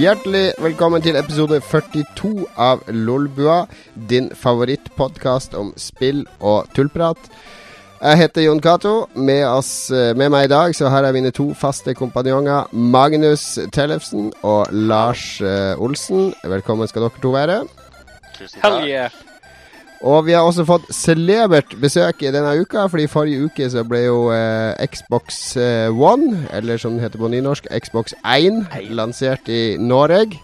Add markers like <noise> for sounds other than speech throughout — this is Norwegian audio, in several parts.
Hjertelig velkommen til episode 42 av Lolbua, din favorittpodkast om spill og tullprat. Jeg heter Jon Cato. Med, oss, eh, med meg i dag så har jeg mine to faste kompanjonger. Magnus Tellefsen og Lars uh, Olsen. Velkommen skal dere to være. Tusen takk. Og vi har også fått celebert besøk i denne uka, fordi forrige uke så ble jo eh, Xbox eh, One, eller som den heter på nynorsk, Xbox 1, lansert i Norge.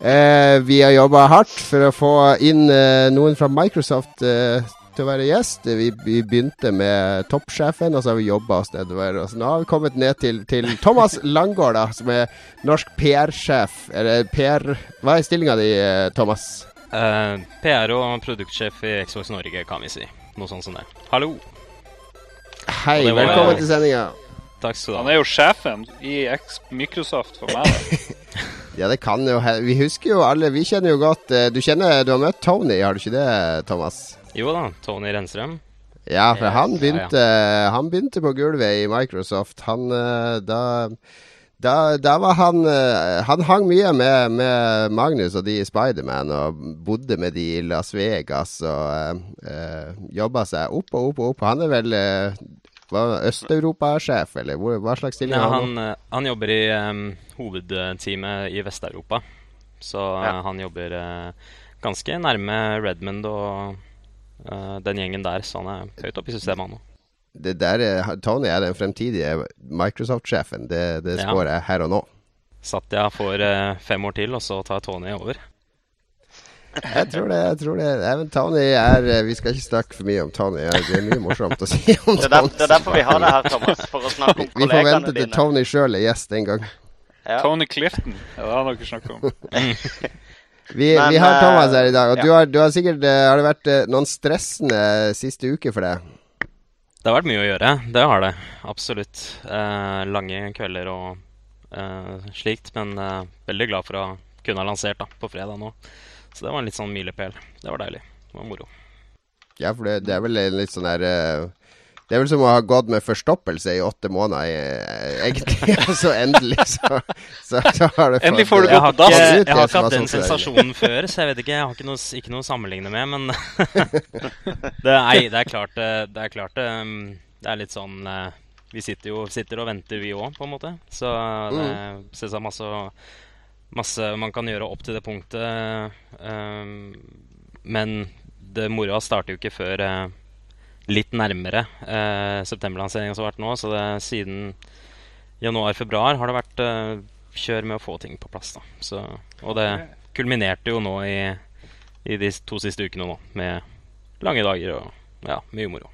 Eh, vi har jobba hardt for å få inn eh, noen fra Microsoft eh, til å være gjest. Vi, vi begynte med toppsjefen, og så har vi jobba oss nedover. Og så nå har vi kommet ned til, til Thomas <laughs> Langgaard, da, som er norsk PR-sjef. Eller PR Hva er stillinga di, eh, Thomas? Eh, PR og produktsjef i Xbox Norge, kan vi si. Noe sånt som det. Hallo. Hei, var- velkommen til sendinga. Takk skal du ha. Han er jo sjefen i X Microsoft for meg. Da. <laughs> Ja, det kan jo Vi husker jo alle Vi kjenner jo godt eh, Du kjenner Du har møtt Tony, har du ikke det, Thomas? Jo da, Tony Renstrøm. Ja, for han han ja, begynte Han begynte på gulvet i Microsoft. Han eh, Da da, da var han eh, Han hang mye med, med Magnus og de i Spiderman, og bodde med de i Las Vegas og uh, jobba seg opp og opp og opp. Han er vel uh, Øst-Europa-sjef, eller hvor, hva slags stilling Ja, han? han, eh, han jobber i um, hovedteamet i Vest-Europa. Så eh, Ja. han jobber uh, ganske nærme Redmond og uh, den gjengen der, så han er høyt oppe i systemet, han nå. Det der er, Tony er den fremtidige Microsoft-sjefen. Det, det Ja. spår jeg her og nå. Satya får eh, fem år til, og så tar Tony over. Jeg tror det. jeg tror det Even Tony er eh, Vi skal ikke snakke for mye om Tony. Det er mye morsomt å si om <laughs> Det er, der, Tony. det er derfor vi har det her, Thomas. For å snakke om Vi får vente til dine. Tony sjøl er gjest en gang. Ja. Tony Clifton. Ja, det har dere snakket om. <laughs> Vi, Men, vi har eh, Thomas her i dag, og ja. du, har, du har sikkert eh, Har det vært eh, noen stressende siste uke for deg? Det har vært mye å gjøre, det har det. Absolutt. Eh, lange kvelder og eh, slikt. Men eh, veldig glad for å kunne ha lansert da, på fredag nå. Så det var en litt sånn milepæl. Det var deilig. Det var moro. Ja, for det, det er vel litt sånn der eh, Det er vel som å ha gått med forstoppelse i åtte måneder, eh, egentlig. <laughs> Og så endelig, så, så, så har det Endelig får du gått gå Jeg har på dass. jeg har ikke hatt den sånn er. sensasjonen før, så jeg vet ikke. Jeg har ikke noe, ikke noe å sammenligne med, men <laughs> det, nei, det er klart det, det er klart det, um, er litt sånn eh, Vi sitter jo sitter og venter, vi òg, på en måte. Så det synes jeg er masse, masse man kan gjøre opp til det punktet. um, men det moroa starter jo ikke før eh, litt nærmere eh, septemberlanseringa som har vært nå. Så det, siden januar-februar har det vært eh, kjør med å få ting på plass. Så, og det kulminerte jo nå i, i de to siste ukene nå, med lange dager og ja, mye moro.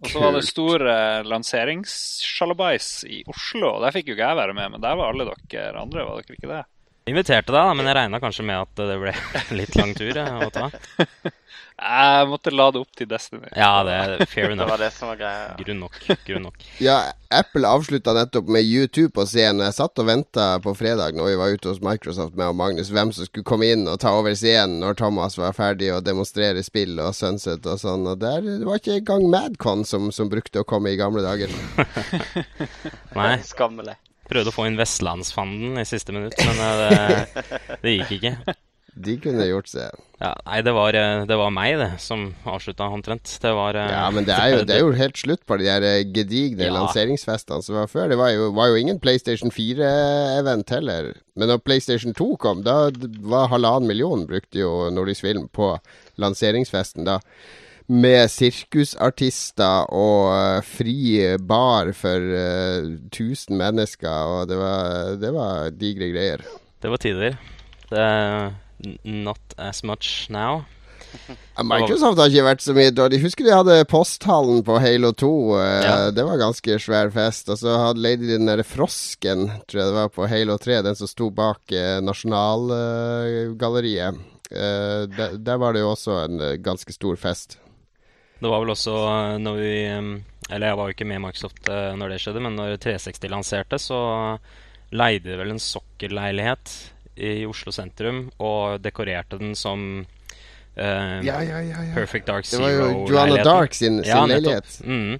Og så var det stor eh, lanseringssjalabais i Oslo. og Der fikk jo ikke jeg være med, men der var alle dere andre, var dere ikke det? Jeg Inviterte deg, da, men jeg regna kanskje med at det ble <laughs> litt lang tur å ta. <laughs> Jeg måtte lade opp til Destiny. Ja, det er fair Det var det som var greia. Grunn nok. Grunn nok. Ja, Apple avslutta nettopp med YouTube på scenen. Jeg satt og venta på fredag når vi var ute hos Microsoft med Magnus, hvem som skulle komme inn og ta over scenen når Thomas var ferdig og demonstrere spill og Sunset og sånn. Og der det var ikke engang Madcon som, som brukte å komme i gamle dager. <laughs> Nei, Skammelig. prøvde å få inn Vestlandsfanden i siste minutt, men eh, det, det gikk ikke. De kunne gjort seg. Ja, nei, det var, eh, det var meg, det, som avslutta omtrent. Det var eh, Ja, men det er jo, det er jo helt slutt på de der eh, gedigne Ja. lanseringsfestene som var før. Det var jo, var jo ingen PlayStation 4-event heller. Men når PlayStation 2 kom, da var halvannen million brukte jo Nordisk Film på lanseringsfesten da. Med sirkusartister og fri bar for 1000 mennesker, og det var, det var digre greier. Det var tider. Det not as much now. Microsoft har ikke vært så mye dårlig. Husker de hadde posthallen på Halo 2. eh, Ja. Det var ganske svær fest. Og så hadde Lady den derre frosken, tror jeg det var, på Halo 3. Den som sto bak eh, Nasjonalgalleriet. Eh, der, der var det jo også en ganske stor fest. Det var vel også når vi Eller jeg var jo ikke med i Microsoft når det skjedde, men når 360 lanserte, så leide de vel en sokkelleilighet i Oslo sentrum og dekorerte den som Uh, Ja, ja, ja. ja. Perfect Dark Zero. Det var jo Joanna Dark sin, sin Ja, leilighet. Mm.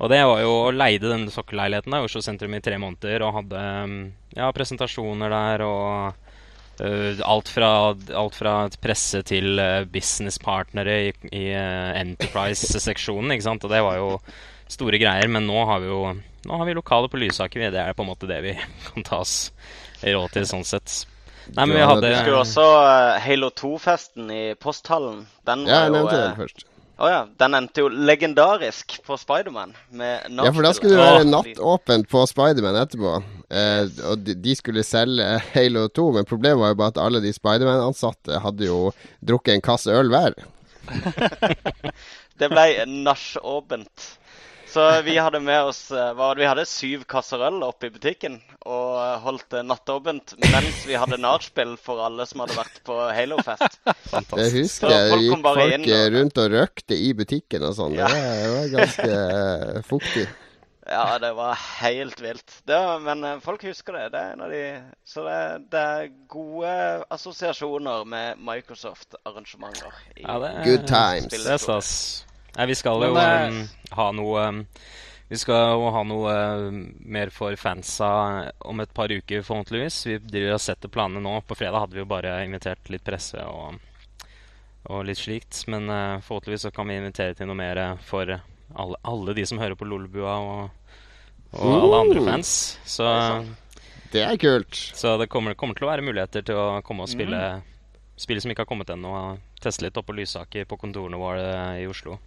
Og det var jo å leide denne sokkelleiligheten i Oslo sentrum i tre måneder og hadde mm, ja, presentasjoner der og Uh, alt, fra, alt, fra, presse til uh, businesspartnere i, i uh, Enterprise-seksjonen. ikke sant? Og det var jo store greier. Men nå har vi jo nå har vi lokale på Lysaker. Det er på en måte det vi <laughs> kan ta oss råd til, sånn sett. Nei, men vi hadde Husker du også Halo 2-festen i posthallen? Den var ja, jeg nevnte den først. Å oh ja. Den endte jo legendarisk på Spiderman. Ja, for da skulle det være nattåpent på Spiderman etterpå. Eh, og de, de, skulle selge Halo 2, men problemet var jo bare at alle de Spiderman-ansatte hadde jo drukket en kasse øl hver. <laughs> det ble nachåpent. Så vi hadde med oss eh, Vi hadde syv kasser øl oppe i butikken og holdt nattåpent mens vi hadde nachspiel for alle som hadde vært på Halo-fest. <laughs> Det husker jeg. Det gikk folk inn, og... rundt og røkte i butikken og sånn. Ja. Det var ganske fuktig. <laughs> Ja, det var helt vilt. Var, men folk husker det. det er en av de, så det, det er gode assosiasjoner med Microsoft-arrangementer. Ja, Good times. Det er stas. Nei, vi skal jo um, ha noe um, Vi skal jo ha noe um, mer for fansa om et par uker, forhåpentligvis. Vi driver og setter planene nå. På fredag hadde vi jo bare invitert litt presse og, og litt slikt. Men uh, forhåpentligvis så kan vi invitere til noe mer for alle, alle de som hører på Lolbua og, og uh, alle andre fans. Så det er kult. Så det kommer, kommer, til å være muligheter til å komme og spille mm. spill som ikke har kommet ennå. Teste litt oppå på Lysaker på kontorene våre i Oslo.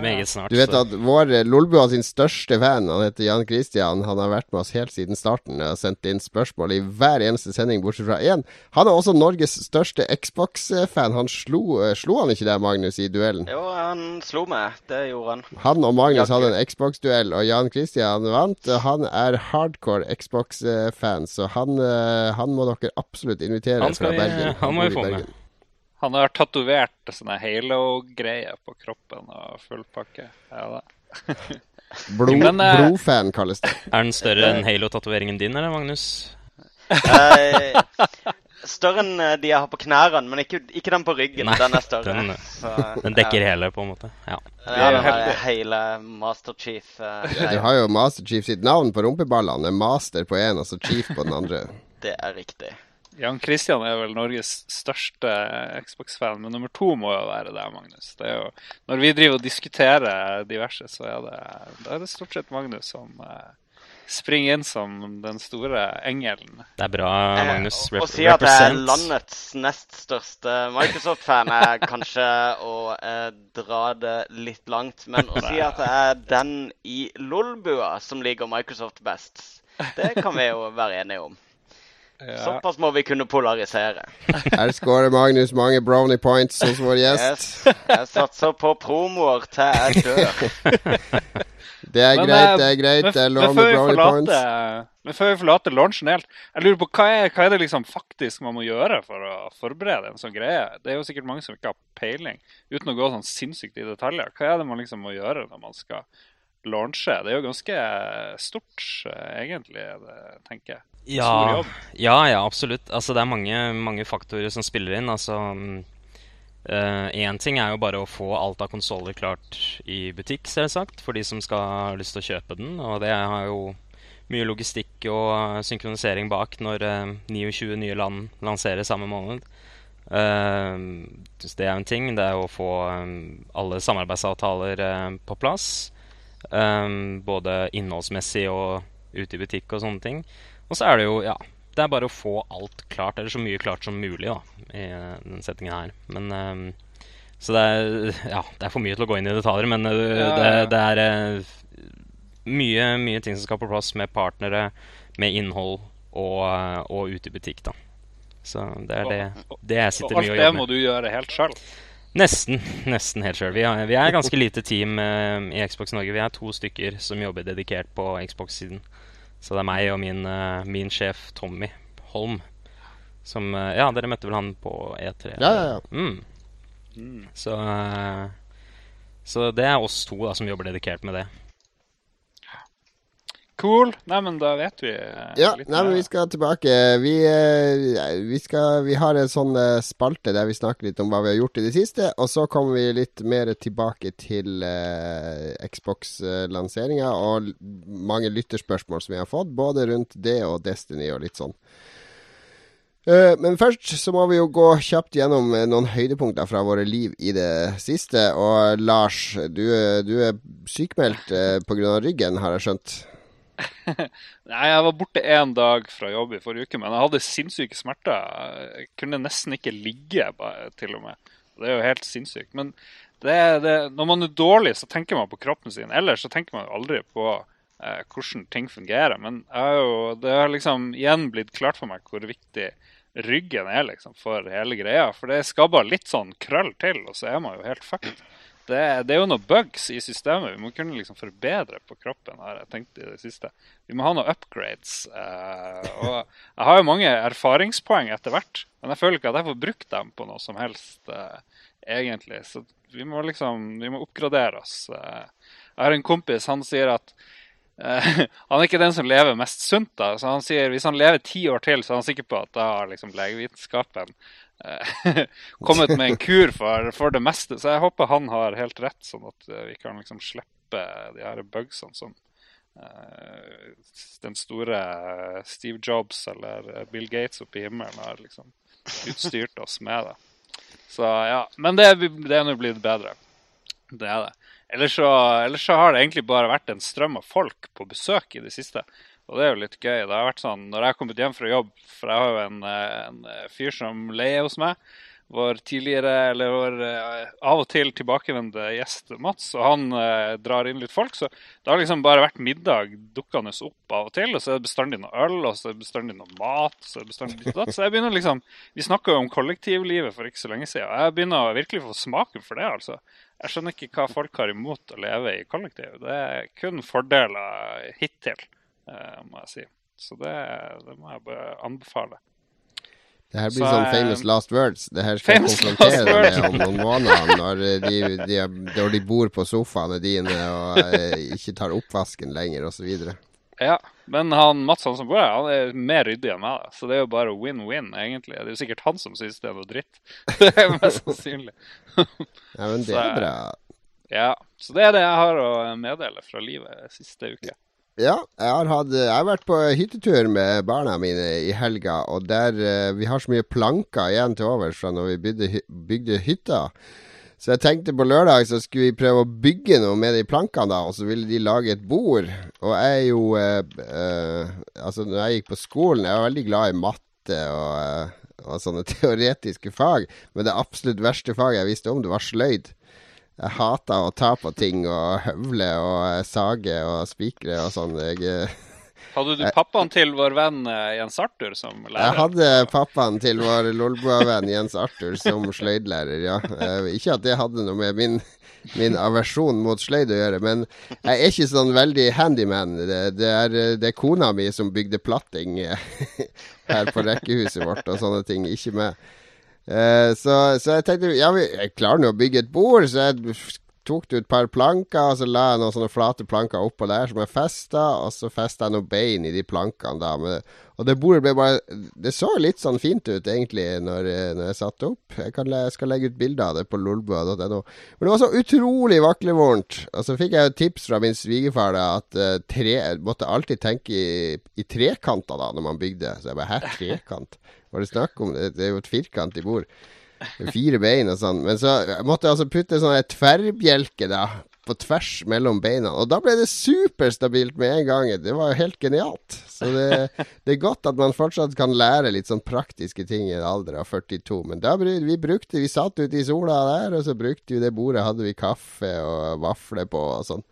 Meget snart. Du vet at vår eh, Lolbua sin største fan, han heter Jan Christian, han har vært med oss helt siden starten og sendt inn spørsmål i hver eneste sending, bortsett fra én. Han er også Norges største Xbox-fan. Han slo, eh, slo han ikke deg, Magnus, i duellen? Jo, han slo meg. Det gjorde han. Han og Magnus hadde en Xbox-duell, og Jan Christian vant. Han er hardcore Xbox-fan, så han, eh, han, må dere absolutt invitere fra Bergen. Han må vi få med. Han har tatovert sånne Halo-greier på kroppen og full pakke. Ja, <laughs> Blod, Men, uh, blodfan kalles det. Er den større enn Halo-tatoveringen din, eller, Magnus? Eh, større enn eh, de jeg har på knærne, men ikke, ikke den på ryggen. Nei, den er større. Den, så, den dekker ja. hele, på en måte. Ja, ja den har hele Master Chief. Uh, du har jo Master Chief sitt navn på rumpeballene. Master på én, og så Chief på den andre. Det er riktig. Jan Christian er vel Norges største Xbox-fan, men nummer to må jo være deg, Magnus. Det er jo, når vi driver og diskuterer diverse, så er det, det er det stort sett Magnus som uh, springer inn som den store engelen. Det er bra, Magnus. Eh, Å si at jeg er landets nest største Microsoft-fan, er <laughs> kanskje å eh, dra det litt langt. Men å si at jeg er den i Lolbua som liker Microsoft best, det kan vi jo være enige om. Ja. Såpass må vi kunne polarisere. <laughs> Her skårer Magnus mange brownie points hos vår gjest. Yes. Jeg satser på promoer til jeg dør. <laughs> Det er men, greit, det er greit. Det er lov med brownie points. Men før vi forlater launchen helt, jeg lurer på hva er, hva er, det liksom faktisk man må gjøre for å forberede en sånn greie? Det er jo sikkert mange som ikke har peiling, uten å gå sånn sinnssykt i detaljer. Hva er det man liksom må gjøre når man skal launche? Det er jo ganske stort, eh, egentlig, det, tenker jeg. Ja, ja, ja, absolutt. Altså, det er mange, mange faktorer som spiller inn. Altså Én mm, uh, ting er jo bare å få alt av konsoller klart i butikk, selvsagt, for de som skal ha lyst til å kjøpe den. Og det har jo mye logistikk og synkronisering bak når uh, 29 nye land lanserer samme måned. Uh, det er jo en ting. Det er å få um, alle samarbeidsavtaler uh, på plass. Um, både innholdsmessig og ute i butikk og sånne ting. Og så er det jo, ja Det er bare å få alt klart, eller så mye klart som mulig, da, i den settingen her. Men um, Så det er <laughs> Ja, det er for mye til å gå inn i detaljer, men uh, ja, det, det, er uh, mye, mye ting som skal på plass med partnere, med innhold og, uh, og ute i butikk, da. Så det er det, det jeg sitter mye og jobber med. Og alt det må du gjøre helt sjøl? Nesten. <laughs> Nesten helt sjøl. Vi, vi, er ganske lite team i Xbox Norge. Vi er to stykker som jobber dedikert på Xbox-siden. Så det er meg og min, uh, min sjef Tommy Holm som uh, Ja, dere møtte vel han på E3? Ja, ja, ja. Mm. Mm. Så, uh, så det er oss to da, som jobber dedikert med det. Cool. Nei, men da vet vi eh, Ja, litt nei, men vi skal tilbake. Vi, eh, vi, skal, vi har en sånn eh, spalte der vi snakker litt om hva vi har gjort i det siste. Og så kommer vi litt mer tilbake til uh, Xbox-lanseringa og mange lytterspørsmål som vi har fått, både rundt det og Destiny og litt sånn. Men først så må vi jo gå kjapt gjennom noen høydepunkter fra våre liv i det siste. Og Lars, du, du er sykmeldt eh, pga. ryggen, har jeg skjønt. Nei, jeg var borte én dag fra jobb i forrige uke, men jeg hadde sinnssyke smerter. Jeg kunne nesten ikke ligge, til og med. Det er jo helt sinnssykt. Men det, det, når man er dårlig, så tenker man på kroppen sin. Ellers så tenker man aldri på eh, hvordan ting fungerer. Men jeg jo, det har liksom igjen blitt klart for meg hvor viktig ryggen er liksom for hele greia. For det skal bare litt sånn krøll til, og så er man jo helt fucked. Det, det er jo noen bugs i systemet. Vi må kunne liksom forbedre på kroppen. har jeg tenkt i det siste. Vi må ha noen upgrades. Eh, og jeg har jo mange erfaringspoeng etter hvert, men jeg føler ikke at jeg får brukt dem på noe som helst, eh, egentlig. Så vi må liksom vi må oppgradere oss. Eh, jeg har en kompis, han sier at eh, <laughs> han er ikke den som lever mest sunt. da, så han sier hvis han lever ti år til, så er han sikker på at da har liksom legevitenskapen <laughs> kommet med en kur for, for det meste. Så jeg håper han har helt rett, sånn at eh, vi kan liksom slippe de her bugsene som eh, den store Steve Jobs eller eh, Bill Gates oppe i himmelen har liksom utstyrt oss med. det. Så ja, Men det, det er nå blitt bedre. Det er det. Ellers ellers så har det egentlig bare vært en strøm av folk på besøk i det siste. Og det er jo litt gøy. Det har vært sånn, Når jeg har kommet hjem fra jobb For jeg har jo en, eh, en eh, fyr som leier hos meg. Vår tidligere, eller vår eh, av og til tilbakevendte gjest Mats. Og han eh, drar inn litt folk. Så det har liksom bare vært middag dukkende opp av og til. Og så er det bestandig noe øl, og så er det bestandig noe mat. Så er det bestandig ditt og. Så jeg begynner liksom Vi snakka jo om kollektivlivet for ikke så lenge siden. Og jeg begynner å virkelig få smaken for det, altså. Jeg skjønner ikke hva folk har imot å leve i kollektiv. Det er kun fordeler hittil, må jeg si. Så det, det må jeg bare anbefale. Det her blir Så, sånn eh, famous last words. Det her skal jeg konfrontere med om noen måneder, når eh, de, de, når de bor på sofaene dine og eh, ikke tar oppvasken lenger, osv. Ja, men han Mats han som bor her, han er mer ryddig enn meg. Så det er jo bare win-win, egentlig. Det er jo sikkert han som syns det er noe dritt. <laughs> Det er mest sannsynlig. Ja, men det er bra. bra. Ja, Så det er det jeg har å meddele fra livet siste uke. Ja, jeg har, hatt, jeg har vært på hyttetur med barna mine i helga, og der eh, Vi har så mye planker igjen til overs fra når vi bygde, bygde hytta. Så jeg tenkte på lørdag så skulle vi prøve å bygge noe med de plankene, da, og så ville de lage et bord. Og jeg er jo eh, eh, Altså, når jeg gikk på skolen, jeg var veldig glad i matte og, eh, og sånne <laughs> teoretiske fag, men det absolutt verste faget jeg visste om, det var sløyd. Jeg hater å ta på ting og høvle og eh, sage og spikre og sånn. Jeg, eh, Hadde du pappaen til vår venn eh, Jens Arthur som lærer? jeg hadde pappaen til vår Lolbua-venn Jens Arthur som sløydlærer, ja. Ikke at det hadde noe med min, min aversjon mot sløyd å gjøre, men jeg er ikke sånn veldig handyman. Det, er, det er kona mi som bygde platting her på rekkehuset vårt og sånne ting, ikke meg. Eh, så, så jeg tenkte ja, jeg klarer nå å bygge et bord, så jeg tok ut et par planker, og så la jeg noen sånne flate planker oppå der som jeg festa, og så festa jeg noen bein i de plankene da. Med, og det bordet ble bare Det så litt sånn fint ut, egentlig, når, når jeg satte opp. Jeg, kan, jeg skal legge ut bilde av det på lolbua.no. Men det var så utrolig vaklevondt. Og så fikk jeg et tips fra min svigerfar da, at eh, tre, måtte alltid tenke i, i trekanter da, når man bygde. Så jeg bare Hæ, trekant? Hva er det snakk om? Det, det er jo et firkantig bord. Fire bein og sånn. Men så måtte jeg altså putte sånn her tverrbjelke da, på tvers mellom beina. Og da ble det superstabilt med en gang. Det var jo helt genialt. Så det, det er godt at man fortsatt kan lære litt sånn praktiske ting i en alder av 42. Men da vi brukte Vi satt ute i sola der, og så brukte vi det bordet. Hadde vi kaffe og vafler på og sånn.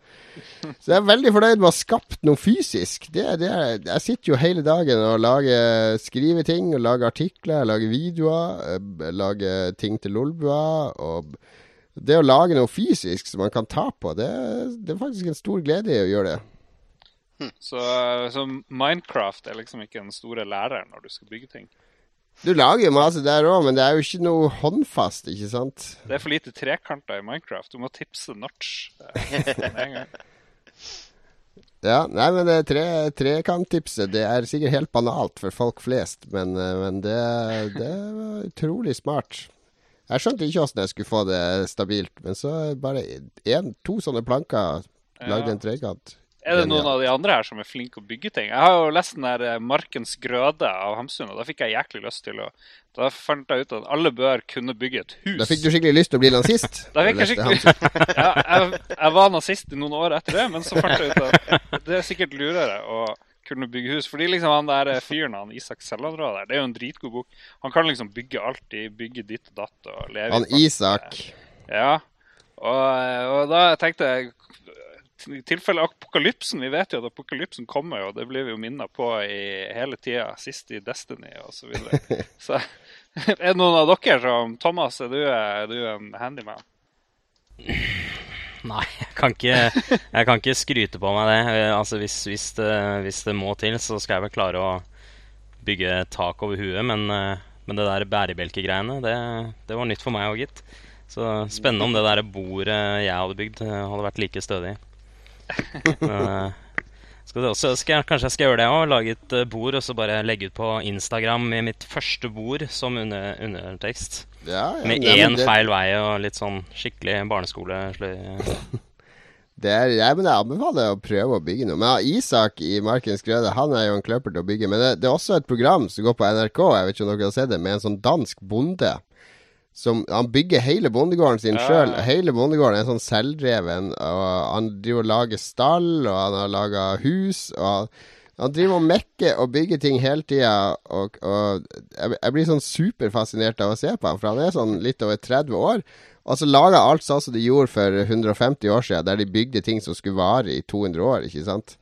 Så jeg er veldig fornøyd med å ha skapt noe fysisk. Det, det er, jeg sitter jo hele dagen og lager, skriver ting, og lager artikler, lager videoer, eh, lager ting til Lolbua. Og det å lage noe fysisk som man kan ta på, det, det er faktisk en stor glede i å gjøre det. Så, så Minecraft er liksom ikke den store læreren når du skal bygge ting. Du lager jo masse der òg, men det er jo ikke noe håndfast, ikke sant? Det er for lite trekanter i Minecraft. Du må tipse notch eh, med en gang. <laughs> Ja, nei, men det tre, trekanttipset det er sikkert helt banalt for folk flest, men, eh, men det, det var utrolig smart. Jeg skjønte ikke åssen jeg skulle få det stabilt, men så bare en, to sånne planker lagde en trekant. Er det noen av de andre her som er flinke å bygge ting? Jeg har jo lest den der eh, 'Markens grøde' av Hamsun, og da fikk jeg jæklig lyst til å Da fant jeg ut at alle bør kunne bygge et hus. Da fikk du skikkelig lyst til å bli nazist? <laughs> Da fikk jeg skikkelig <laughs> ja, jeg, jeg var nazist i noen år etter det, men så fant jeg ut at det er sikkert lurere å kunne bygge hus. Fordi liksom han der fyren, han Isak Sellandra der, det er jo en dritgod bok. Han kan liksom bygge alltid, bygge ditt og datt og leve Han Isak. Ja. Og, og da tenkte jeg i tilfelle apokalypsen Vi vet jo at apokalypsen kommer, og det blir vi jo minnet på i hele tida. Sist i Destiny og så videre. <laughs> Så <laughs> er det noen av dere som Thomas, er du, er du en handyman? Nei, jeg kan ikke, jeg kan ikke skryte på meg det. Altså, hvis, hvis, det. hvis, det. må til, så skal jeg vel klare å bygge tak over huet. Men, men det der bærebjelkegreiene, det, det var nytt for meg òg, gitt. Så spennende om det der bordet jeg hadde bygd, hadde vært like stødig. <laughs> uh, skal også, skal jeg, kanskje jeg skal gjøre det òg. Lage et bord og så bare legge ut på Instagram med mitt første bord som under, undertekst. Ja, ja, med én det... feil vei og litt sånn skikkelig barneskole. <laughs> det er, jeg, men jeg anbefaler å prøve å bygge noe. Men Isak i Markens Grøde Han er jo en kløpper til å bygge. Men det, det, er også et program som går på NRK, jeg vet ikke om dere har sett det, med en sånn dansk bonde som, han bygger hele bondegården sin ja. sjøl. Hele bondegården er sånn selvdreven. Og han driver og lager stall, og han har laga hus. Og han, han, driver og mekker og bygger ting hele tida. Og, og jeg, blir sånn superfascinert av å se på ham, for han er sånn litt over 30 år. Og så laga alt sånn som de gjorde for 150 år siden, der de bygde ting som skulle vare i 200 år, ikke sant.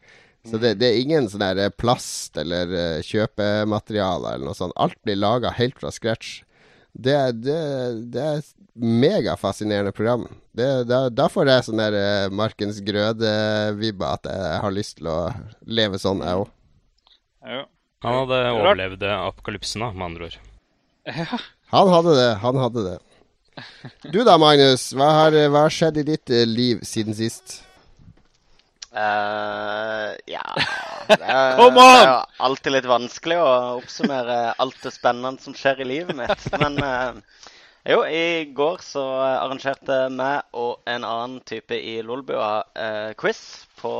Så det, det er ingen sånn der plast eller uh, kjøpematerialer eller noe sånt. Alt blir laga helt fra scratch. Det, det, det er et megafascinerende program. Det, da, da får jeg sånn der uh, Markens Grøde-vibba at jeg har lyst til å leve sånn, jeg òg. Ja. Han hadde overlevd apokalypsen, da, med andre ord. Ja. Han hadde det. Han hadde det. Du da, Magnus. Hva har, hva har skjedd i ditt uh, liv siden sist? Uh, ja det er, <laughs> det er, alltid litt vanskelig å oppsummere alt det spennende som skjer i livet mitt. Men uh, jo, i går så arrangerte meg og en annen type i Lolbua uh, quiz på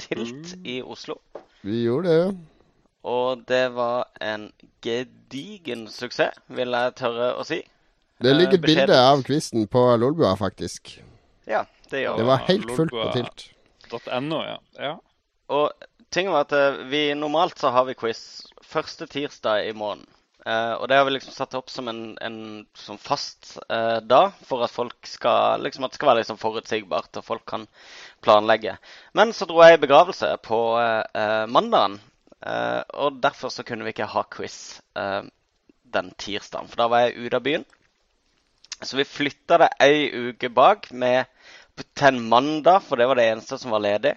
Tilt mm. i Oslo. Vi gjorde det. Og det var en gedigen suksess, vil jeg tørre å si. Det ligger et bilde av quizen på Lolbua, faktisk. Ja, det gjør det. var helt fullt på Tilt. .no, ja. ja. Og tingen var at eh, vi normalt så har vi quiz første tirsdag i måneden. Uh, og det har vi liksom satt opp som en, en som fast uh, da, for at folk skal liksom at det skal være liksom forutsigbart og folk kan planlegge. Men så dro jeg i begravelse på uh, mandagen, og derfor så kunne vi ikke ha quiz den tirsdagen. For da var jeg ute av byen. Så vi flytta det ei uke bak med til en mandag, for det var det eneste som var ledig.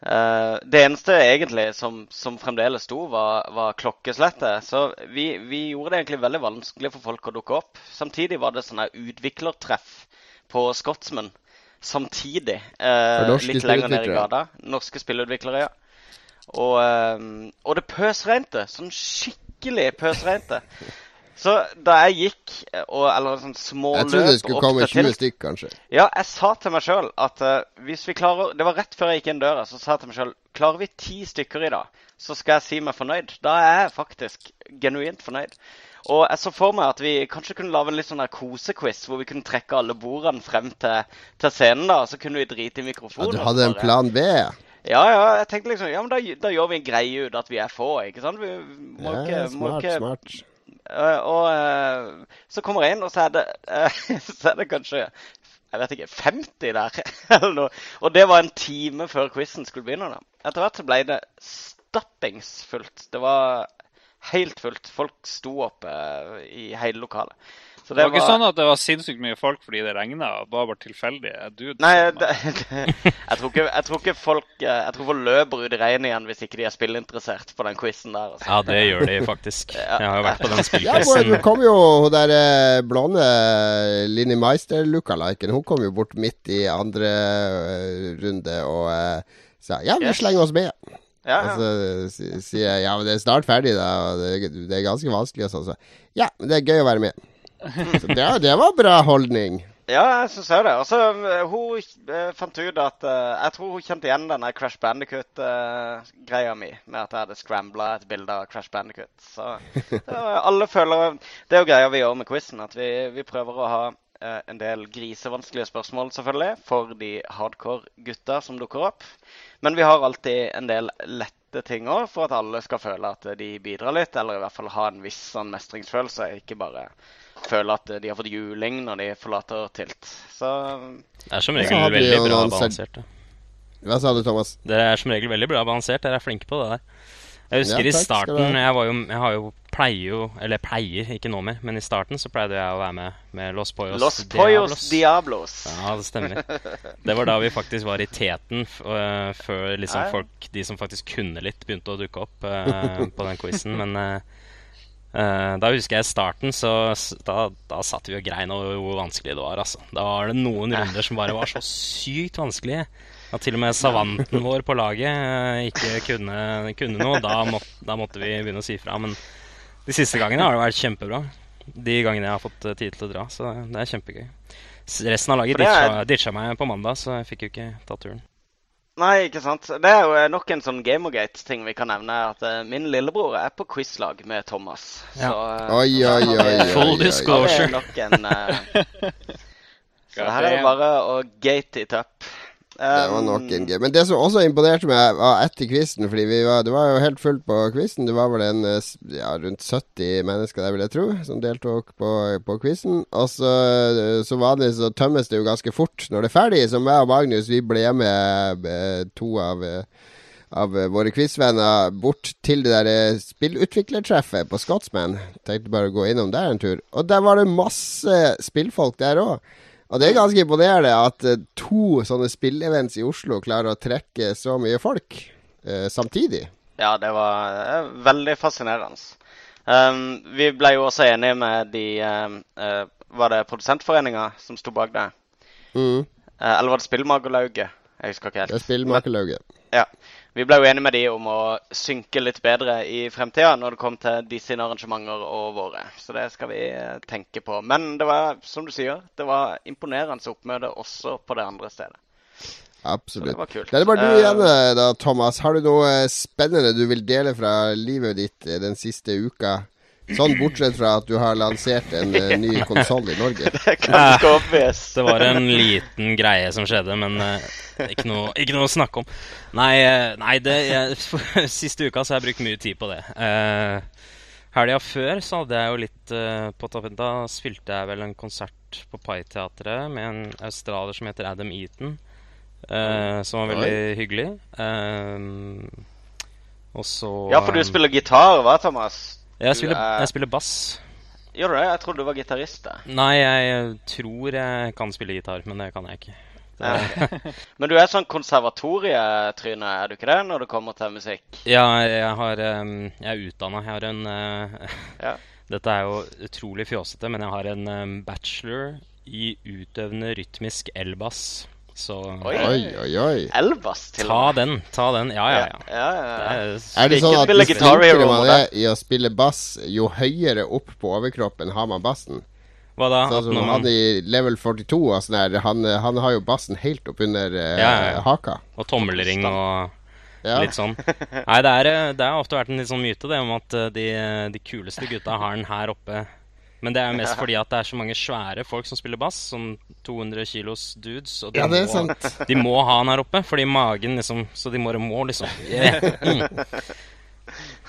Uh, det eneste egentlig som, som fremdeles sto, var, var klokkeslettet. Så vi, vi, gjorde det egentlig veldig vanskelig for folk å dukke opp. Samtidig var det sånn utviklertreff på Scotsman samtidig. Uh, litt lenger ned i gata. Norske spillutviklere, ja. Og, uh, og det pøsregnet. Sånn skikkelig pøsregnet. Så da jeg gikk og, Eller sånn små løp Jeg trodde det skulle komme 20 stykk, kanskje. Ja, jeg sa til meg sjøl at uh, hvis vi klarer Det var rett før jeg gikk inn døra, så sa jeg til meg sjøl Klarer vi ti stykker i dag, så skal jeg si meg fornøyd. Da er jeg faktisk genuint fornøyd. Og jeg så for meg at vi kanskje kunne lage en litt sånn kosequiz hvor vi kunne trekke alle bordene frem til, til scenen. da, Så kunne vi drite i mikrofonen. Ja, du hadde en plan B? Ja, ja. Jeg tenkte liksom Ja, men da, da gjør vi en greie ut at vi er få, ikke sant? Vi må ja, ikke, smart, må ikke, smart. Uh, og uh, så kommer jeg inn, og så er det, uh, <laughs> så er det kanskje jeg vet ikke, 50 der. <laughs> eller noe. Og det var en time før quizen skulle begynne. da. Etter hvert så ble det stappingsfullt. Det var helt fullt. Folk sto oppe i hele lokalet. Så det, det var ikke sånn at det var sinnssykt mye folk fordi det regna? Det var bare tilfeldig? Nei, det, det, <laughs> jeg, tror ikke, jeg, tror ikke, folk eh, Jeg tror folk løper ut i regnet igjen hvis ikke de er spillinteressert på den quizen der. Altså. Ja, det gjør de faktisk. Jeg har jo vært på den spillquizen. Ja, kom jo hun der eh, blonde Linni Meister-lookaliken. Hun kom jo bort midt i andre eh, runde og sa ja, vi Yes. slenger oss med. Ja, Og ja. så sier jeg ja, men det er snart ferdig, da, og det, det er ganske vanskelig. Og sånn, så ja, men det er gøy å være med. Så det, det var bra holdning. Ja, jeg syns òg det. Og så eh, hun eh, fant ut at eh, Jeg tror hun kjente igjen denne Crash Bandicut-greia mi med at jeg hadde scrambla et bilde av Crash Bandicut. Så alle føler Det er jo greia vi gjør med quizen, at vi, vi prøver å ha eh, en del grisevanskelige spørsmål, selvfølgelig, for de hardcore gutta som dukker opp. Men vi har alltid en del lette ting òg, for at alle skal føle at de bidrar litt, eller i hvert fall ha en viss sånn mestringsfølelse. Ikke bare føle at de har fått juling når de forlater Tilt. Så Det er som regel veldig bra balansert. Hva sa du, Thomas? Det er som regel veldig bra balansert. Dere er flinke på det der. Jeg husker Ja, i takk i starten jeg, var jo, jeg har jo pleier jo Eller pleier, ikke nå mer, men i starten så pleide jeg å være med med Los Poyos Los Poyos Diablos. Ja, det stemmer. Det var da vi faktisk var i teten, øh, før liksom folk, de som faktisk kunne litt, begynte å dukke opp uh, på den quizen. Men øh, da husker jeg starten, så da, da satt vi og grein over hvor vanskelig det var. altså. Da var det noen runder som bare var så sykt vanskelige. At til og med savanten vår på laget øh, ikke kunne, kunne noe. Da, må, da måtte vi begynne å si fra. Men de siste gangene har det vært kjempebra. De gangene jeg har fått øh, tid til å dra. Så det er kjempegøy. Resten av laget ditcha, ditcha meg på mandag, så jeg fikk jo ikke tatt turen. Nei, ikke sant. Det er jo eh, nok en sånn Gamergate-ting vi kan nevne. At uh, min lillebror er på quizlag med Thomas. Ja. Så uh, Oi, oi, oi, oi, Full disclosure. Det er nok en <laughs> Så her er det bare å gate it up. Det var nok en gøy. Men det som også imponerte meg, var etter quizen. Fordi var, det var jo helt fullt på quizen. Det var vel en eh, ja, rundt 70 mennesker der, vil jeg tro, som deltok på, på quizen. Og så eh, som vanlig så tømmes det jo ganske fort når det er ferdig. Så meg og Magnus, vi ble med eh, to av av våre quizvenner bort til det der spillutviklertreffet på Scotsman. Tenkte bare å gå innom der en tur. Og der var det masse spillfolk der òg. Og det er ganske imponerende at eh, to sånne spillevents i Oslo klarer å trekke så mye folk eh, samtidig. Ja, det var eh, veldig fascinerende. Um, vi ble jo også enige med de eh, Var det Produsentforeninga som sto bak det? Mm. Uh, eller var det Spillmagerlauget? Jeg husker ikke helt. Det er spillmakerlauget. Ja. Vi ble jo enige med de om å synke litt bedre i fremtida når det kom til de sine arrangementer og våre. Så det skal vi eh, tenke på. Men det var, som du sier, det var imponerende oppmøte også på det andre stedet. Så Absolutt. det var kult. Det er det bare du Eh, igjen eh, da, Thomas. Har du noe spennende du vil dele fra livet ditt den siste uka? Sånn bortsett fra at du har lansert en uh, ny <laughs> konsoll i Norge. Det ganske. Det var en liten greie som skjedde, men uh, ikke, noe, ikke noe å snakke om. Nei, eh, nei det, jeg, <laughs> siste uka så har jeg brukt mye tid på det. Uh, Helga før så hadde jeg jo litt uh, på toppen. Da spilte jeg vel en konsert på Pai-teatret med en australier som heter Adam Eaton. uh, som var veldig hyggelig. Uh, og så Ja, for du spiller gitar, hva, Thomas? Jeg spiller, er- jeg spiller bass. Gjør du det? Jeg trodde du var gitarist. Nei, jeg tror jeg kan spille gitar, men det kan jeg ikke. Det, <laughs> Men du er sånn konservatorietryne, er du ikke det, når det kommer til musikk? Ja, jeg, har, jeg er utdanna. Jeg har en eh, Ja. <laughs> Dette er jo utrolig fjåsete, men jeg har en bachelor i utøvende rytmisk elbass. Så Oi. Oi, oi, oi. Elbass, til ta og med. den. Ta den. Ja, ja, ja. ja, ja, Det er, Er det sånn at jo flinkere man er i å spille bass, jo høyere opp på overkroppen har man bassen? hva da? Sånn At som når han man, i level 42 og sånn her, han, han har jo bassen helt opp under eh, Ja, ja, ja. haka. og tommelring og Ja. litt sånn. <laughs> Nei, det, er, eh, det har ofte vært en litt sånn myte det om at eh, de, de kuleste gutta har den her oppe. Men det er jo mest <laughs> fordi at det er så mange svære folk som spiller bass, som 200 kilos dudes. Og de, ja, det er må, sant. <laughs> de må ha han her oppe, fordi magen liksom Så de må, må liksom yeah. mm. <laughs>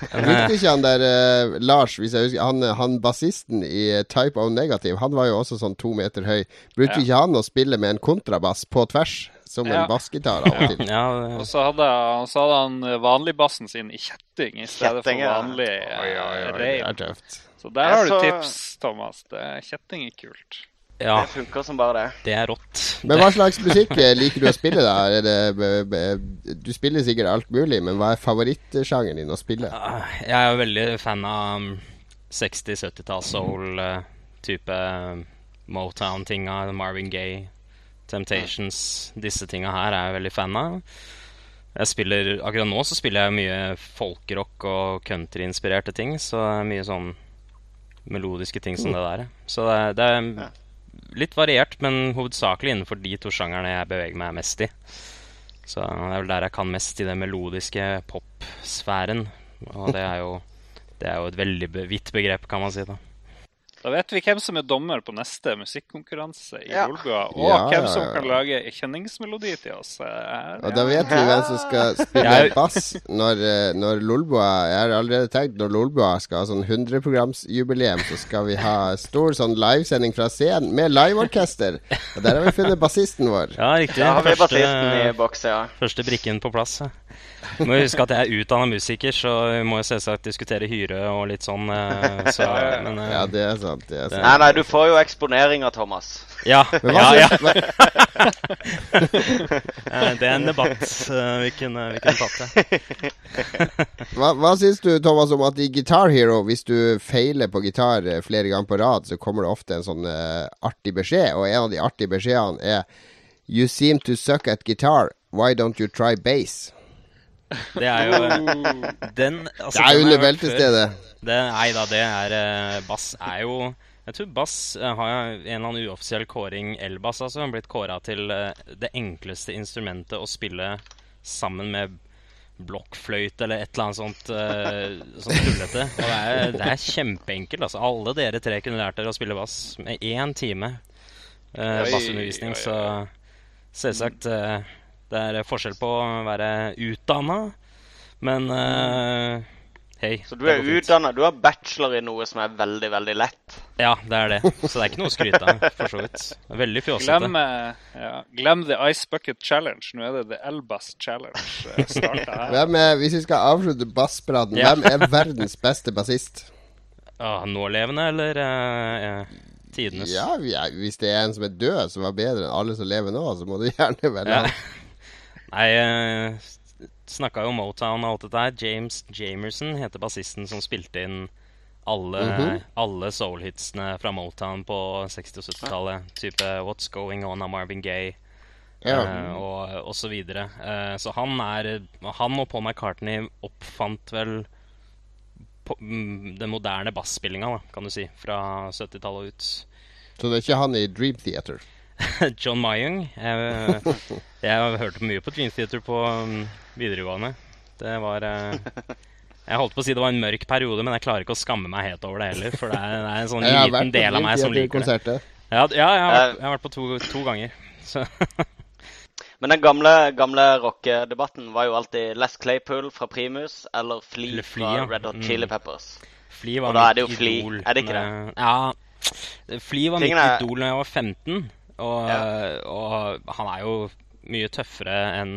Brukte ikke han der eh, Lars, hvis jeg husker Han, han bassisten i eh, Type O Negative, han var jo også sånn to meter høy. Brukte Ja. ikke han å spille med en kontrabass på tvers, som Ja. en bassgitar av og til? ja, Og så hadde, så hadde han vanligbassen sin i kjetting i stedet Kjetting, for ja. vanlig Oi, oi, oi, eh, reim. Så der har du tips, Thomas. Det, er kjetting er kult. ja, Det funker som bare det. det er rått. Men hva slags musikk eh, liker du å spille, da? Er det, b- b- du spiller sikkert alt mulig, men hva er favorittsjangeren din å spille? Ah, Jeg er jo veldig fan av um, 60-70-talls soul, eh, type um, Motown-tinga, Marvin Gaye, Temptations. Disse tinga her er jeg veldig fan av. Jeg spiller, Akkurat nå så spiller jeg mye folkerock og countryinspirerte ting. Så er mye sånn melodiske ting som det der. Så det det er litt variert, men hovedsakelig innenfor de to sjangerne jeg beveger meg mest i. Så det er vel der jeg kan mest i den melodiske popsfæren. Og det er jo, det er jo et veldig vidt begrep, kan man si. da. Da vet vi hvem som er dommer på neste musikkonkurranse i Ja. Og Ja, hvem som ja. kan lage kjenningsmelodi til oss. eh, Her, Og da vet vi hvem som skal <laughs> spille bass når, eh, når Lolbua Jeg har allerede tenkt når Lolbua skal ha sånn 100-programsjubileum, så skal vi ha stor sånn livesending fra scenen med liveorkester. Og der har vi funnet bassisten vår. Ja, riktig. Ja, har vi Første- bassisten i boks, ja. Første brikken på plass. ja. Må huske at jeg er utdanna musiker, så vi må jo selvsagt diskutere hyre og litt sånn. eh, Så, men, eh, Ja, det er sant. Det er sant. Nei, nei, du får jo eksponeringa, Thomas. ja, Men ja, ja. <laughs> Eh, Det er en debatt vi kunne, vi kunne tatt. det. <laughs> Hva, hva syns du, Thomas, om at i Guitar Hero, hvis du feiler på gitar flere ganger på rad, så kommer det ofte en sånn uh, artig beskjed, og en av de artige beskjedene er You seem to suck at guitar. Why don't you try bass? Det er jo Den altså, Det er jo level til stede. Det, nei da, det er eh, Bass er jo Jeg tror bass eh, har en eller annen uoffisiell kåring, elbass altså, blitt kåra til eh, det enkleste instrumentet å spille sammen med blokkfløyte eller et eller annet sånt uh, sånt tullete. Og det er, det er kjempeenkelt. Altså. Alle dere tre kunne lært dere å spille bass med én time eh, bassundervisning. Så selvsagt eh, Det er forskjell på å være utdanna, men uh, hei. Så du er utdanna. Du har bachelor i noe som er veldig, veldig lett. Ja, det er det. Så det er ikke noe å skryte av, for så vidt. Veldig fjåsete. Glem, eh, ja, glem The Ice Bucket Challenge. Nå er det The Elbas Challenge. eh, startet her. <laughs> Hvem er, hvis vi skal avslutte basspraten, Ja. hvem er verdens beste bassist? <laughs> Ah, nålevende eller uh, eh, tidenes? Ja, ja, hvis det er en som er død, som er bedre enn alle som lever nå, så må du gjerne velge Ja. <laughs> Nei, uh, snakka jo Motown og alt dette her. James Jamerson heter bassisten som spilte inn alle, Mhm. alle soul-hitsene fra Motown på 60- og 70-tallet. Type What's Going On av Marvin Gaye. Ja. Uh, og, og så videre. Eh, så han er Han og Paul McCartney oppfant vel på, mm, den moderne basspillinga, kan du si, fra 70-tallet og ut. Så det er ikke han i Dream Theater. <laughs> John Mayung. Jeg, <laughs> jeg hørte mye på Dream Theater på um, videregående. Det var eh, Jeg holdt på å si det var en mørk periode, men jeg klarer ikke å skamme meg helt over det heller. For det er, det er en sånn <laughs> liten vært del av meg som liker det. Ja, ja jeg, har vært, jeg har vært på to, to ganger. Så, Men den gamle, gamle rockedebatten var jo alltid Les Claypool fra Primus eller Flea Eller Flea, ja. fra Red Hot Mm. Chili Peppers. Flea var Og da er det jo Flea, idol. er det ikke det? Eh, Ja. Flea var Tingene mitt idol da jeg var 15. Og, Ja. og han er jo mye tøffere enn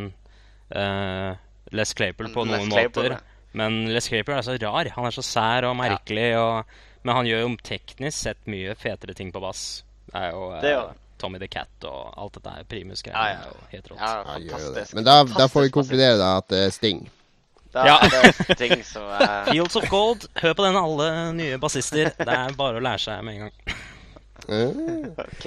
uh, Les Claypool på Les noen Claypool, måter. ja. Men Les Claypool er så rar. Han er så sær og merkelig. Og, men han gjør jo teknisk sett mye fetere ting på bass. Det er jo uh, Det gjør. Tommy the Cat og alt dette her primus-greier. Ja, ja. er jo helt rått. Ja, Ja, fantastisk. Men da, da får vi konkludere da at det er Sting. Da Ja. det ting som er <laughs> Fields of Gold. Hør på den, alle nye bassister. Det er bare å lære seg med en gang. Mm. <laughs> OK.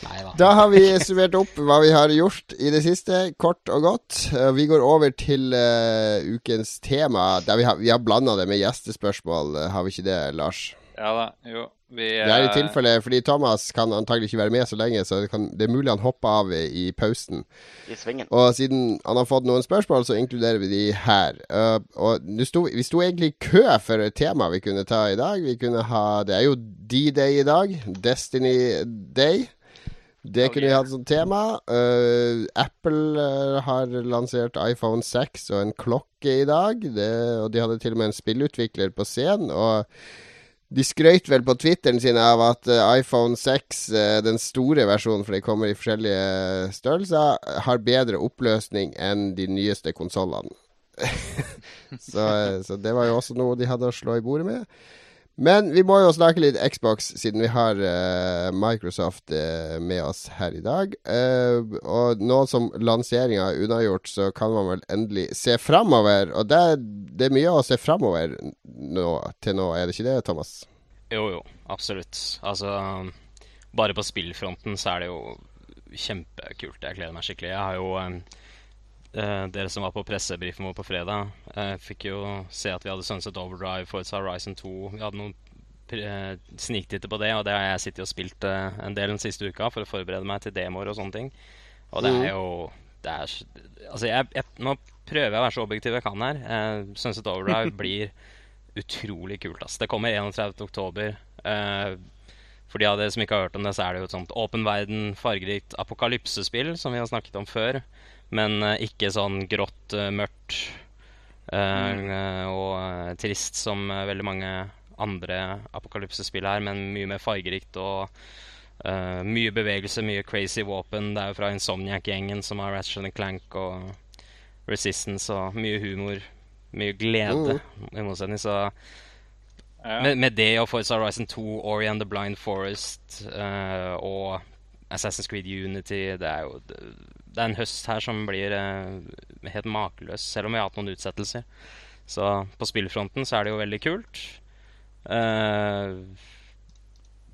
Nei da. Har vi summert opp hva vi har gjort i det siste, kort og godt. Eh, Vi går over til uh, ukens tema. Der vi har, vi har blanda det med gjestespørsmål, eh, har vi ikke det, Lars? Ja da, jo. Vi, Det er i eh, tilfelle fordi Thomas kan antagelig ikke være med så lenge, så det, kan, det er mulig han hopper av i, i pausen. i svingen. Og siden han har fått noen spørsmål, så inkluderer vi de her. Uh, og sto, vi sto egentlig i kø for et tema vi kunne ta i dag. Vi kunne ha Det er jo D-Day i dag. Destiny Day. Det Oh, kunne vi hatt som tema. Uh, Apple uh, har lansert iPhone 6 og en klokke i dag. Det, og de hadde til og med en spillutvikler på scenen. Og de skrøt vel på Twitteren sin av at eh, iPhone 6, eh, den store versjonen, for de kommer i forskjellige størrelser, har bedre oppløsning enn de nyeste konsollene. <laughs> så, eh, så det var jo også noe de hadde å slå i bordet med. Men vi må jo snakke litt Xbox, siden vi har uh, Microsoft uh, med oss her i dag. Uh, og nå som lanseringa er unnagjort, så kan man vel endelig se framover. Og det, det er mye å se framover nå, til nå, er det ikke det, Thomas? Jo, jo, absolutt. Altså, bare på spillfronten så er det jo kjempekult. Jeg gleder meg skikkelig. Jeg har jo eh, dere som var på pressebrifen vår på fredag, eh, fikk jo se at vi hadde Sunset Overdrive, Forza Horizon 2. Vi hadde noen eh, sniktitter på det, og det har jeg sittet og spilt eh, en del den siste uka for å forberede meg til demoer og sånne ting. Og det er jo det er, Altså, jeg, jeg, nå prøver jeg å være så objektiv jeg kan her. Eh, Sunset Overdrive <laughs> blir utrolig kult. ass. Det kommer 31. oktober. Eh, for de av dere som ikke har hørt om det, så er det jo et sånt åpen verden, fargerikt apokalypsespill som vi har snakket om før. Men eh, ikke sånn grått, eh, mørkt eh, og eh, trist som veldig mange andre apokalypsespill er, men mye mer fargerikt og uh, mye bevegelse, mye crazy våpen. Det er jo fra Insomniac-gjengen som har Ratchet Clank og Resistance og mye humor. Mye glede, i motsetning. Så Ja. med, med det og Forza Horizon 2, Ori and the Blind Forest uh, og Assassin's Creed Unity Det er jo det, det er en høst her som blir eh, helt makeløs, selv om vi har hatt noen utsettelser. Så på spillfronten så er det jo veldig kult. Eh,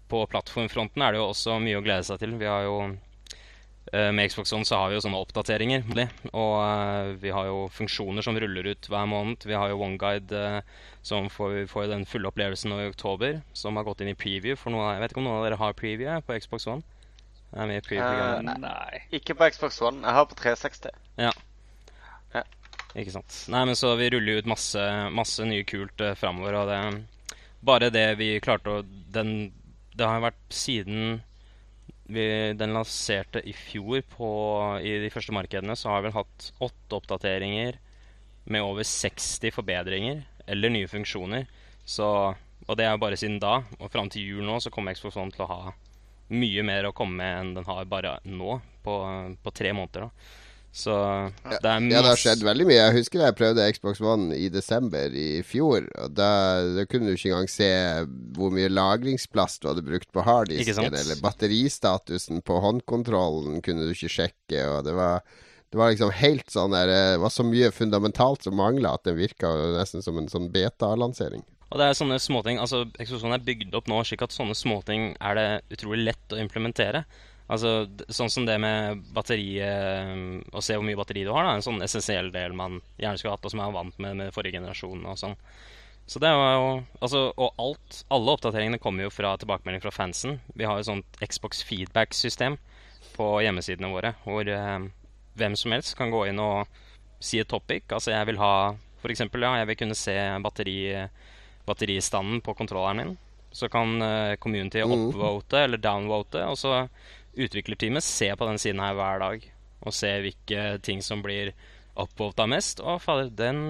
på plattformfronten er det jo også mye å glede seg til. Vi har jo eh, Med Xbox One så har vi jo sånne oppdateringer. Og vi har jo funksjoner som ruller ut hver måned. Vi har jo OneGuide som får, får den fulle opplevelsen nå i oktober, som har gått inn i preview. For noe, jeg vet ikke om noen av dere har preview på Xbox One? Er mye preview Eh, Nei. Ikke på Xbox One. Jeg har på 360. Ikke sant. Nei, men så vi ruller ut masse, masse nye kult uh, framover, og det Bare det vi klarte å Den Det har jo vært siden vi, den lanserte i fjor på, i de første markedene, så har vi vel hatt åtte oppdateringer med over 60 forbedringer eller nye funksjoner. Så, og det er jo bare siden da. Og fram til jul nå så kommer Xbox One til å ha mye mer å komme med enn den har bare nå, på, på tre måneder. da. Så det er Ja, det har skjedd veldig mye. Jeg husker jeg prøvde Xbox One i desember i fjor. Og da, da kunne du ikke engang se hvor mye lagringsplass du hadde brukt på harddisken. Eller batteristatusen på håndkontrollen kunne du ikke sjekke. Og det var, det var liksom helt sånn der Det var så mye fundamentalt som mangla at den virka nesten som en sånn beta-lansering. Og det er sånne småting Altså, Exosone er bygd opp nå slik at sånne småting er det utrolig lett å implementere. Altså, Sånn som det med batteri eh, Å se hvor mye batteri du har, da, en sånn essensiell del man gjerne skulle hatt, og som er vant med med forrige generasjon og sånn. Så det var jo Altså, og alt Alle oppdateringene kommer jo fra tilbakemelding fra fansen. Vi har jo sånt Xbox feedback-system på hjemmesidene våre, hvor eh, hvem som helst kan gå inn og si et topic. Altså, jeg vil ha For eksempel, ja, jeg vil kunne se batteri batteristanden på kontrolleren min. Så kan uh, community Mm. upvote eller downvote, og så utviklerteamet se på den siden her hver dag og se hvilke ting som blir upvota mest. Å, fader, den,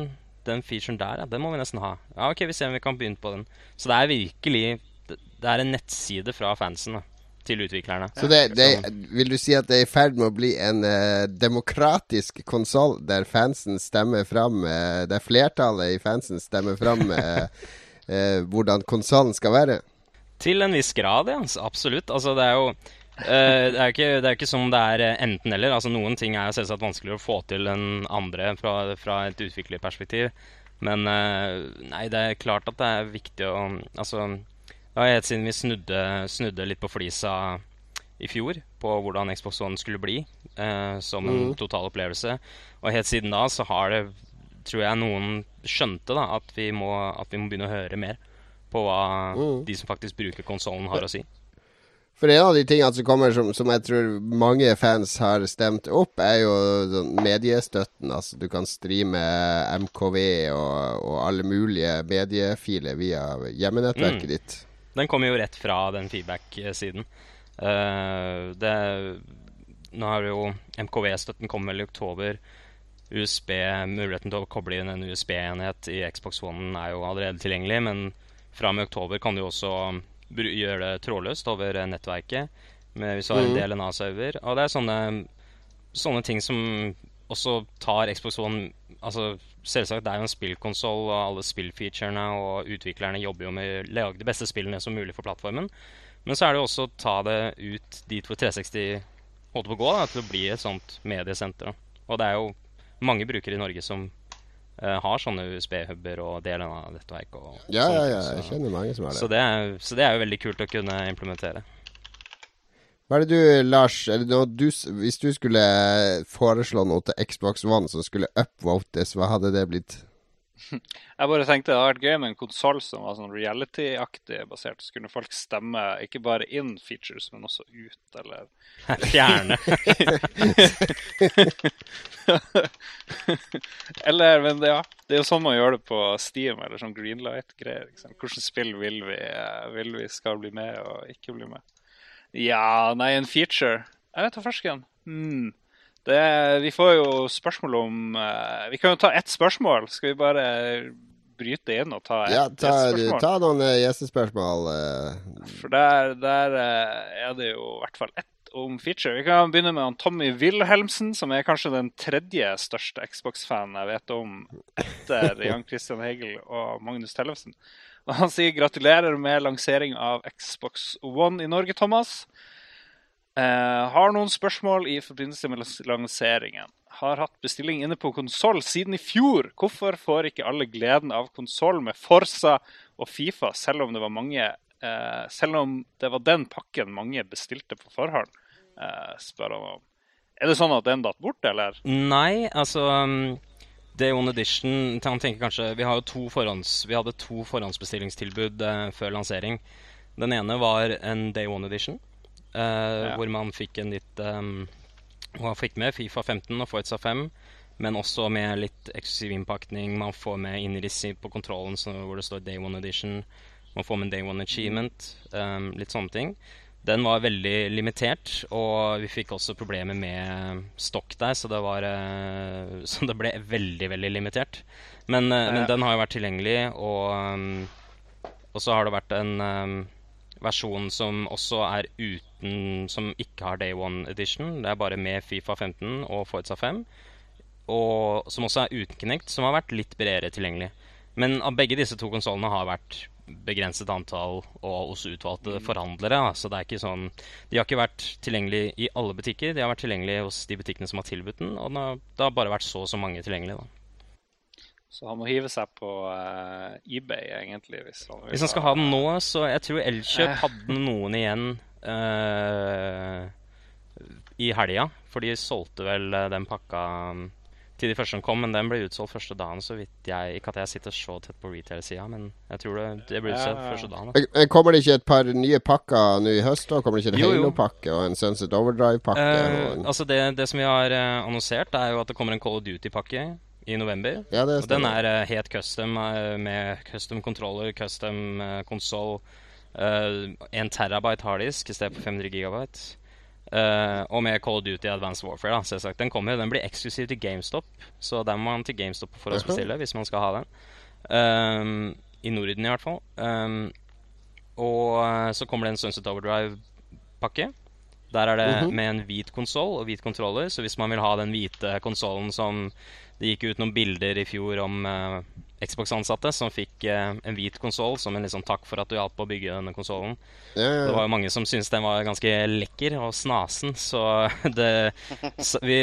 den featuren der, ja, den må vi nesten ha. Ja, ok, vi ser om vi kan begynne på den. Så det er virkelig Det, er en nettside fra fansen da, til utviklerne. Så det, det, vil du si at det er i ferd med å bli en uh, demokratisk konsoll der fansen stemmer fram uh, Der flertallet i fansen stemmer fram eh, <laughs> eh, hvordan konsollen skal være? Til en viss grad, ja. Absolutt. Altså, det er jo eh, det er ikke, det er ikke som det er eh, enten-eller. Altså, noen ting er selvsagt vanskeligere å få til enn andre fra, fra et utviklerperspektiv. Men eh, nei, det er klart at det er viktig å Altså, det var helt siden vi snudde, snudde litt på flisa i fjor på hvordan Xbox One skulle bli eh, som en total opplevelse. Og helt siden da så har det, tror jeg noen skjønte da, at vi må, at vi må begynne å høre mer på hva de som faktisk bruker konsollen, har å si. For en av de tingene som kommer som, som jeg tror mange fans har stemt opp, er jo mediestøtten. Altså du kan streame MKV og, og alle mulige mediefiler via hjemmenettverket Mm. ditt. Den kommer jo rett fra den feedback-siden. Uh, det Nå har jo MKV-støtten kommet vel i oktober. USB, Muligheten til å koble inn en USB-enhet i Xbox One er jo allerede tilgjengelig, men fra og med oktober kan du også gjøre det trådløst over eh, nettverket med, hvis du har en DLNA-server. Og det er sånne, sånne ting som også tar Xbox One Altså Selvsagt, det er jo en spillkonsoll, og alle spillfeaturene og utviklerne jobber jo med å lage de beste spillene som mulig for plattformen. Men så er det jo også å ta det ut dit hvor 360 holdt på å gå, da, til å bli et sånt mediesenter. Og det er jo mange brukere i Norge som uh, har sånne USB-huber og deler av nettverk. Og Ja, sånne ja, ja. så- Jeg kjenner mange som har så det. det, er, så det er jo veldig kult å kunne implementere. Hva er det du, Lars det du, Hvis du skulle foreslå noe til Xbox One som skulle upvotes, hva hadde det blitt? <laughs> Jeg bare tenkte det hadde vært gøy med en konsoll som var sånn reality-aktig basert. Så kunne folk stemme ikke bare inn features, men også ut, eller <laughs> Fjerne. <laughs> Eller, men det, ja. Det er jo sånn man gjør det på Steam eller sånn Greenlight-greier. Liksom. Hvilke spill vil vi, eh, vil vi skal bli med og ikke bli med? Ja, nei, en feature Jeg vet da fersken. Hmm. Det, vi får jo spørsmål om uh, Vi kan jo ta ett spørsmål. Skal vi bare bryte inn og ta ett Ja, ta, gjestespørsmål? ta noen uh, gjestespørsmål. Uh. For der, der er det jo i hvert fall ett om feature. Vi kan begynne med han Tommy Wilhelmsen, som er kanskje den tredje største Xbox-fanen jeg vet om etter Jan Christian Hegel og Magnus Tellefsen. Og han sier gratulerer med lansering av Xbox One i Norge, Thomas. Eh, har noen spørsmål i forbindelse med lanseringen. Har hatt bestilling inne på konsoll siden i fjor. Hvorfor får ikke alle gleden av konsoll med Forsa og Fifa, selv om det var mange eh, Selv om det var den pakken mange bestilte på forhånd? Eh, spør han om. Er det sånn at den datt bort, eller? Nei, altså um, Day One Edition Han tenker kanskje Vi, to forhånds, vi hadde to forhåndsbestillingstilbud før lansering. Den ene var en Day One Edition, Ja. hvor man fikk en litt um, man fikk med Fifa 15 og Forza 5, men også med litt eksklusiv innpakning. Man får med innriss i- på kontrollen så, hvor det står Day One Edition. Man får med Day One Achievement. Um, litt sånne ting. Den var veldig limitert, og vi fikk også problemer med stokk der, så det, var, eh, <laughs> så det ble veldig, veldig limitert. Men, eh, men den har jo vært tilgjengelig, og, um, og så har det vært en um, versjon som også er uten Som ikke har Day One Edition. Det er bare med Fifa 15 og Forza 5. Og som også er uten Kinect, som har vært litt bredere tilgjengelig. Men av begge disse to konsollene har vært begrenset antall og hos utvalgte forhandlere. Så det er ikke sånn De har ikke vært tilgjengelig i alle butikker. De har vært tilgjengelig hos de butikkene som har tilbudt den, og det har bare vært så og så mange tilgjengelige. Da. Så han må hive seg på uh, eBay, egentlig. Hvis han, Hvis han skal ha den nå, så jeg tror Eh. Elkjøp hadde noen igjen uh, i helga. For de solgte vel eh, den pakka um, til de første som kom, men den ble utsolgt første dagen, så vidt jeg Ikke at jeg sitter så tett på retail-sida, men jeg tror det, det ble utsolgt Ja, første dagen. Da. Kommer det ikke et par nye pakker nå i høst? da? Kommer det ikke en. Halo-pakke og en Sunset Overdrive-pakke? Uh, en... altså det, det som vi har eh, annonsert, er jo at det kommer en Call of Duty-pakke i november. Ja, det Og den er uh, helt custom, uh, med custom controller, custom uh, konsoll. en terabyte harddisk i stedet for 500 gigabyte. Eh, og med Call of Duty Advanced Warfare. da, selvsagt. Den kommer, den blir eksklusiv til GameStop, så den må man til GameStop for å bestille hvis man skal ha den. Um, I Norden, i hvert fall. Um, og eh, så kommer det en Sunset Overdrive-pakke. Der er det Mhm. med en hvit konsoll og hvit kontroller. Så hvis man vil ha den hvite konsollen som Det gikk ut noen bilder i fjor om eh, Xbox-ansatte som fikk eh, en hvit konsoll som en liksom takk for at du hjalp å bygge denne konsollen. Ja, ja, Det var jo mange som syntes den var ganske lekker og snasen, så <laughs> det så vi,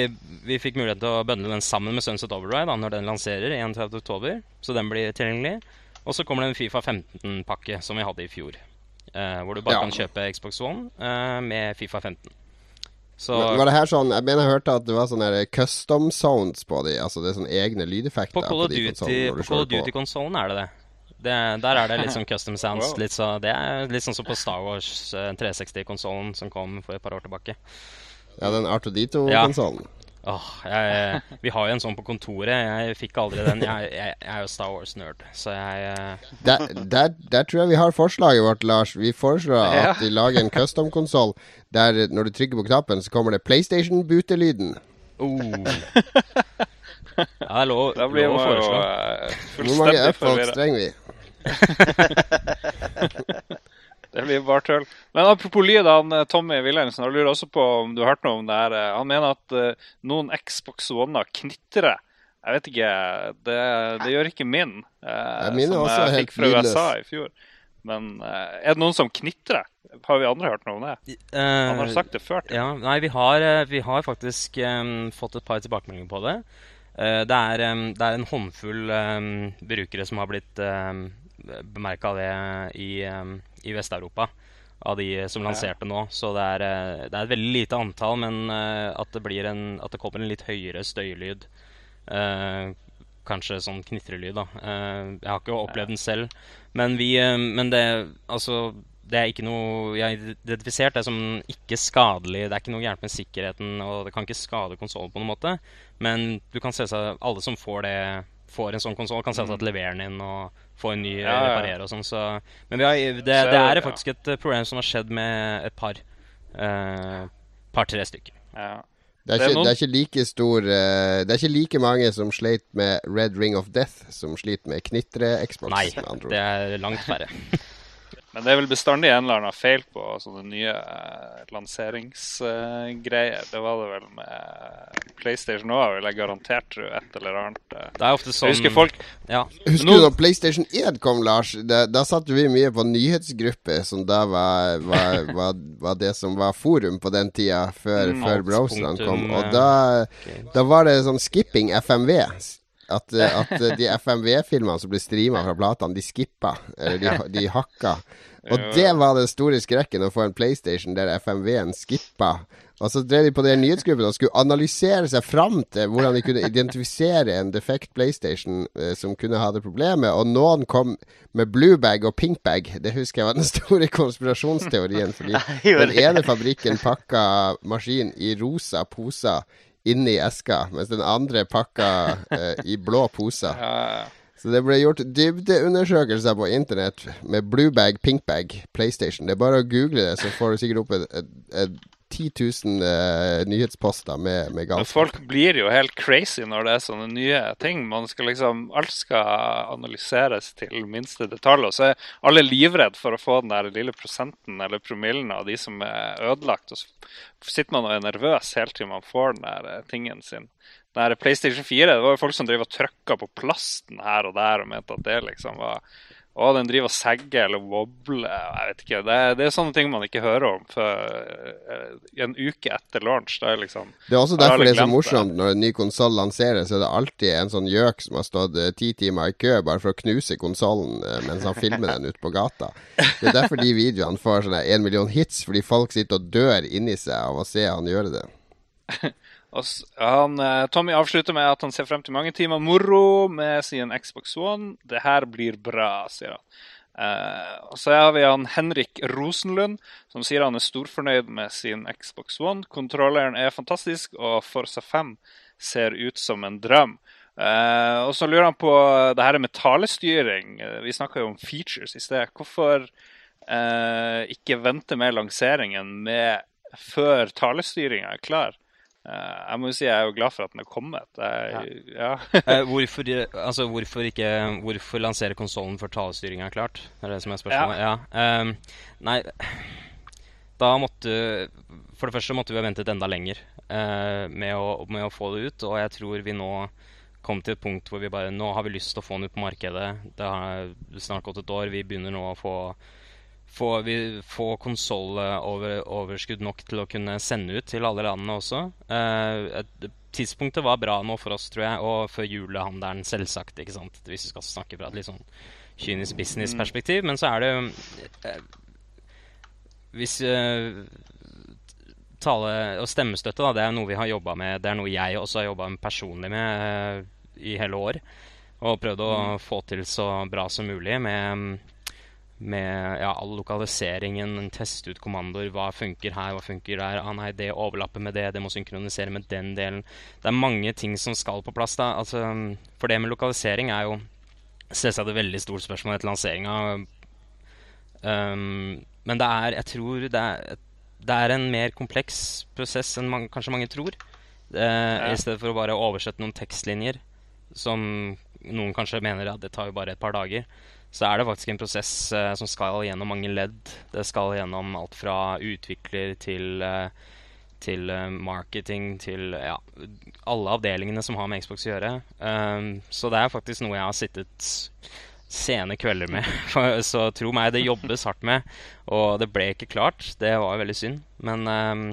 vi fikk mulighet til å bøndle den sammen med Sunset Overdrive da, når den lanserer 31.10. Så den blir tilgjengelig. Og så kommer det en Fifa 15-pakke som vi hadde i fjor. Eh, hvor du bare Ja. kan kjøpe Xbox One eh, med Fifa 15. Så Var det her sånn Jeg mener jeg hørte at det var sånne custom sounds på de. Altså det er sånne egne lydeffekter på Call of. Duty-konsollen er det det. det. Der er det litt sånn custom sounds. Wow. Litt så, det er litt sånn som på Star Wars eh, 360-konsollen som kom for et par år tilbake. Ja, den Artodito-konsollen. Åh, jeg, vi har jo en sånn på kontoret. Jeg fikk aldri den. Jeg, jeg, jeg er jo Star Wars-nerd, så jeg eh, Der, der, der tror jeg vi har forslaget vårt, Lars. Vi foreslår Ja. at de lager en custom-konsoll der når du trykker på knappen, så kommer det PlayStation-butelyden. oh. <laughs> Ja, det er lov, Da blir lov å foreslå. eh, Hvor mange forvirra. trenger vi? <laughs> <laughs> Det blir bare tull. Men apropos lyd, han eh, Tommy Wilhelmsen han lurer også på om du har hørt noe om det her. eh, Han mener at eh, noen Xbox One-er knitrer. Jeg vet ikke. Det, det gjør ikke min, eh, min som også jeg helt fikk fra lydløs. USA i fjor. Men eh, er det noen som knitrer? Har vi andre hørt noe om det? Han har sagt det før. Ja, nei, vi har, vi har faktisk um, fått et par tilbakemeldinger på det. Uh, det, er, um, det er en håndfull um, brukere som har blitt um, bemerka det i, i Vest-Europa. av de som lanserte nå. Så det er, eh, det er et veldig lite antall, men eh, at det, blir en, at det kommer en litt høyere støylyd. Eh, kanskje sånn knitrelyd, da. Eh, jeg har ikke opplevd den selv. Men vi eh, Men det Altså det er ikke noe Jeg har identifisert det som ikke skadelig. Det er ikke noe gærent med sikkerheten, og det kan ikke skade konsollen på noen måte. Men du kan se seg Alle som får det får en sånn konsoll, kan selvsagt levere den inn og få en ny Ja, ja. reparere og sånn. Så, men vi har, det, det er faktisk et eh, problem som har skjedd med et par. Uh, par-tre stykker. Ja. Det er, ikke, det er ikke like stor eh, Det er ikke like mange som sleit med Red Ring of Death, som sliter med knitre-Xbox. Nei, med andre ord. det er langt færre. <laughs> Men det er vel bestandig en eller annen feil på sånne nye eh, lanseringsgreier. det var det vel med PlayStation òg, vil jeg garantert tro. Et eller annet. eh. Det er ofte sånn Jeg husker folk Ja. Husker Nå- du da PlayStation 1 kom, Lars? Da, da satt vi mye på nyhetsgrupper, som da var, var, <laughs> var, var det som var forum på den tida, før, Mm, før browserne kom. Og eh, da, da var det sånn skipping FMV. At, eh, at eh, de FMV-filmene som ble streama fra platene, de skippa. Eller de, de hakka. Og Ja. det var den store skrekken å få en PlayStation der FMV-en skippa. Og så drev de på den nyhetsgruppen og skulle analysere seg fram til hvordan de kunne identifisere en defekt PlayStation eh, som kunne ha det problemet. Og noen kom med bluebag og pinkbag. Det husker jeg var den store konspirasjonsteorien. Fordi <laughs> den ene fabrikken pakka maskin i rosa poser inni eska, mens den andre pakka eh, i blå poser. ja, Så det ble gjort dybdeundersøkelser på internett med bluebag, pinkbag, PlayStation. Det er bare å google det, så får du sikkert opp et, et, et 10 000 eh, nyhetsposter med, med Men folk blir jo helt crazy når det er sånne nye ting. Man skal liksom, Alt skal analyseres til minste detalj. Og så er alle livredd for å få den der lille prosenten eller promillen av de som er ødelagt. Og så sitter man og er nervøs helt til man får den der eh, tingen sin. Den der PlayStation 4, det var jo folk som drev og trykka på plasten her og der og mente at det liksom var å, den driver og segger eller wobler. Jeg vet ikke. Det er, det er sånne ting man ikke hører om før eh, en uke etter launch. Det er liksom Det er også derfor det er så morsomt det? når en ny konsoll lanseres, så er det alltid en sånn gjøk som har stått eh, ti timer i kø bare for å knuse konsollen eh, mens han filmer den ute på gata. Det er derfor de videoene får sånne en million hits, fordi folk sitter og dør inni seg av å se han gjøre det. <laughs> Han, eh, Tommy avslutter med at han ser frem til mange timer moro med sin Xbox One. Det her blir bra, sier han. Uh, og så har vi han Henrik Rosenlund, som sier han er storfornøyd med sin Xbox One. Kontrolleren er fantastisk, og Forza 5 ser ut som en drøm. Uh, og så lurer han på det her med talestyring. Vi snakka jo om features i sted. Hvorfor uh, ikke vente med lanseringen med før talestyringa er klar? Eh, jeg må jo si jeg er jo glad for at den er kommet. Jeg, ja. Ja. <laughs> <laughs> hvorfor, altså, hvorfor ikke Hvorfor lansere konsollen før talestyringa er klart? Det er det som er spørsmålet. Ja. Um, nei Da måtte For det første måtte vi ha ventet enda lenger uh, med, å, med å få det ut. Og jeg tror vi nå kom til et punkt hvor vi bare Nå har vi lyst til å få den ut på markedet. Det har snart gått et år. Vi begynner nå å få få, vi, få konsolloverskudd nok til å kunne sende ut til alle landene også. Eh, tidspunktet var bra nå for oss, tror jeg, og for julehandelen, selvsagt. ikke sant? Hvis vi skal snakke fra et litt sånn kynisk businessperspektiv. Men så er det eh, Hvis eh, tale og stemmestøtte, da, det er noe vi har jobba med. Det er noe jeg også har jobba personlig med eh, i hele år. Og prøvd å få til så bra som mulig med med ja, all lokaliseringen, teste ut kommandoer. Hva funker her, hva funker der? Ah, nei, det overlapper med det, det må synkronisere med den delen. Det er mange ting som skal på plass. da. Altså, for det med lokalisering er jo selvsagt et veldig stort spørsmål etter lanseringa. Um, men det er, jeg tror det er, det er en mer kompleks prosess enn man, kanskje mange tror. Eh, I stedet for å bare oversette noen tekstlinjer, som noen kanskje mener at det tar jo bare et par dager så er det faktisk en prosess eh, som skal gjennom mange ledd. Det skal gjennom alt fra utvikler til, eh, til eh, marketing til ja, alle avdelingene som har med Xbox å gjøre. Um, så det er faktisk noe jeg har sittet sene kvelder med. <laughs> så tro meg, det jobbes hardt med. Og det ble ikke klart. Det var veldig synd. Men um,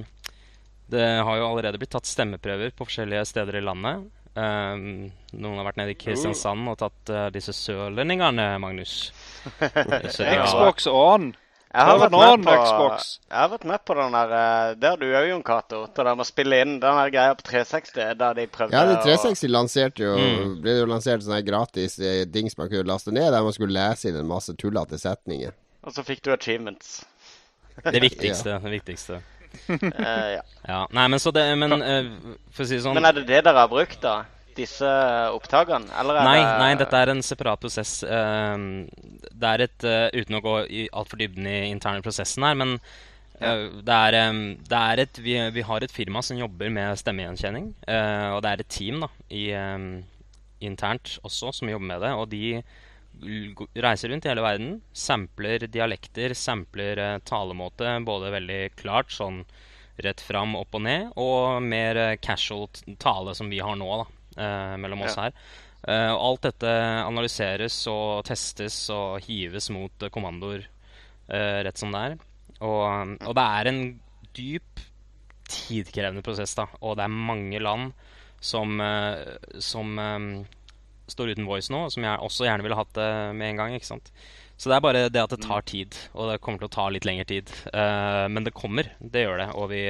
det har jo allerede blitt tatt stemmeprøver på forskjellige steder i landet. Um, noen har vært nede i Kristiansand og tatt uh, disse sørlendingene, Magnus. <laughs> Så det Xbox On. Jeg har, vært med på, Xbox. jeg har vært med på den der eh, Det har du òg, Jon Cato. Til det med må spille inn den der greia på 360, der de prøvde Ja, de å- 360 lanserte jo Mm. ble jo lansert sånne gratis eh, dings man kunne laste ned, der man skulle lese inn en masse tullete setninger. Og så fikk du achievements. Det viktigste. <laughs> Det viktigste. Eh, ja. Ja. Nei, men så det Men uh, for å si det sånn Men er det det dere har brukt, da? Disse opptakene? Eller Nei, det nei, dette er en separat prosess. Uh, det er et eh, Uten å gå altfor dybden i interne prosessen her, men det, er, em, det er et vi, vi har et firma som jobber med stemmegjenkjenning. og det er et team da, i, em, internt også som jobber med det. Og de reiser rundt i hele verden, sampler dialekter, sampler uh, talemåte, både veldig klart, sånn rett fram, opp og ned, og mer uh, casual tale som vi har nå, da, eh, mellom oss Ja. her. Alt dette analyseres og testes og hives mot kommandoer rett som det er. Og, og det er en dyp, tidkrevende prosess, da. Og det er mange land som, som står uten voice nå, som jeg også gjerne ville hatt det med en gang. ikke sant? Så det er bare det at det tar tid, og det kommer til å ta litt lengre tid. Uh, men det kommer, det gjør det. Og vi,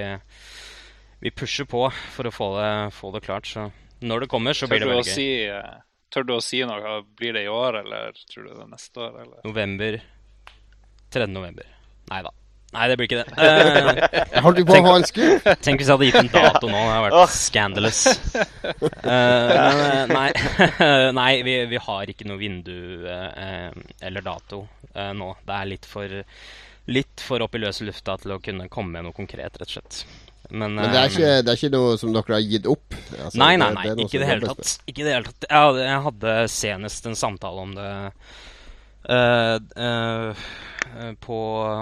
vi pusher på for å få det, få det klart. Så når det kommer, så blir det veldig gøy. si, eh, tør du å si noe? Blir det i år, eller tror du det er neste år? Eller? November 3. november. Nei da. Nei, det blir ikke det. <laughs> Uh, holdt du på å ha en skur tenk hvis jeg hadde gitt en dato nå. Det hadde vært scandalous. Uh, <laughs> men eh, nei, <laughs> nei vi, vi har ikke noe vindu uh, eller dato uh, nå. Det er litt for, litt for opp i løse lufta til å kunne komme med noe konkret, rett og slett. Men, Men det er, ikke, det er ikke noe som dere har gitt opp? Altså, Nei, nei, nei, det ikke i det hele tatt. Ikke det hele tatt. Jeg hadde, jeg hadde senest en samtale om det eh, eh, eh, på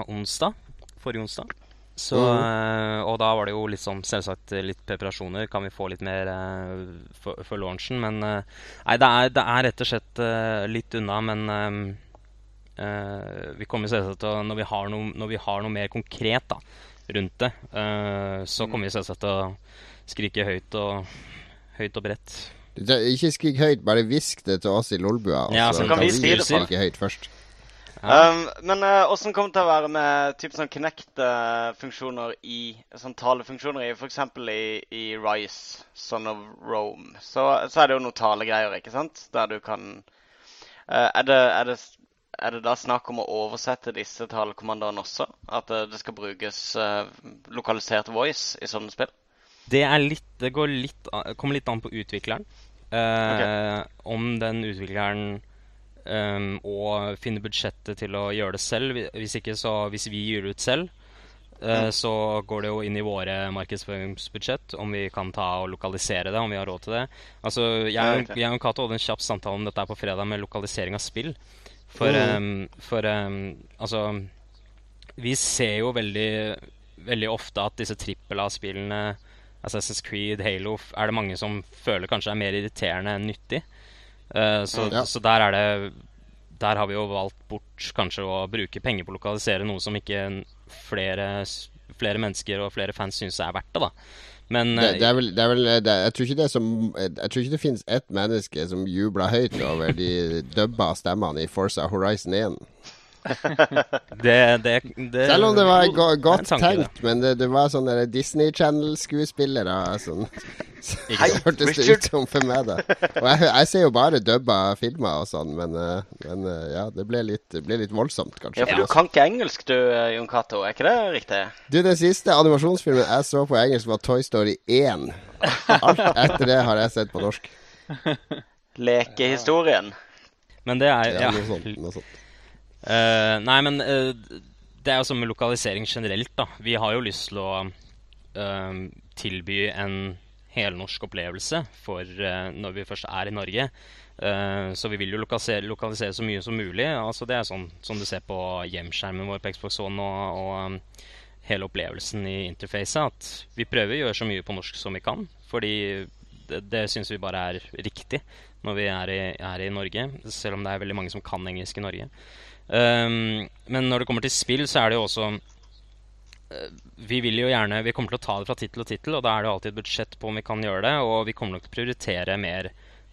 onsdag. Forrige onsdag. Så, Mhm. eh, og da var det jo litt sånn, selvsagt litt preparasjoner. Kan vi få litt mer eh, for, for launchen? Men eh, nei, det er, det er rett og slett litt unna. Men vi kommer selvsagt til å Når vi har noe, vi har noe mer konkret da, rundt det, så Mm. kommer vi selvsagt til å skrike høyt og, høyt og bredt. Ikke skrik høyt, bare hvisk det til oss i Lolbua. Ja, så så kan vi si det, skrike høyt først. Um, men uh, kommer det til å være med typ sånn Kinect-funksjoner i sånn talefunksjoner i f.eks. I, i Rise, Son of Rome? Så, så er det jo noen talegreier, ikke sant? Der du kan uh, er, det, er, det, er det da snakk om å oversette disse talekommandoene også? At uh, det skal brukes lokalisert voice i sånne spill? Det, er litt, det går litt, an- kommer litt an på utvikleren. Okay. Om den utvikleren um, og finne budsjettet til å gjøre det selv. Hvis ikke, så hvis vi gir det ut selv, eh, så går det jo inn i våre markedsføringsbudsjett om vi kan ta og lokalisere det, om vi har råd til det. Altså, jeg, jeg og Cato hadde en kjapp samtale om dette på fredag med lokalisering av spill. For, um, for um, altså Vi ser jo veldig, veldig ofte at disse trippel A-spillene Assassin's Creed, Halo, er det mange som føler kanskje er mer irriterende enn nyttig. Eh, så, Ja. så der er det Der har vi jo valgt bort kanskje å bruke penger på å lokalisere noe som ikke flere, flere mennesker og flere fans syns er verdt det, da. Men Det, eh, det er vel, det er vel det, Jeg tror ikke det som Jeg tror ikke det finnes ett menneske som jubler høyt over de <laughs> dubba stemmene i Forza Horizon 1. det, det, det Selv om det var go godt tanke, tenkt, men det, det var sånne Disney Channel-skuespillere sånn, Så Hei, hørtes det ut som for meg, da. Og jeg, jeg ser jo bare dubba filmer og sånn, men, eh, men eh, ja, det ble litt, det ble litt voldsomt, kanskje. Ja, for du kan ikke engelsk du, eh, Jon Cato, er ikke det riktig? Du, den siste animasjonsfilmen jeg så på engelsk, var Toy Story 1. Alt etter det har jeg sett på norsk. Lekehistorien. Men det er Ja, ja. noe sånt. Noe sånt. Eh, nei, men uh, det er jo sånn med lokalisering generelt, da. Vi har jo lyst til å uh, tilby en helnorsk opplevelse for når vi først er i Norge. Så vi vil jo lokalisere, lokalisere så mye som mulig. Altså Det er sånn som du ser på hjemskjermen vår på Xbox One og, og um, hele opplevelsen i interfacet. At vi prøver å gjøre så mye på norsk som vi kan. Fordi det, det syns vi bare er riktig når vi er i, er i Norge. Selv om det er veldig mange som kan engelsk i Norge. Um, men når det kommer til spill, så er det jo også uh, Vi vil jo gjerne Vi kommer til å ta det fra tittel og tittel, og da er det alltid et budsjett på om vi kan gjøre det. Og vi kommer nok til å prioritere mer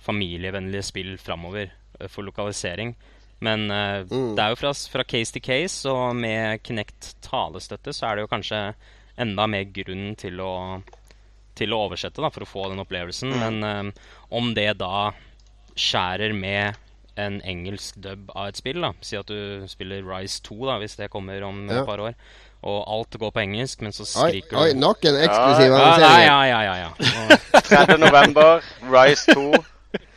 familievennlige spill framover uh, for lokalisering. Men uh, Mm. det er jo fra, fra case til case, og med Kinect talestøtte så er det jo kanskje enda mer grunn til å, til å oversette da, for å få den opplevelsen. Men eh, om det da skjærer med en engelsk dub av et spill, da si at du spiller Rise 2, da, hvis det kommer om Ja. et par år, og alt går på engelsk, men så Oi, skriker oi, du nok en eksklusiv Ja, ja, annonsering. ja, ja, ja, ja. <laughs> Og 3. november, Rise 2.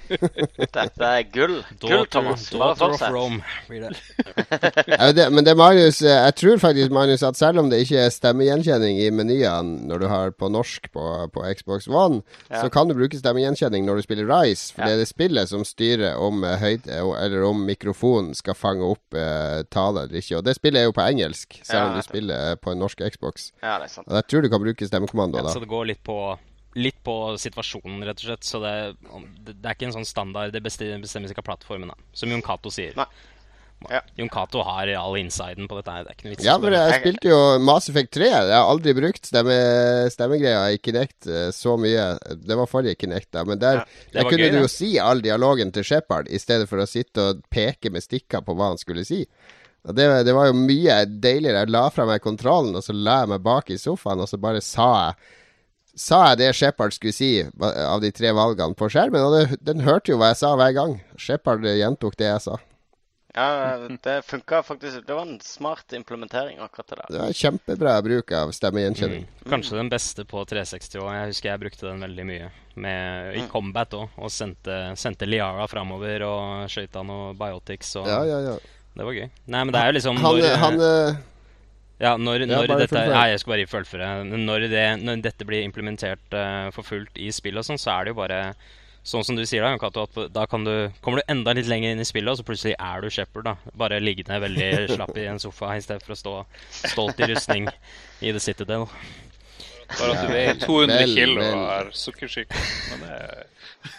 <laughs> Dette er gull. Gull, Thomas. Bare daughter of fortsett. Rome. <laughs> Ja, men det Magnus, eh, jeg tror faktisk Magnus at selv om det ikke er stemmegjenkjenning i menyene når du har på norsk på, på Xbox One, Ja. så kan du bruke stemmegjenkjenning når du spiller Rise. For Ja. det er det spillet som styrer om eh, høyde eller om mikrofonen skal fange opp eh, tale eller ikke. Og det spillet er jo på engelsk, selv Ja, om du spiller på en norsk Xbox. Ja, det er sant. Og jeg tror du kan bruke stemmekommando da. Så det går litt på, litt på situasjonen, rett og slett. Så det, det, er ikke en sånn standard Det bestemmes ikke av plattformen, da. Som Jon Cato sier. Nei. Ja. Jon Cato har all insiden på dette her. Det er ikke noe vits Ja, men for jeg spilte jo Mass Effect 3. Jeg har aldri brukt stemme, stemmegreia i Kinect eh, så mye. Det var forrige Kinect, da. Men der, Ja, der kunne gøy, du jo si all dialogen til Shepard, i stedet for å sitte og peke med stikker på hva han skulle si. Og det, det var jo mye deiligere. Jeg la fra meg kontrollen, og så la jeg meg bak i sofaen, og så bare sa jeg Sa jeg det Shepard skulle si av de tre valgene på skjermen? Og det, den hørte jo hva jeg sa hver gang. Shepard gjentok det jeg sa. Ja, det funka faktisk. Det var en smart implementering, akkurat det der. Det var kjempebra bruk av stemmegjenkjenning. Mm. Kanskje den beste på 360 òg. Jeg husker jeg brukte den veldig mye med, i combat òg. Og sendte, sendte Liara framover og skøyta noe biotics. Og Ja, ja, ja. Det var gøy. Nei, men det er jo liksom Han, når, han eh, Ja, når, Ja, når dette. Nei, jeg skal bare fullføre. Når, det, når dette blir implementert uh, for fullt i spillet sånn, så er det jo bare Sånn som du sier da, Kato, at da kan du, kommer du enda litt lenger inn i spillet, og så plutselig er du Shepherd. da. Bare liggende veldig slapp i en sofa i stedet for å stå stolt i rustning i The Citadel. Bare at du veier 200 vel, kilo vel. og er sukkersyk. Er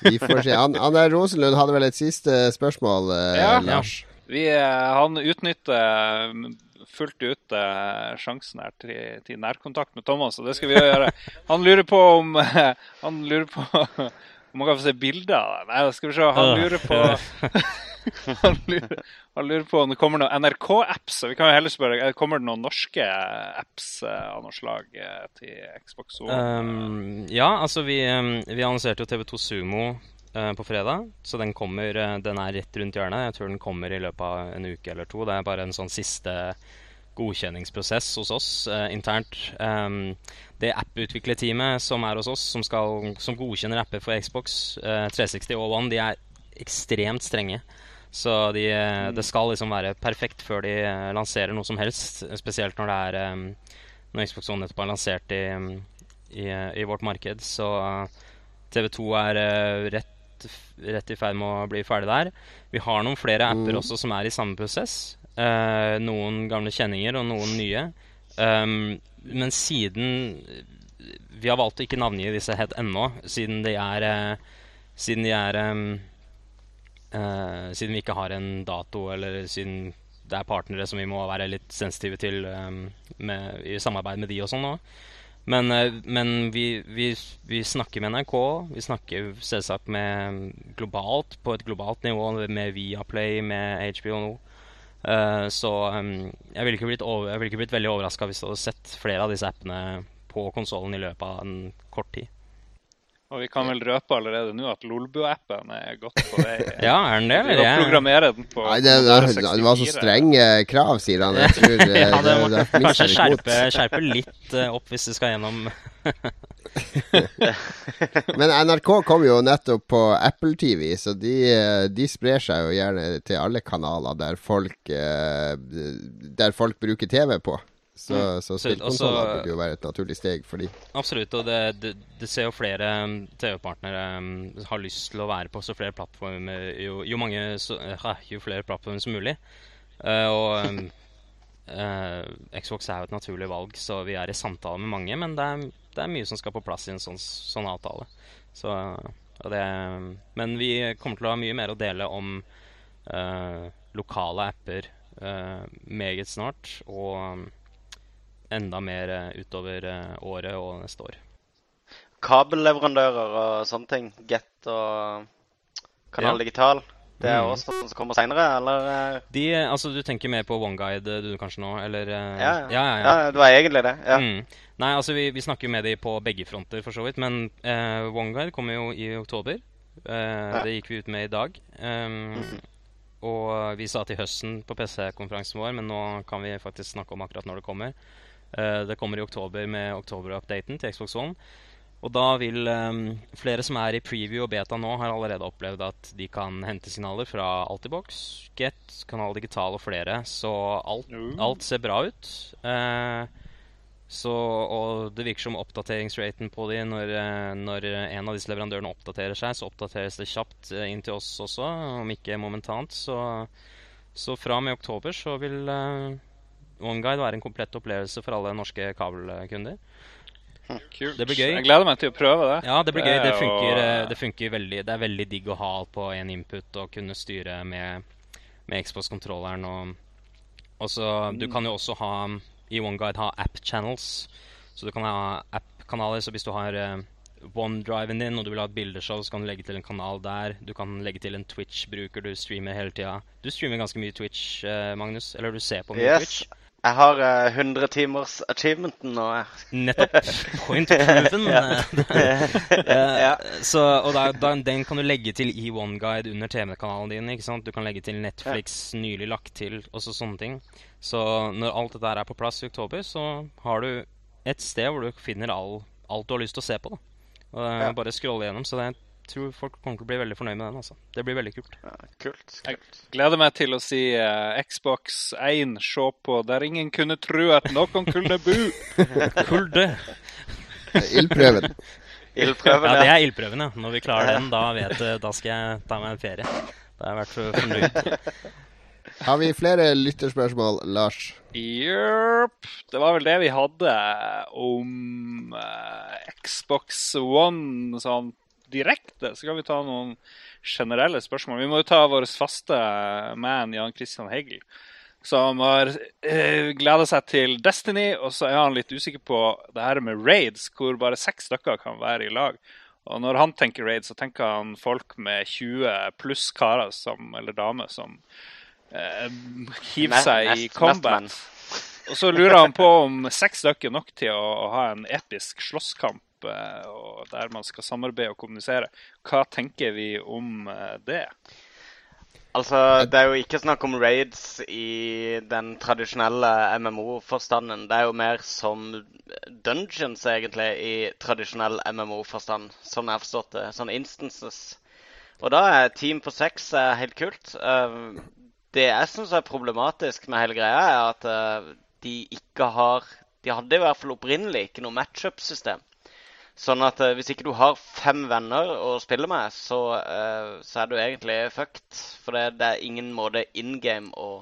Vi får se. Han, han der Rosenlund hadde vel et siste spørsmål, eh, Ja. Lars? Vi, eh, han utnytter mm, fullt ut eh, sjansen her til, til nærkontakt med Thomas, og det skal vi jo gjøre. Han lurer på om <laughs> Han lurer på <laughs> om man kan få se bilder av det. Nei, skal vi se. Han Øh, lurer på <laughs> han, lurer, han lurer på om det kommer noen NRK-apps. Vi kan jo heller spørre eh, kommer det noen norske apps eh, av noe slag til Xbox One. Um, ja, altså vi, um, vi annonserte jo TV2 Sumo på fredag, så den kommer eh, Den er rett rundt hjørnet. Jeg tror den kommer i løpet av en uke eller to. Det er bare en sånn siste godkjenningsprosess hos oss eh, internt. Um, det apputviklerteamet som er hos oss, som, skal, som godkjenner apper for Xbox eh, 360 og One, de er ekstremt strenge. Så de, mm. det skal liksom være perfekt før de eh, lanserer noe som helst. Spesielt når det er um, når Xbox One nettopp er lansert i, i, i vårt marked. Så TV2 er uh, rett, rett i ferd med å bli ferdig der. Vi har noen flere apper Mm. også som er i samme prosess. Uh, noen gamle kjenninger og noen nye. Um, men siden Vi har valgt å ikke navngi disse helt ennå, siden de er uh, Siden de er um, uh, Siden vi ikke har en dato, eller siden det er partnere som vi må være litt sensitive til um, med, i samarbeid med de og sånn òg. Men, eh, men vi, vi, vi snakker med NRK. Vi snakker selvsagt med globalt, på et globalt nivå, med Viaplay, med HBO nå. Uh, så um, jeg ville ikke ville ikke blitt veldig overraska hvis du hadde sett flere av disse appene på konsollen i løpet av en kort tid. Og vi kan vel røpe allerede nå at Lolbua-appen er godt på vei. <laughs> Ja, er den det? Vi eller? kan programmere den på Nei, det, det, det var så strenge krav, sier han. Jeg tror det, <laughs> Ja, det det, det, det kanskje skjerpe, <laughs> skjerpe litt eh, opp hvis du skal gjennom Men NRK kom jo nettopp på Apple TV, så de, eh, de sprer seg jo gjerne til alle kanaler der folk, eh, der folk bruker TV på. Så, så spillkonsoller burde jo være et naturlig steg for de. Absolutt. Og det, det, det ser jo flere um, TV-partnere um, har lyst til å være på så flere plattformer jo, jo, mange, så, uh, jo flere plattformer som mulig. Uh, og um, uh, <laughs> Xbox er jo et naturlig valg, så vi er i samtale med mange. Men det er, det er mye som skal på plass i en sånn, sånn avtale. Så, og det, men vi kommer til å ha mye mer å dele om eh, lokale apper eh, meget snart. Og um, enda mer eh, utover eh, året og neste år. Kabelleverandører og sånne ting. Get og Kanal Ja. Digital. Det er Mm. også noe som kommer seinere, eller? eh? De, altså, du tenker mer på OneGuide du kanskje nå, eller? Ja, ja, ja. ja. det var egentlig det. Ja. Mm. Nei, altså vi, vi snakker med de på begge fronter, for så vidt. Men eh, OneGuide kommer jo i oktober. Eh, Det gikk vi ut med i dag. Um, Og vi sa til høsten på PC-konferansen vår, men nå kan vi faktisk snakke om akkurat når det kommer. Eh, det kommer i oktober med oktober-updaten til Xbox One. Og da vil um, flere som er i preview og beta nå, har allerede opplevd at de kan hente signaler fra Altibox, Get, Kanal Digital og flere. Så alt, alt ser bra ut. Uh, så, og det virker som oppdateringsraten på de når, når en av disse leverandørene oppdaterer seg, så oppdateres det kjapt inn til oss også, om ikke momentant. Så, så fra og med oktober så vil uh, OneGuide være en komplett opplevelse for alle norske kabelkunder. Kult. Det blir gøy. Jeg gleder meg til å prøve det. Ja, det blir gøy. Det er funker, eh, det funker veldig Det er veldig digg å ha alt på én input og kunne styre med, med Xbox-kontrolleren og og så, Du kan jo også ha i OneGuide ha app-channels. Så du kan ha app-kanaler. Så hvis du har eh, OneDriven din og du vil ha et bildeshow, så kan du legge til en kanal der. Du kan legge til en Twitch-bruker du streamer hele tida. Du streamer ganske mye Twitch, eh, Magnus. Eller du ser på mye Yes. Twitch. Jeg har uh, 100 timers achievementen nå. Nettopp. Point proven. <laughs> <laughs> Eh, Ja. så, og da, da, den kan du legge til i OneGuide under TV-kanalen din. ikke sant? Du kan legge til Netflix, nylig lagt til, og så sånne ting. Så når alt dette er på plass i oktober, så har du et sted hvor du finner all, alt du har lyst til å se på. da. Og, eh, Ja. Bare scrolle gjennom. Så det, jeg tror folk kommer til å bli veldig fornøyd med den. altså. Det blir veldig kult. Ja, kult. Jeg gleder meg til å si uh, Xbox 1, se på der ingen kunne tro at noen kunne bo. <laughs> Kulde! Ildprøven. Ildprøven, Ja, det er ildprøven, ja. Når vi klarer den, da, vet, da skal jeg ta meg en ferie. Da har jeg vært for- fornøyd. <laughs> Har vi flere lytterspørsmål, Lars? Jøp. Det var vel det vi hadde om uh, Xbox One sånn direkte. Så kan vi ta noen generelle spørsmål. Vi må jo ta vår faste man Jan Christian Hegel, som har uh, gleda seg til Destiny, og så er han litt usikker på det her med raids, hvor bare seks stykker kan være i lag. Og når han tenker raid, så tenker han folk med 20 pluss karer som, eller damer som eh, hiver seg i combat. Og så lurer han på om seks stykker er nok til å, å ha en episk slåsskamp eh, og der man skal samarbeide og kommunisere. Hva tenker vi om eh, det? Altså, det er jo ikke snakk om raids i den tradisjonelle MMO-forstanden. Det er jo mer som dungeons, egentlig, i tradisjonell MMO-forstand. Sånn jeg har forstått det. Sånn instances. Og da er team på seks eh, helt kult. Eh, det jeg syns er problematisk med hele greia, er at de ikke har De hadde i hvert fall opprinnelig ikke noe matchup-system. Sånn at eh, hvis ikke du har fem venner å spille med, så, eh, så er du egentlig fucked. For det, det er ingen måte in game å,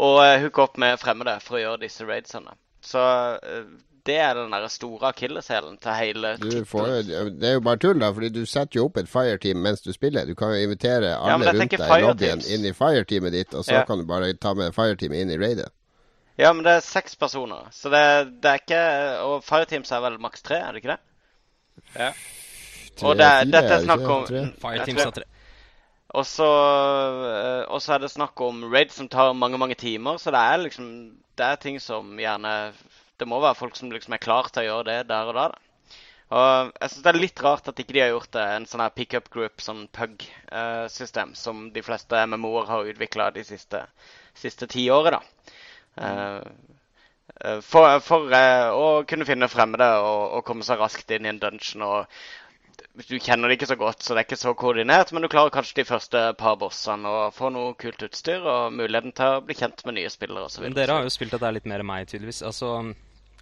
å eh, hooke opp med fremmede for å gjøre disse raidsene. Så eh, det er den der store akilleshælen til hele tittelen. det er jo bare tull, da, fordi du setter jo opp et fireteam mens du spiller. Du kan jo invitere alle ja, rundt deg i lobbyen inn i fireteamet ditt, og så Ja. kan du bare ta med fireteamet inn i raidet. Ja, men det er seks personer. Så det, det er ikke Og Fireteams er vel maks tre, er det ikke det? Ja. Og det, dette er snakk om Tre? Fireteams av tre. Og så, eh, og så er det snakk om raid som tar mange mange timer. Så det er liksom Det er ting som gjerne Det må være folk som liksom er klar til å gjøre det der og da. da. Og jeg syns det er litt rart at ikke de har gjort det en sånn her pickup group, sånn pug-system, som de fleste MMO-er har utvikla de siste, siste ti året, da. Mm. eh, for, for eh, å kunne finne fremmede og, og komme seg raskt inn i en dungeon. og Du kjenner det ikke så godt, så det er ikke så koordinert, men du klarer kanskje de første par bossene og får noe kult utstyr og muligheten til å bli kjent med nye spillere osv. Dere har jo spilt dette litt mer meg, tydeligvis. Altså,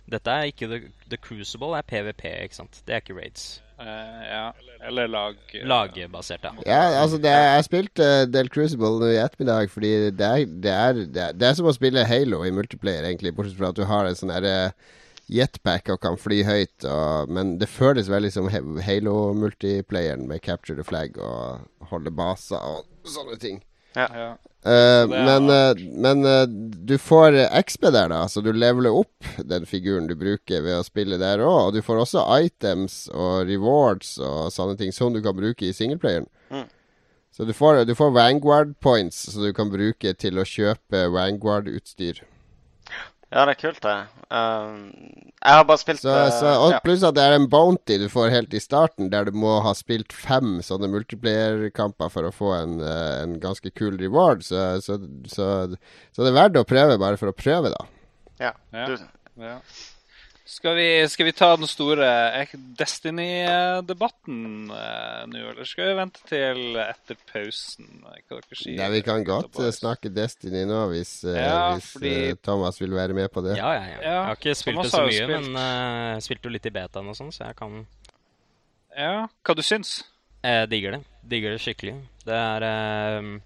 dette er ikke The, the Crucible, det er PVP, ikke sant? Det er ikke raids. Eh, ja. Eller lag eh, Lagbasert, ja. Ja, altså det er, Jeg spilte uh, Del Crucible i ettermiddag fordi det er, det, er, det, er, det er som å spille Halo i multiplayer, egentlig, bortsett fra at du har en sånn derre jetpack og kan fly høyt. Og, men det føles veldig som Halo-multiplayeren med capture the flag og holde baser og sånne ting. Ja. Eh, men uh, men uh, du får XB XP der, da, så du leveler opp den figuren du bruker ved å spille der òg. Og du får også items og rewards og sånne ting som du kan bruke i singleplayeren. Mm. Så du får, du får Vanguard points, så du kan bruke til å kjøpe Vanguard-utstyr. Ja, det er kult, det. Um, jeg har bare spilt Så, uh, så, og ja. pluss at det er en bounty du får helt i starten, der du må ha spilt fem sånne multiplierkamper for å få en, eh, en ganske kul reward. Så, så, så, så det er verdt å prøve, bare for å prøve, da. Ja. Ja. Du, Ja. Skal vi, skal vi ta den store Destiny-debatten eh, nå, eller skal vi vente til etter pausen? Hva dere sier? Nei, vi kan godt eh, snakke Destiny nå, hvis, eh, Ja, hvis fordi- eh, Thomas vil være med på det. Ja, ja, ja. Jeg har ikke spilt Thomas det så mye, spilt. men uh, spilte jo litt i betaen og sånn, så jeg kan Ja, hva du syns? Jeg digger det. Digger det skikkelig. Det er uh,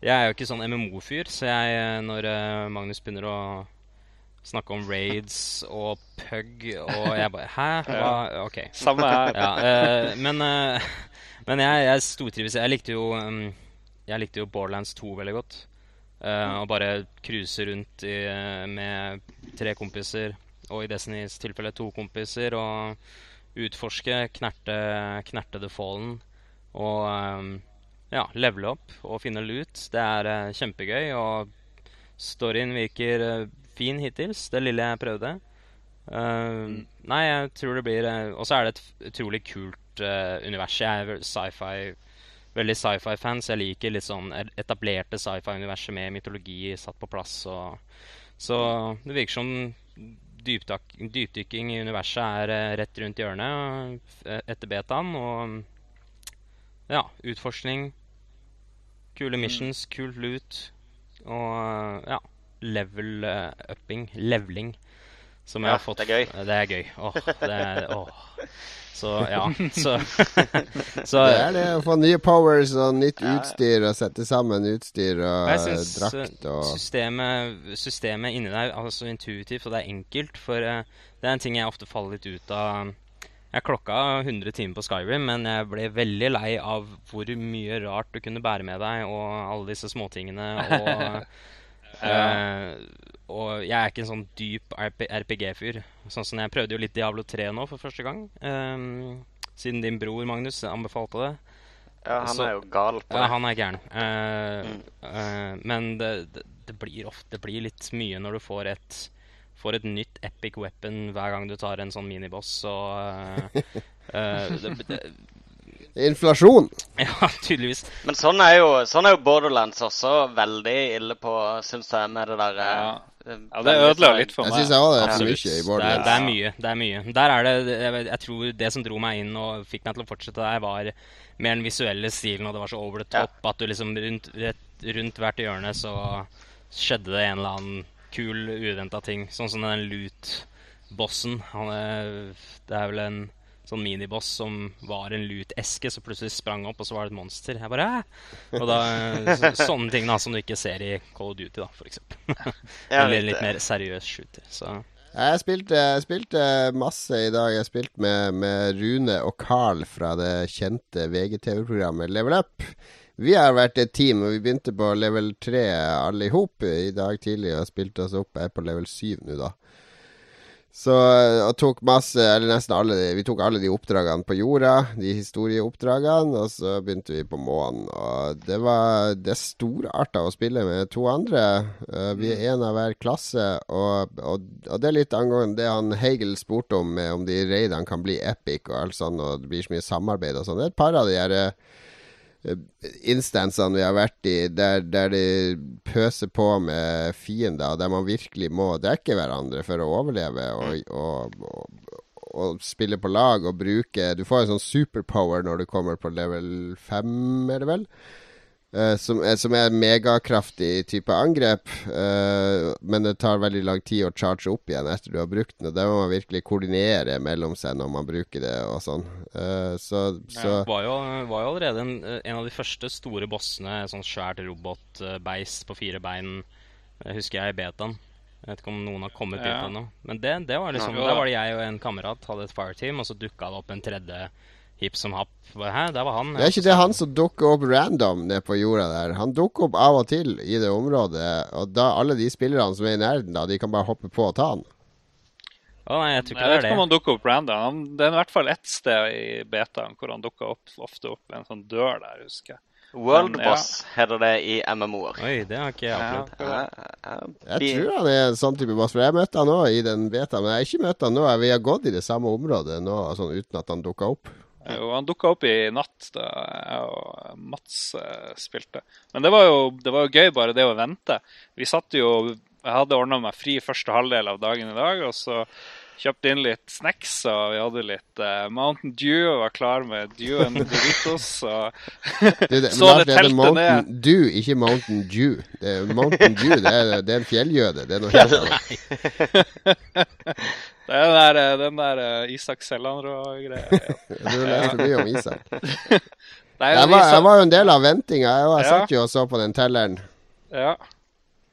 Jeg er jo ikke sånn MMO-fyr, så jeg, når Magnus begynner å snakke om raids og pug og jeg bare Hæ? Hva? OK. Samme her. Ja, uh, men uh, men jeg, jeg stortrives. Jeg likte jo um, Jeg likte jo Borderlands 2 veldig godt. Eh, og bare cruise rundt i, med tre kompiser, og i Destinys tilfelle to kompiser, og utforske, knerte, knerte The Fallen. Og um, ja, levele opp og finne loot. Det er kjempegøy, og storyen virker fin hittils, det lille jeg prøvde. Eh, Nei, jeg tror det blir eh, Og så er det et utrolig kult uh, univers. Jeg er sci-fi Veldig sci-fi-fan, så jeg liker litt sånn etablerte sci-fi-universet med mytologi satt på plass. Og, så det virker som dypdykking i universet er uh, rett rundt hjørnet uh, etter betaen. Og ja, utforskning. Kule missions, kult loot. Og ja, level eh, upping. Leveling. Som jeg Ja, har fått det er gøy. Det er gøy. Åh, det er, <laughs> åh. Så ja. Så, <laughs> så Det er det å få nye powers og nytt Ja. utstyr og sette sammen utstyr og Jeg eh, synes drakt og systemet, systemet inni der er så intuitivt, og det er enkelt. For eh, det er en ting jeg ofte faller litt ut av. Jeg klokka 100 timer på Skyrim, men jeg ble veldig lei av hvor mye rart du kunne bære med deg, og alle disse småtingene. Og, <laughs> eh, og jeg er ikke en sånn dyp RPG-fyr. Sånn som Jeg prøvde jo litt Diablo 3 nå for første gang. Um, siden din bror Magnus anbefalte det. ja, han Så- er jo gal på Ja, han er gæren. Uh, Mm. uh, men det, det, det blir ofte det blir litt mye når du får et Får et nytt epic weapon hver gang du tar en sånn miniboss, og uh, <laughs> eh, det, det, Inflasjon! Ja, <laughs> tydeligvis. Men sånn er, jo, sånn er jo Borderlands også veldig ille på, syns jeg, med det der Ja. eh, Ja, det ødela litt for Jeg meg. syns jeg òg det er for mye i Det er, det er mye. det er mye. Der er det jeg, jeg tror det som dro meg inn og fikk meg til å fortsette der, var mer den visuelle stilen, og det var så over the Ja. top at du liksom rundt, rett, rundt hvert hjørne så skjedde det en eller annen kul, uventa ting. Sånn som den loot-bossen. Det er vel en sånn miniboss som var en loot-eske, så plutselig sprang opp, og så var det et monster. Jeg bare Æ! Og da, så, Sånne ting da som du ikke ser i Call of Duty, da. Ja, <laughs> Eller litt mer seriøs shooter. Så Jeg spilte, jeg spilte masse i dag. Jeg spilte med, med Rune og Carl fra det kjente VGTV-programmet Level Up. Vi har vært et team, og vi begynte på level 3 alle i hop i dag tidlig og spilte oss opp. Jeg er på level 7 nå, da. Så og tok masse, eller nesten alle de, Vi tok alle de oppdragene på jorda, de historieoppdragene, og så begynte vi på månen. Og det var Det storarta å spille med to andre. Eh, vi er én av hver klasse, og, og, og det er litt angående det han Hegel spurte om, med om de raidene kan bli epic og alt sånn, og det blir så mye samarbeid og sånn. Det er et par av de her eh, instansene vi har vært i, der, der de pøser på med fiender, der man virkelig må dekke hverandre for å overleve og, og, og, og spille på lag og bruke Du får en sånn superpower når du kommer på level 5, er det vel? Eh, som, er, som er megakraftig type angrep, uh, men det tar veldig lang tid å charge opp igjen etter du har brukt den. og Det må man virkelig koordinere mellom seg når man bruker det og sånn. Uh, så, så var jo, var jo allerede en, en av de første store bossene. Sånn svært robotbeis på fire bein. Det husker jeg i betaen. Jeg vet ikke om noen har kommet dit Ja. ennå. Men det, det var liksom, Ja. der var det jeg og en kamerat hadde et fireteam, og så dukka det opp en tredje hipp som happ. Hæ, der var han. Det er ikke det han som dukker opp random nede på jorda der. Han dukker opp av og til i det området, og da alle de spillerne som er i nærheten, da, de kan bare hoppe på og ta han. Å, nei, jeg tror Jeg vet det ikke om han dukker opp random. Det er i hvert fall ett sted i betaen hvor han dukker opp, ofte opp en sånn dør der, husker jeg. World ja. Boss heter det i MMO-er. Oi, det har ikke jeg opplevd. det var- Jeg tror han er en sånn type boss, for jeg møtte han òg i den beta, men jeg har ikke møtt han nå. Vi har gått i det samme området nå, sånn uten at han dukka opp. Jo, han dukka opp i natt da jeg og Mats eh, spilte. Men det var, jo, det var jo gøy, bare det å vente. Vi satt jo Jeg hadde ordna meg fri første halvdel av dagen i dag, og så kjøpte inn litt snacks, og vi hadde litt uh, Mountain Dew og var klar med Dew and Doritos. Og <laughs> Det, det, Så det teltet Mountain Dew, ikke Mountain Dew. Det Mountain Dew, det er, det er en fjelljøde. Det er noe helt annet. <laughs> det er den der, eh, den der eh, Isak Sellandrå-greia. <laughs> Du leste mye om Isak. <laughs> Nei, Jeg var, jeg var jo en del av ventinga. Jeg, var, jeg Ja. satt jo og så på den telleren. Ja,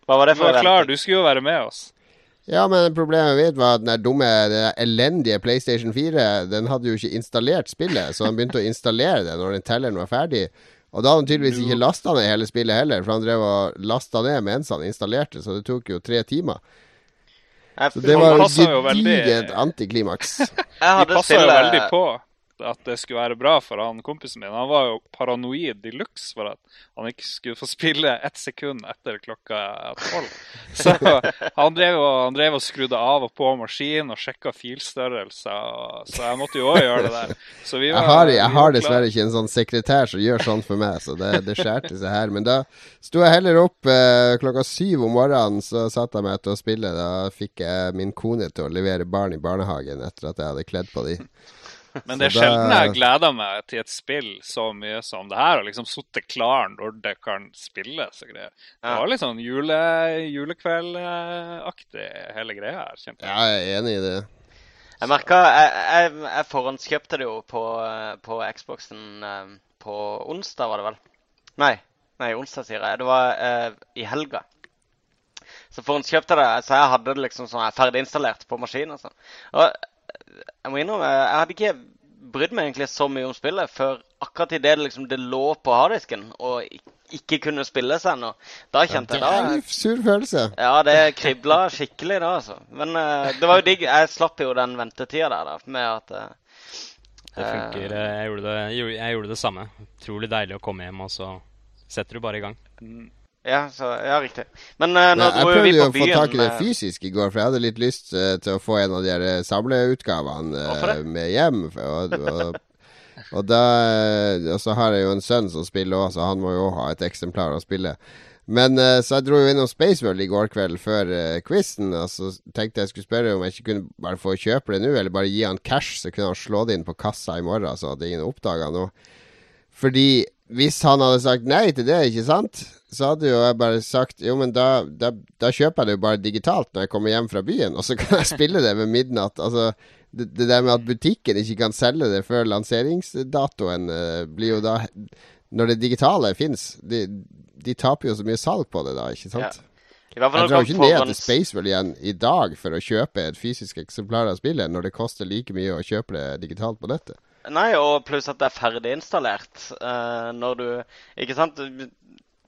Hva var det du for var event? klar. Du skulle jo være med oss. Ja, men problemet mitt var at den der dumme, den der elendige PlayStation 4 Den hadde jo ikke installert spillet, så han begynte å installere det når den telleren var ferdig. Og da hadde han tydeligvis ikke lasta ned hele spillet heller, for han drev og lasta ned mens han installerte, så det tok jo tre timer. Jeg, Så det var passet gedigent antiklimaks. De passa jo veldig på at det skulle være bra for han kompisen min. Han var jo paranoid de luxe for at han ikke skulle få spille ett sekund etter klokka tolv. Så han drev, og, han drev og skrudde av og på maskinen og sjekka filstørrelser. Så jeg måtte jo òg gjøre det der. Så vi Jeg har, jeg har dessverre ikke en sånn sekretær som gjør sånn for meg, så det, det skjærte seg her. Men da sto jeg heller opp eh, klokka syv om morgenen, så satte jeg meg til å spille. Da fikk jeg min kone til å levere barn i barnehagen etter at jeg hadde kledd på de. Men det er sjelden jeg gleder meg til et spill så mye som det her. Og liksom sittet klar når det kan spilles og greier. Det var litt sånn jule, julekveldaktig hele greia her, Kjempe. jeg. Ja, jeg er enig i det. Jeg merka jeg, jeg, jeg forhåndskjøpte det jo på, på Xboxen eh, på onsdag, var det vel? Nei, nei onsdag, sier jeg. Det var eh, i helga. Så forhåndskjøpte jeg det, så jeg hadde det liksom sånn ferdig installert på maskinen. og sånn. Og jeg må innrømme, jeg hadde ikke brydd meg egentlig så mye om spillet før akkurat idet det, liksom, det lå på harddisken og ikke kunne spilles ennå. Da kjente Det jeg er da en sur følelse. ja, det kribla skikkelig da, altså. Men uh, det var jo digg. Jeg slapp jo den ventetida der, da, med at uh, Det funker. eh, Jeg gjorde det, jeg gjorde det samme. Utrolig deilig å komme hjem, og så setter du bare i gang. Ja, så, ja, riktig. Men uh, nå Men jeg dro jo prøvde vi jo på å få tak i det eh, fysisk i går, for jeg hadde litt lyst uh, til å få en av de eh, samleutgavene uh, med hjem. Og, og, og, da, og så har jeg jo en sønn som spiller òg, så han må jo ha et eksemplar å spille. Men Så jeg dro jo innom Spaceworld i går kveld før quizen, og så tenkte jeg skulle spørre om jeg ikke kunne bare få kjøpe det nå, eller bare gi han cash, så kunne han slå det inn på kassa i morgen, så hadde ingen oppdaga noe. Fordi hvis han hadde sagt nei til det, ikke sant, så hadde jo jeg bare sagt jo, men da, da, da kjøper jeg det jo bare digitalt når jeg kommer hjem fra byen, og så kan jeg spille det ved midnatt. Altså, det, det der med at butikken ikke kan selge det før lanseringsdatoen, eh, blir jo da Når det digitale fins, de, de taper jo så mye salg på det da, ikke sant? Ja. Jeg drar jo ikke ned til Spacewell igjen i dag for å kjøpe et fysisk eksemplar av spillet, når det koster like mye å kjøpe det digitalt på nettet. Nei, og pluss at det er ferdiginstallert uh, når du Ikke sant?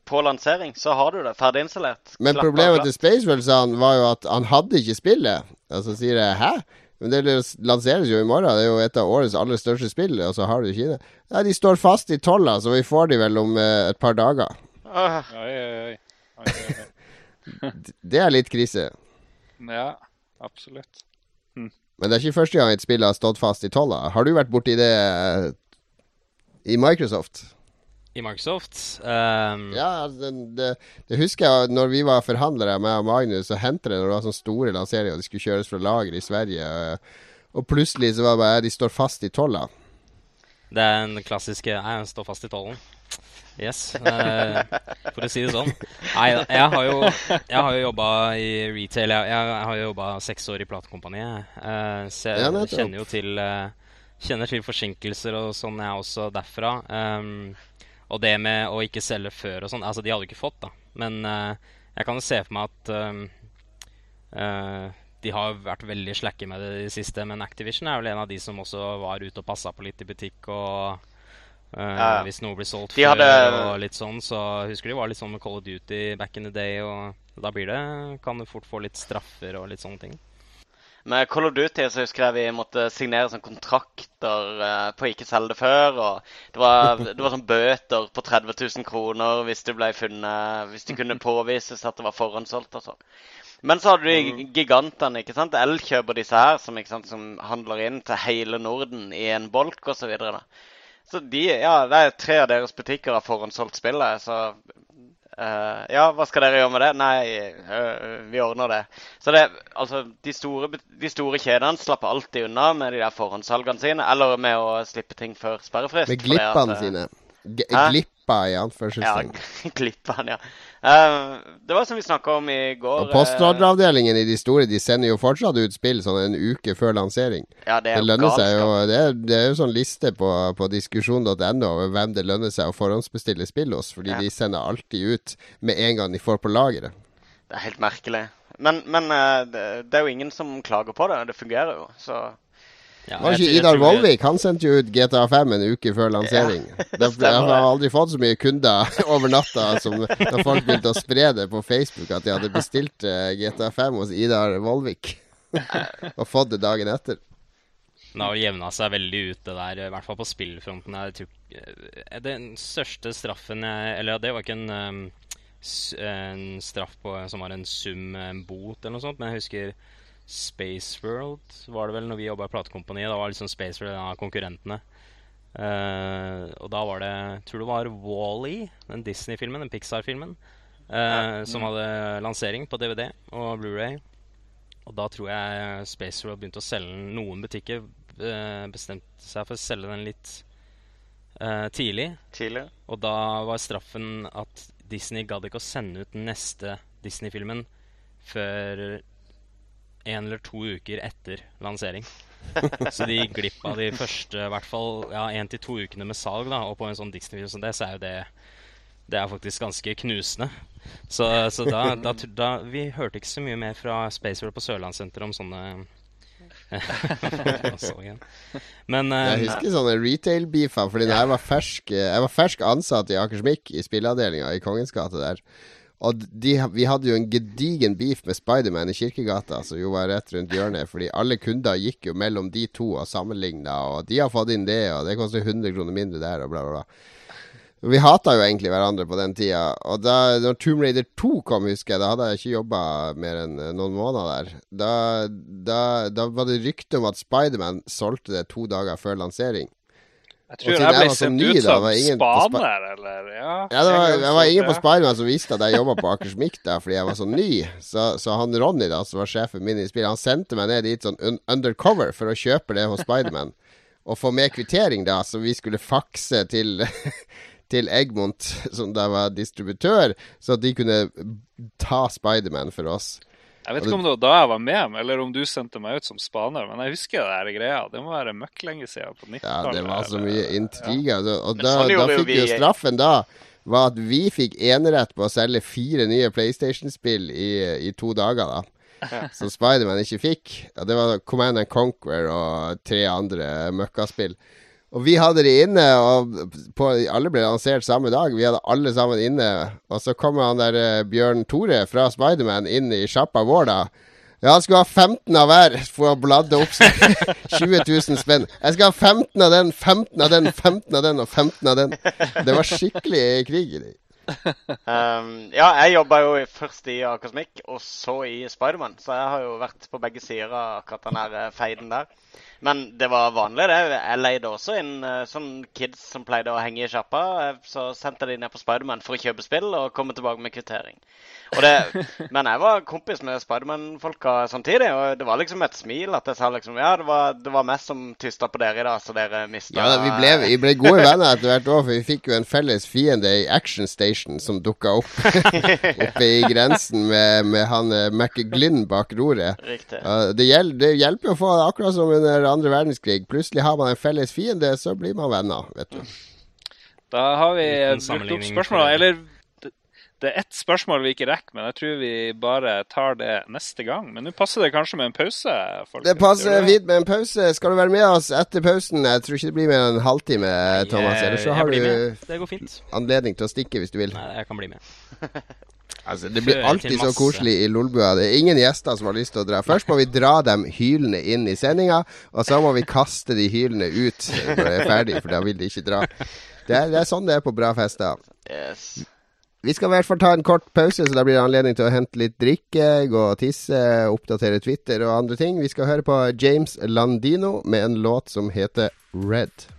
På lansering så har du det ferdiginstallert. Men klapp, problemet klapp. til Spaceworld sa han, var jo at han hadde ikke spillet. Og så sier jeg 'hæ?' Men det lanseres jo i morgen. Det er jo et av årets aller største spill, og så har du ikke det. Nei, de står fast i tolla, så vi får de vel om uh, et par dager. Oi, oi, oi. oi, oi, oi. <laughs> Det er litt krise. Ja, absolutt. Men det er ikke første gang et spill har stått fast i tolla. Har du vært borti det eh, i Microsoft? I Microsoft Um... Ja, altså, det, det, det husker jeg når vi var forhandlere med Magnus, og hentet det når det var sånne store lanseringer, og de skulle kjøres fra lager i Sverige. eh, Og plutselig så var det bare de står fast i tolla. Det er den klassiske den står fast i tollen. Yes. eh, for å si det sånn. Nei, jeg har jo, jeg har jo jobba i retail. Jeg, jeg har jo jobba seks år i platekompaniet. eh, så jeg Ja, kjenner jo til eh, Kjenner til forsinkelser og sånn, jeg også derfra. Um, og det med å ikke selge før og sånn Altså, de hadde jo ikke fått, da. Men uh, jeg kan jo se for meg at um, uh, de har vært veldig slakke med det i det siste, men Activision er vel en av de som også var ute og passa på litt i butikk. og eh, ja. Hvis noe blir solgt før og litt sånn, så husker de var litt sånn med Call of Duty back in the day. og Da blir det, kan du fort få litt straffer og litt sånne ting. Med Call of Duty så husker jeg vi måtte signere sånn kontrakter uh, på ikke selge det før. Og det var, det var sånn bøter på 30 000 kroner hvis det ble funnet Hvis det kunne påvises at det var forhåndssolgt og sånn. Men så hadde du gigantene, ikke sant? Elkjøp og disse her, som, sant, som handler inn til hele Norden i en bolk osv. Så, de, ja, det er tre av deres butikker har forhåndssolgt spillet. Så Uh, ja, hva skal dere gjøre med det? Nei, uh, vi ordner det. Så det, altså, de store, de store kjedene slapper alltid unna med de der forhåndssalgene sine, eller med å slippe ting før sperrefrist. Med glippene sine. G glippa i anførselstegn. Ja, <laughs> glippene, ja. Uh, det var som vi snakka om i går. Og Postordreavdelingen i de store de sender jo fortsatt ut spill sånn en uke før lansering. Ja, Det det lønner seg jo, det er, det er jo sånn liste på, på diskusjon.no over hvem det lønner seg å forhåndsbestille spill hos. Fordi ja. de sender alltid ut med en gang de får på lageret. Det er helt merkelig. Men, men uh, det, det er jo ingen som klager på det. Det fungerer jo. så... Ja, var ikke Idar Vollvik? Han sendte jo ut GTA 5 en uke før lansering. Ja, <laughs> jeg har aldri fått så mye kunder <laughs> over natta som da folk begynte å spre det på Facebook at de hadde bestilt eh, GTA 5 hos Idar Vollvik. <laughs> og fått det dagen etter. Den har jevna seg veldig ut, det der, i hvert fall på spillfronten. Eh, den største straffen jeg Eller det var ikke en, um, en straff på, som var en sum, en bot eller noe sånt, men jeg husker Spaceworld var det vel når vi jobba i platekompaniet. Da var liksom Spaceworld en av konkurrentene. Uh, og da var det Jeg tror det var Wall-E, den Disney-filmen, den Pixar-filmen, uh, som hadde lansering på DVD og Blu-ray. Og da tror jeg Spaceworld begynte å selge den. Noen butikker uh, bestemte seg for å selge den litt tidlig. tidlig. Og da var straffen at Disney gadd ikke å sende ut den neste Disney-filmen før en eller to uker etter lansering. <laughs> så de gikk glipp av de første i hvert fall ja, én til to ukene med salg. da, Og på en sånn Disney-video som det, så er jo det det er faktisk ganske knusende. Så, så da, da, da, Vi hørte ikke så mye mer fra Spaceworld på Sørlandssenteret om sånne <laughs> Men uh, Jeg husker sånne retail-beefer, fordi ja. jeg var fersk Jeg var fersk ansatt i Akersmik, i spilleavdelinga i Kongens gate der. Og de, vi hadde jo en gedigen beef med Spiderman i Kirkegata, som jo var rett rundt hjørnet. Fordi alle kunder gikk jo mellom de to og sammenligna, og de har fått inn det, og det koster 100 kroner mindre der, og bla, bla, bla. Vi hata jo egentlig hverandre på den tida. Og da når Tomb Raider 2 kom, husker jeg, da hadde jeg ikke jobba mer enn eh, noen måneder der. Da, da, da var det rykte om at Spiderman solgte det to dager før lansering. Jeg tror jeg, ble sendt ut som spaner, eller ja. ja det var, jeg var ingen på Spiderman som visste at jeg jobba på Akersmik da, fordi jeg var så ny. Så, så, han Ronny, da, som var sjefen min i spillet, han sendte meg ned dit sånn un undercover for å kjøpe det hos Spiderman. <laughs> og få med kvittering, da, som vi skulle fakse til <laughs> til Egmont, som da var distributør, så at de kunne ta Spiderman for oss. Jeg vet ikke om det var da jeg var med, eller om du sendte meg ut som spaner, men jeg husker det her greia. Det må være møkk lenge siden på 90-tallet. Ja, det var så mye intriger. Ja. Og da, sånn da fikk vi jo straffen da var at vi fikk enerett på å selge fire nye PlayStation-spill i, i, to dager, da. Ja. Som Spiderman ikke fikk. Ja, det var Command and Conquer og tre andre møkkaspill. Og vi hadde de inne, og på, alle ble lansert samme dag. Vi hadde alle sammen inne. Og så kommer han der uh, Bjørn Tore fra Spiderman inn i sjappa vår, da. Ja, han skulle ha 15 av hver for å bladde opp seg. <laughs> 20 000 spenn. Jeg skal ha 15 av den, 15 av den, 15 av den og 15 av den. Det var skikkelig krig i det. Um, ja, jeg jobba jo først i Akosmikk og så i Spiderman. Så jeg har jo vært på begge sider av akkurat den eh, feiden der. Men det var vanlig, det. Jeg leide også inn Sånne sånn kids som pleide å henge i sjappa. Eh, så sendte de ned på Spiderman for å kjøpe spill og komme tilbake med kvittering. Det, <laughs> men jeg var kompis med Spiderman-folka samtidig, og det var liksom et smil at jeg sa liksom Ja, det var, det var meg som tysta på dere i dag, så dere mista Ja, vi ble, vi ble, gode venner etter hvert òg, for vi fikk jo en felles fiende i Action Station som dukka opp <laughs> oppe i grensen med, med han uh, McGlynn bak roret. Riktig. Det, hjel, det, hjelper å få akkurat som under andre verdenskrig. Plutselig har man en felles fiende, så blir man venner, vet du. Da har vi brukt opp spørsmålet. Eller det er ett spørsmål vi ikke rekker, men jeg tror vi bare tar det neste gang. Men nå passer det kanskje med en pause? Folk. Det passer fint med en pause. Skal du være med oss etter pausen? Jeg tror ikke det blir mer enn en halvtime, Thomas. Eller så har du anledning til å stikke hvis du vil. Nei, jeg kan bli med. <laughs> Altså, Det blir alltid så koselig i Lolbua. Det er ingen gjester som har lyst til å dra. Først må vi dra dem hylende inn i sendinga, og så må vi kaste de hylende ut når det er ferdig, for da vil de ikke dra. Det er, det er sånn det er på bra fester. Yes. Vi skal i hvert fall ta en kort pause, så da blir det anledning til å hente litt drikke, gå og tisse, oppdatere Twitter og andre ting. Vi skal høre på James Landino med en låt som heter Red.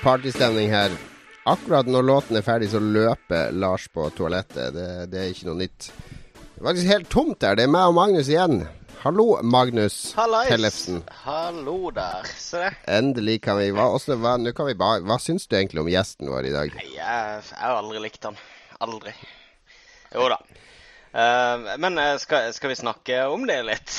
Partystemning her. Akkurat når låten er ferdig, så løper Lars på toalettet. Det, det er ikke noe nytt. Det er faktisk helt tomt der. Det er meg og Magnus igjen. Hallo, Magnus Hallais. Tellefsen. Hallo der. Se det. Endelig kan vi Hva, også, hva, nå kan vi bare, hva syns du egentlig om gjesten vår i dag? Nei, Jeg jeg har aldri likt han. Aldri. Jo da. Eh, men eh, skal, skal vi snakke om det litt?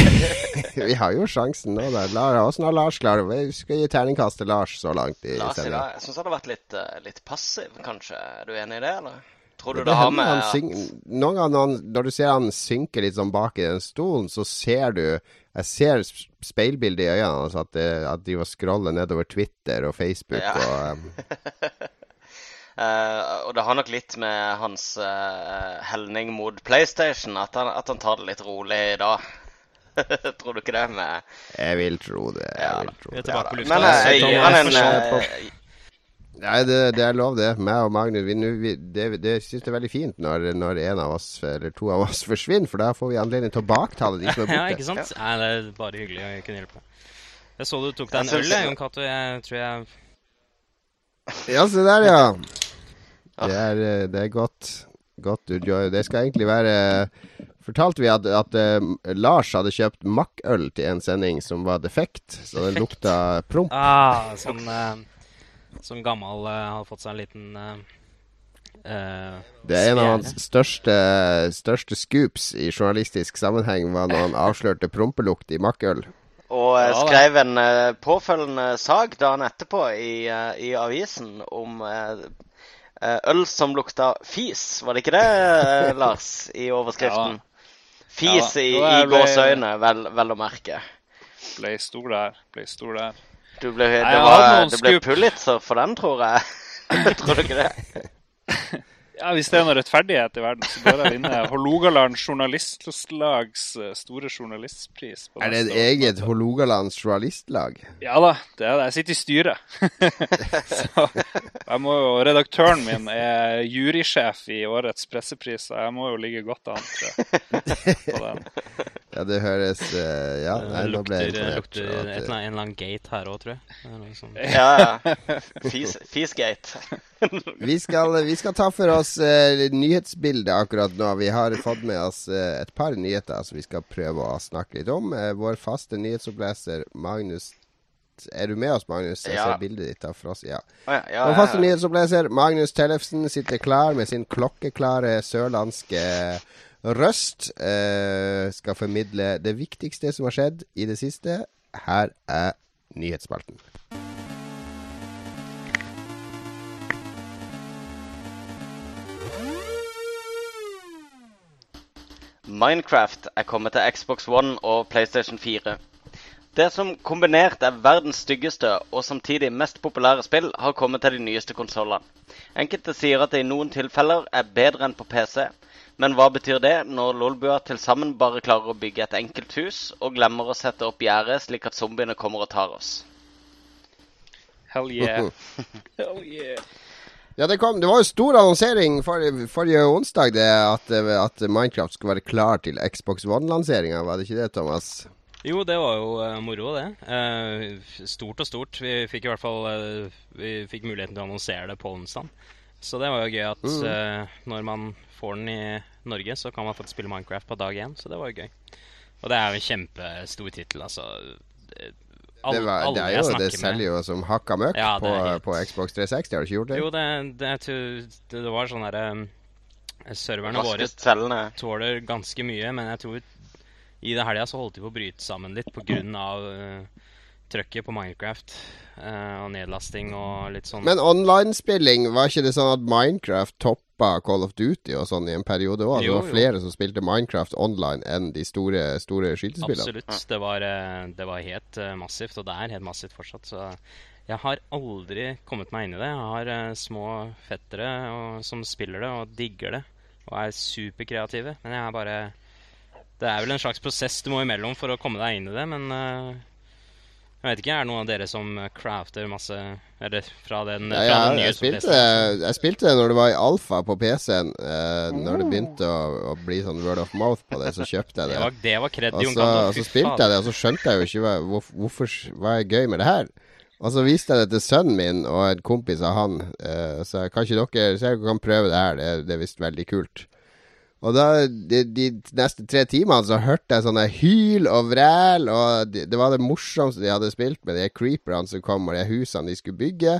<laughs> vi har jo sjansen nå, da. Åssen har Lars klart det? Vi skal gi terningkast til Lars så langt i Lars dag. Jeg syns han har vært litt, eh, litt passiv, kanskje. Er du enig i det, eller? Tror du Det det har med at Noen ganger når, han, når du ser han synke litt sånn bak i den stolen, så ser du Jeg ser speilbildet i øynene hans, at, at de var scroller nedover Twitter og Facebook Ja. og um, <laughs> Eh, og det har nok litt med hans uh, helning mot PlayStation at han, at han tar det litt rolig i dag. <laughs> Tror du ikke det? med... Jeg vil tro det. Jeg Ja vil tro det. Ja. Men eh, jeg gir han en Nei, det, det er lov, det. Meg og Magnus vi, vi, det, det syns det er veldig fint når, når en av oss, eller to av oss, <laughs> forsvinner, for da får vi anledning til å baktale de som er <laughs> Ja, ikke sant? Nei, det er bare hyggelig å kunne hjelpe. Jeg så du tok deg en øl, Jon Cato. Jeg tror jeg Ja, se der, ja. Det er, eh, det er godt. Godt. Det skal egentlig være Fortalte vi at, at uh, Lars hadde kjøpt makkøl til en sending som var defekt, så den lukta promp. Ah, som, uh, Som gammel uh, hadde fått seg en liten Det er en av hans største, største scoops i journalistisk sammenheng, var når han avslørte prompelukt i makkøl. Og Ja skrev en påfølgende sak dagen etterpå i, i avisen om øl som lukta fis. Var det ikke det, eh, Lars, i overskriften? Fis Ja, i, i gåseøyne, vel, vel å merke. Ble stor der. Ble stor der. Du ble, det, var, det ble. Pulitzer for den, tror jeg. <laughs> tror du ikke det? <laughs> Ja, Hvis det er noe rettferdighet i verden, så bør jeg vinne Hålogaland Journalistlags eh, store journalistpris. på Er det et eget Hålogaland journalistlag? Ja da, det er det. Jeg sitter i styret. <laughs> så jeg må jo, Redaktøren min er jurysjef i årets pressepris, så jeg må jo ligge godt an tror jeg, på den. <laughs> Ja, det høres eh, Ja, nei, nå ble jeg lukter, imponert. lukter et en eller annen gate her òg, tror jeg. Ja, ja. <laughs> Fis, Fisgate. Vi skal, vi skal ta for oss eh, nyhetsbildet akkurat nå. Vi har fått med oss eh, et par nyheter som vi skal prøve å snakke litt om. Eh, vår faste nyhetsoppleser Magnus Er du med oss, Magnus? Jeg Ja. ser bildet ditt av Frost. Ja. Å ja, ja, Vår faste nyhetsoppleser Magnus Tellefsen sitter klar med sin klokkeklare sørlandske røst. Eh, skal formidle det viktigste som har skjedd i det siste. Her er nyhetsspalten. Minecraft er kommet til Xbox One og PlayStation 4. Det som kombinert er verdens styggeste og samtidig mest populære spill, har kommet til de nyeste konsollene. Enkelte sier at det i noen tilfeller er bedre enn på PC. Men hva betyr det når Lolbua til sammen bare klarer å bygge et enkelt hus, og glemmer å sette opp gjerdet slik at zombiene kommer og tar oss? Hell yeah. <laughs> Hell yeah. Ja, det, kom, det var jo stor annonsering forrige, forrige onsdag det at, at Minecraft skulle være klar til Xbox One-lanseringa. Var det ikke det, Thomas? Jo, det var jo uh, moro, det. Uh, stort og stort. Vi fikk i hvert fall uh, Vi fikk muligheten til å annonsere det på onsdag. Så det var jo gøy at Mm. når man får den i Norge, så kan man faktisk spille Minecraft på dag én. Så det var jo gøy. Og det er jo en kjempestor tittel, altså. Det, det, var, det er jo, det selger jo som hakka møkk Ja, på, helt- på Xbox 360. Har du ikke gjort det? Jo, det, det, det, det var sånn derre Serverne våre tåler ganske mye, men jeg tror i det helga så holdt de på å bryte sammen litt pga. Uh, trøkket på Minecraft uh, og nedlasting og litt sånn. Men online-spilling, var ikke det sånn at Minecraft toppa Call of Duty og sånn i en periode òg? Det var var jo. flere som spilte Minecraft online enn de store, store skytespillene. Absolutt. Det var, eh, det var helt eh, massivt, og det er helt massivt fortsatt. Så jeg har aldri kommet meg inn i det. Jeg har eh, små fettere og, som spiller det og digger det, og er superkreative. Men jeg er bare Det er vel en slags prosess du må imellom for å komme deg inn i det, men jeg vet ikke, er det noen av dere som crafter masse Eller fra den, Ja, fra ja, den nye jeg, spilte, jeg spilte det når det var i alfa på PC-en. Eh, Når det begynte å, å bli sånn word of mouth på det, så kjøpte jeg Det det. var, det var kredd, Og så, og så spilte jeg det, og så skjønte jeg jo ikke hva, hvor, hvorfor, hva er gøy med det her. Og så viste jeg det til sønnen min og en kompis av han. eh, så kan ikke dere se kan prøve det her, det, det er visst veldig kult. Og da, de, de neste tre timene så hørte jeg sånne hyl og vræl, og det, det var det morsomste de hadde spilt med de creeperne som kom, og de husene de skulle bygge.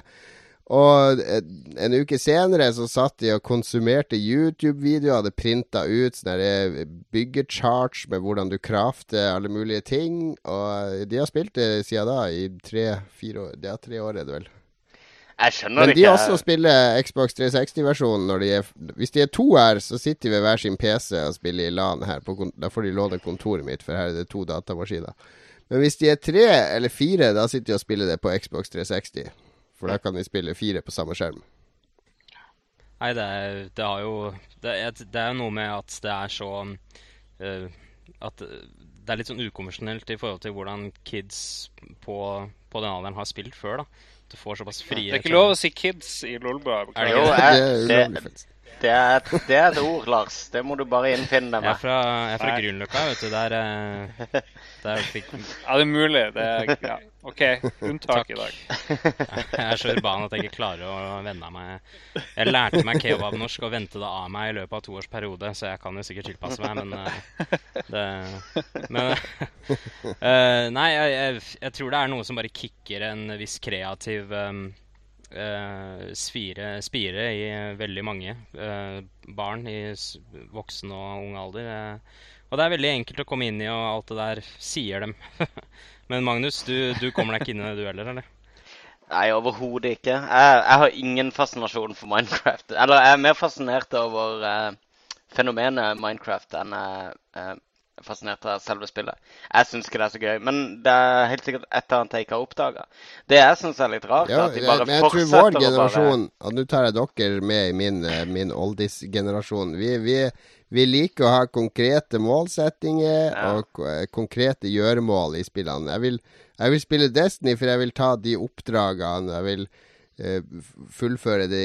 Og eh, en uke senere så satt de og konsumerte YouTube-videoer, hadde printa ut sånne der byggecharts med hvordan du crafter alle mulige ting. Og de har spilt det siden da, i tre-fire år. Ja, tre år er det vel. Jeg skjønner Men det de ikke. også spiller Xbox 360-versjonen når de er Hvis de er to her, så sitter de ved hver sin PC og spiller i LAN her. På, da får de låne kontoret mitt, for her er det to datamaskiner. Men hvis de er tre eller fire, da sitter de og spiller det på Xbox 360. For da kan de spille fire på samme skjerm. Nei, det, er, det har jo det er, det er noe med at det er så uh, At det er litt sånn ukonvensjonelt i forhold til hvordan kids på, på den alderen har spilt før. da. Du får såpass frie Det er ikke lov å si kids i Lolbua. Er det Jo, jeg, det er det, ulovlig, faktisk. Det, er et, det er et ord, Lars. Det må du bare innfinne deg Jeg er med. fra, jeg er fra grunnløkka, Grünerløkka, vet du. Der, eh, der fikk Ja, det er mulig. Det er, ja. OK, unntak i dag. Jeg er så urban at jeg ikke klarer å venne meg Jeg lærte meg kebabnorsk og vendte det av meg i løpet av to års periode, så jeg kan jo sikkert tilpasse meg, men eh, det Men eh, Nei, jeg, jeg tror det er noe som bare kicker en viss kreativ um, eh, svire, spire i veldig mange eh, barn i voksen og ung alder. eh. og det er veldig enkelt å komme inn i, og alt det der sier dem. <laughs> Men Magnus, du, du kommer deg ikke inn i det du heller, eller? Nei, overhodet ikke. Jeg, jeg har ingen fascinasjon for Minecraft. Eller jeg er mer fascinert over eh, fenomenet Minecraft enn jeg er fascinert av selve spillet. Jeg syns ikke det er så gøy, men det er helt sikkert et eller annet jeg ikke har oppdaga. Det jeg syns er litt rart, Ja, at de bare jeg, bare men jeg tror vår generasjon Og nå tar jeg dere med i min, eh, min oldies-generasjon Vi, vi, vi liker å ha konkrete målsettinger Ja. og eh, konkrete gjøremål i spillene. Jeg vil, jeg vil spille Destiny, for jeg vil ta de oppdragene. Jeg vil fullføre de,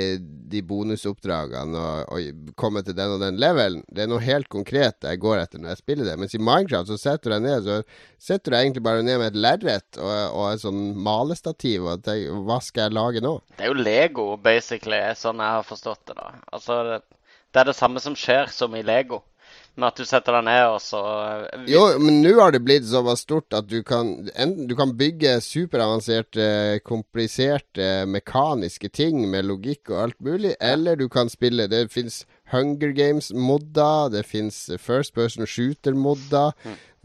de bonusoppdragene og, og komme til den og den levelen. Det er noe helt konkret jeg går etter når jeg spiller det. Mens i Minecraft så setter du deg ned Så setter du deg egentlig bare ned med et lerret og, og et sånn malestativ og tenker Hva skal jeg lage nå? Det er jo Lego, basically, sånn jeg har forstått det. da. Altså, det er det samme som skjer som i Lego. Med at du setter deg ned, og så Jo, men nå har det blitt såpass stort at du kan, enten, du kan bygge superavanserte, kompliserte mekaniske ting med logikk og alt mulig, eller du kan spille Det fins Hunger Games-modder, det fins First Person Shooter-modder,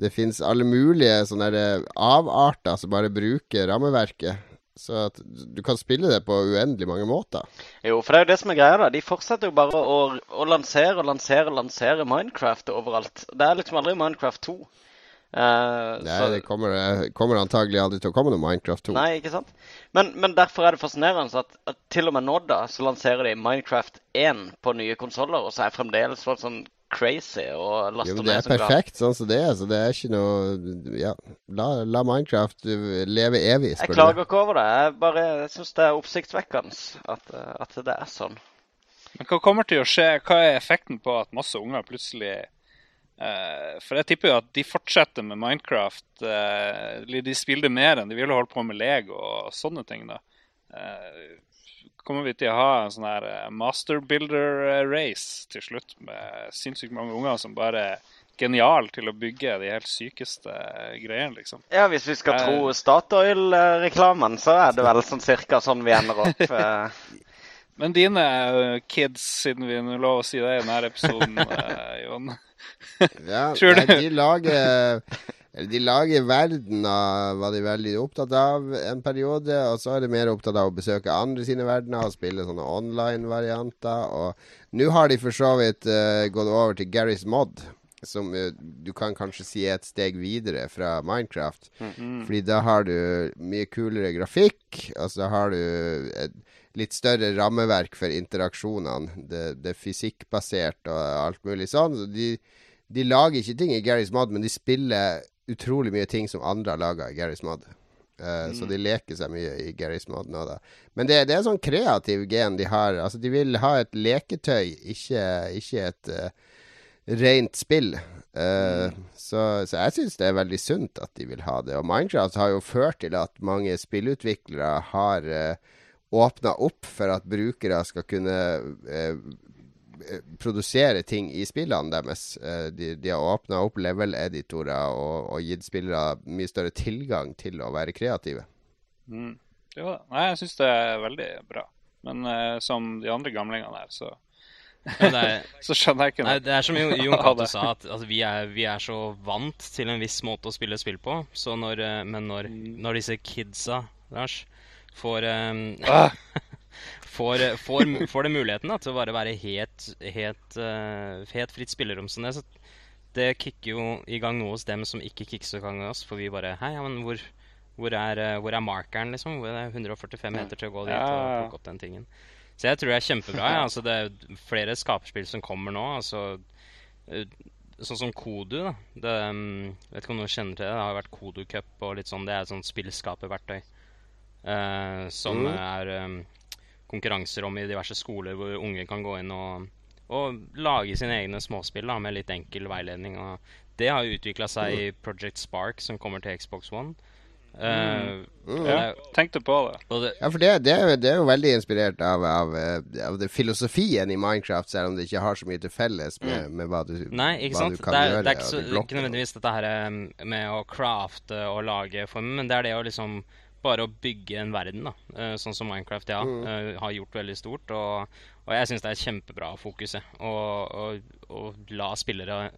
det fins alle mulige sånne avarter som bare bruker rammeverket. Så at du kan spille det på uendelig mange måter. Jo, for det er jo det som er greia. da. De fortsetter jo bare å, å lansere og lansere og lansere Minecraft overalt. Det er liksom aldri Minecraft 2. Uh, Nei, så- det kommer, kommer antagelig aldri til å komme noe Minecraft 2. Nei, ikke sant? Men, men derfor er det fascinerende at, at til og med nå da, så lanserer de Minecraft 1 på nye konsoller, og så er fremdeles folk sånn crazy og laster Jo, det er ned som glad. perfekt sånn som det er, så det er ikke noe Ja, la, la Minecraft uh, leve evig, Jeg klager ikke over det. Jeg bare syns det er oppsiktsvekkende at, eh, at det er sånn. Men hva kommer til å skje? Hva er effekten på at masse unger plutselig eh, For jeg tipper jo at de fortsetter med Minecraft. eh, de spiller mer enn de ville holdt på med Lego og sånne ting. da. Eh, kommer vi til å ha en sånn her eh, master builder-race til slutt, med sinnssykt mange unger som bare er geniale til å bygge de helt sykeste greiene, liksom. Ja, hvis vi skal Eh. tro Statoil-reklamen, så er det vel sånn cirka sånn vi ender opp. <laughs> eh. Men dine eh, kids, siden vi nå lov å si det i denne episoden, <laughs> eh, Jon Ja, <laughs> nei, du? de lager De lager verden av var de veldig opptatt av en periode, og så er de mer opptatt av å besøke andre sine verdener og spille sånne online-varianter. Og nå har de for så vidt uh, gått over til Garys Mod, som uh, du kan kanskje si er et steg videre fra Minecraft. Fordi da har du mye kulere grafikk, og så har du et litt større rammeverk for interaksjonene. Det, det er fysikkbasert og alt mulig sånn. Så de, de lager ikke ting i Garys Mod, men de spiller utrolig mye ting som andre har laga i Garys Mod. Eh, Så de leker seg mye i Garys Mod nå, da. Men det, det er sånn kreativ gen de har. Altså, de vil ha et leketøy, ikke, ikke et uh, rent spill. Eh, så, så jeg syns det er veldig sunt at de vil ha det. Og Minecraft har jo ført til at mange spillutviklere har uh, åpna opp for at brukere skal kunne produsere ting i spillene deres. Eh, de, de har åpna opp level-editorer og, og gitt spillere mye større tilgang til å være kreative. Mm. Jo da. Nei, jeg syns det er veldig bra. Men uh, som de andre gamlingene her, så, Ja, er, <laughs> så skjønner jeg ikke Nei, noe. det er som <laughs> Jon Cato sa, at, altså, vi, er, vi er så vant til en viss måte å spille spill på. Så når, eh, men når, når disse kidsa, Lars, får um, Ah, <laughs> får, får, får det muligheten da, til å bare være helt, helt, uh, helt fritt spillerom Sånn det, så det kicker jo i gang noe hos dem som ikke kicker så i gang hos oss. For vi bare Hei, ja, men hvor, hvor, er, hvor er markeren, liksom? Hvor er det 145 meter til å gå dit og plukke opp den tingen? Så jeg tror det er kjempebra. Ja. Altså, det er flere skaperspill som kommer nå. Altså, eh, sånn som Kodu. da. Det, um, vet ikke om noen kjenner til det. Det har vært Kodu Cup og litt sånn. Det er et sånt spillskaperverktøy. uh, som Mm. er um, konkurranser om i diverse skoler hvor unge kan gå inn og, og lage sine egne småspill da, med litt enkel veiledning. Og det har utvikla seg i Project Spark, som kommer til Xbox One. Uh, mm. er- tenkte på det. det, Ja, for det, det, er, jo- det er jo veldig inspirert av, av, eh, av det filosofien i Minecraft, selv om det ikke har så mye til felles med, med hva, du, Nei, ikke hva sant? du kan det, er, gjøre. det er ikke, så, ikke nødvendigvis dette her um, med å crafte og lage former, men det er det å liksom bare å bygge en verden, da. Eh, sånn som Minecraft ja, Mm. eh, har gjort veldig stort. Og, og jeg syns det er kjempebra fokus. å la spillere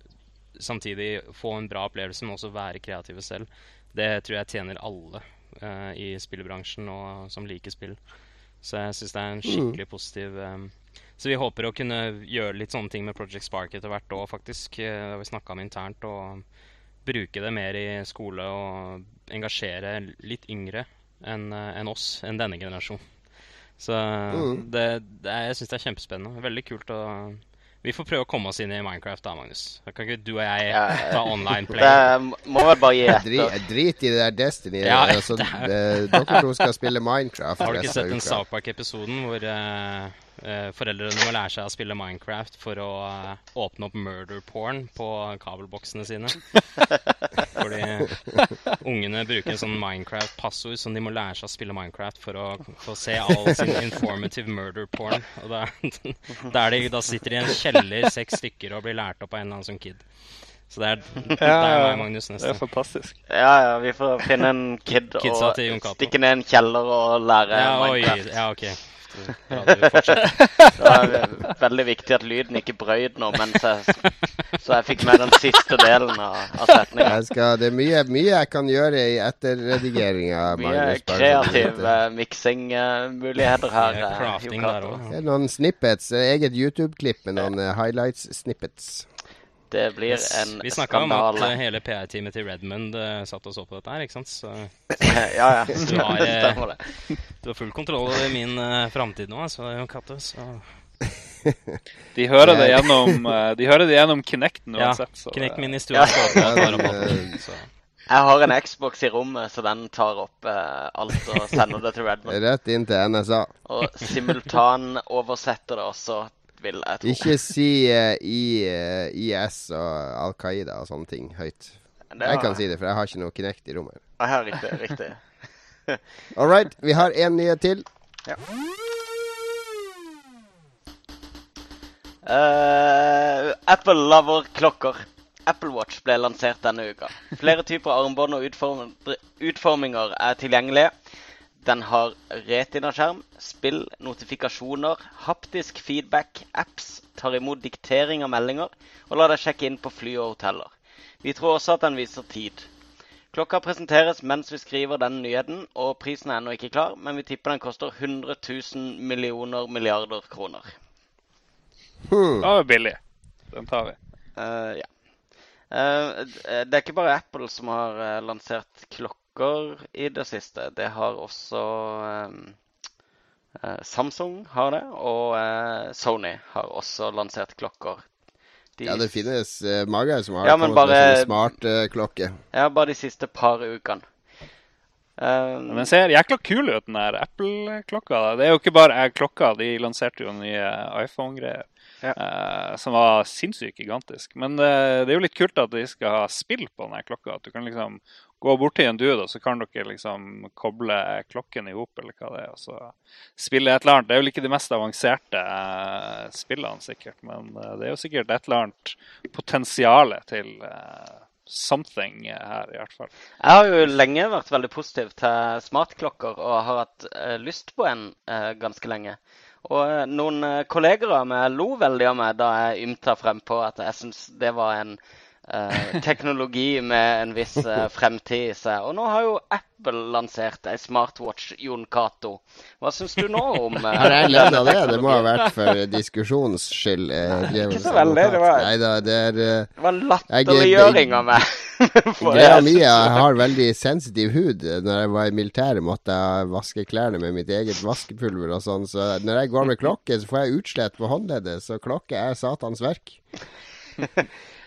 samtidig få en bra opplevelse, men også være kreative selv. Det tror jeg tjener alle uh, i spillbransjen og som liker spill. Så jeg syns det er en skikkelig positiv um, Så vi håper å kunne gjøre litt sånne ting med Project Spark etter hvert òg, faktisk. Det har vi snakka om internt. Og bruke det mer i skole og engasjere litt yngre enn en oss, enn denne generasjonen. Så Mm. det, det er, jeg syns det er kjempespennende. Veldig kult å Vi får prøve å komme oss inn i Minecraft da, Magnus. Da kan ikke du og jeg Ja, ta online <laughs> play? Det må vel bare gi etter. drit i det der Destiny. Ja, altså, <laughs> det er- dere to skal spille Minecraft Har du ikke sett den uka. South Park-episoden hvor eh, eh, foreldrene må lære seg å spille Minecraft for å eh, åpne opp murder porn på kabelboksene sine? <laughs> Fordi ungene bruker en sånn Minecraft-passord som de må lære seg å spille Minecraft for å få se all sin informative murder porn. Og da, <laughs> da, er de, da sitter de i en kjeller, seks stykker, og blir lært opp av en eller annen sånn kid. Så det er, det er meg, Magnus, Det er fantastisk. Ja, ja, vi får finne en kid Kidsa og stikke ned i en kjeller og lære Ja, oi, ja, ok. Det er veldig viktig at lyden ikke brøyd nå, mens jeg, så jeg fikk med den siste delen av, av setninga. Det er mye, mye jeg kan gjøre i etterredigeringa. Mye kreative miksingmuligheter her. Det er. Det er noen snippets. eh, Eget YouTube-klipp med noen eh, highlights-snippets. Det blir en Vi snakka om at eh, hele PR-teamet til Redmond uh, satt og så på dette her, ikke sant? Så <laughs> Ja, ja. Du har, <laughs> uh, du har full kontroll over min uh, framtid nå, altså, Jon Cato. Så <laughs> De hører det gjennom, de hører det gjennom Kinecten ja, uansett. så, knekk eh, min i stua. Ja. Ja. Jeg har en Xbox i rommet, så den tar opp eh, alt og sender det til Redmond. Rett inn til NSA. Og simultanoversetter det også, vil jeg tro. Ikke si uh, I, uh, IS og Al Qaida og sånne ting høyt. Jeg kan si det, for jeg har ikke noe Kinect i rommet. Jeg har riktig. riktig. <laughs> All right, vi har én nyhet til. Eh, Apple lover klokker. Apple Watch ble lansert denne uka. Flere typer armbånd og utform utforminger er tilgjengelige. Den har retina-skjerm, spill, notifikasjoner, haptisk feedback, apps, tar imot diktering av meldinger og lar deg sjekke inn på fly og hoteller. Vi tror også at den viser tid. Klokka presenteres mens vi skriver denne nyheten, og prisen er ennå ikke klar, men vi tipper den koster 100 000 millioner milliarder kroner. Hmm. Den var billig. Den tar vi. Uh, ja. Uh, det er ikke bare Apple som har lansert lansert klokker i det siste. Det har også eh, eh, Samsung har det, og eh, Sony har også lansert klokker. De, Ja, det finnes uh, mange som har Ja, kommet bare, med smart sånne smartklokke. Ja, bare de siste par ukene. Um, Men den ser jækla kul ut, den der Apple-klokka. Det er jo ikke bare eh, klokka. De lanserte jo nye iPhone-greier. Ja. Uh, som var sinnssykt gigantisk. Men uh, det er jo litt kult at de skal ha spill på den klokka. At du kan liksom gå bort til en dude, og så kan dere liksom koble klokken i hop, eller hva det er, og så spille et eller annet. Det er vel ikke de mest avanserte eh, spillene, sikkert, men eh, det er jo sikkert et eller annet potensial til eh, something her, i hvert fall. Jeg har jo lenge vært veldig positiv til smartklokker og har hatt lyst på en ganske lenge. Og noen kolleger av meg lo veldig av meg da jeg ymta frem på at jeg syns det var en eh, teknologi med en viss eh, <laughs> fremtid i seg. Og nå har jo Apple lansert ei smartwatch, Jon Cato. Hva syns du nå om eh, Har jeg ledd av det? Det må ha vært for diskusjonens skyld. Eh, <laughs> Ikke så veldig, det var- Neida, det er eh, Det var latterliggjøring av meg. <laughs> Greia mi er jeg har veldig sensitiv hud. Når jeg var i militæret, måtte jeg vaske klærne med mitt eget vaskepulver og sånn. Så når jeg går med klokke, så får jeg utslett på håndleddet. Så klokke er Satans verk.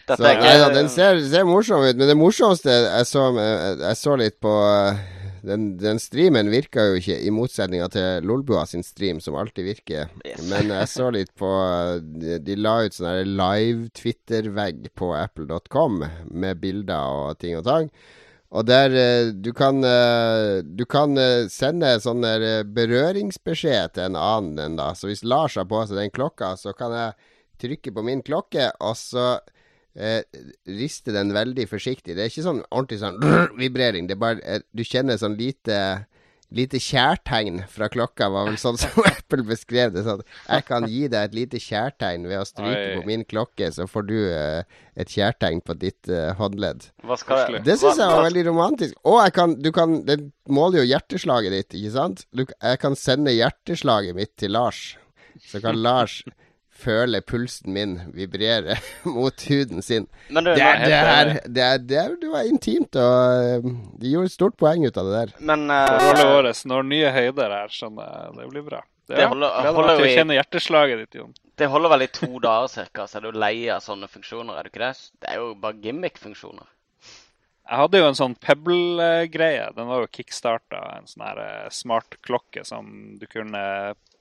Så, er ja, den ser, ser morsom ut, men det morsomste jeg så, eh, jeg så litt på eh, den, den streamen virka jo ikke, i motsetning til Lolbua sin stream, som alltid virker. Yes. Men jeg så litt på eh, De, de la ut sånn live Twitter-vegg på apple.com med bilder og ting og tang. Og der eh, du kan eh, Du kan eh, sende sånn eh, berøringsbeskjed til en annen enn da. Så hvis Lars har på seg den klokka, så kan jeg trykke på min klokke, og så eh, riste den veldig forsiktig. Det er ikke sånn ordentlig sånn <clears throat> vibrering. Det er bare eh, Du kjenner sånn lite lite kjærtegn fra klokka, var vel sånn som <laughs> Apple beskrev det. Sånn, jeg kan gi deg et lite kjærtegn ved å stryke Oi. på min klokke, så får du eh, et kjærtegn på ditt eh, håndledd. Det syns jeg var veldig romantisk. Og jeg kan, du kan Det måler jo hjerteslaget ditt, ikke sant? Du, jeg kan sende hjerteslaget mitt til Lars. Så kan Lars føle pulsen min vibrere <laughs> mot huden sin. Men du, Det, er, det, er, det, er, det, er, det var intimt, og eh, de gjorde et stort poeng ut av det der. Men uh, når nye høyder er skjønner jeg. Det blir bra. Det holder- Gleder holder meg til å kjenne hjerteslaget ditt, Jon. det holder vel i to dager cirka, så er du lei av sånne funksjoner, er du ikke det? Det er jo bare gimmick-funksjoner. Jeg hadde jo en sånn Pebble-greie. Den var jo kickstarta. En sånn her eh, smartklokke som du kunne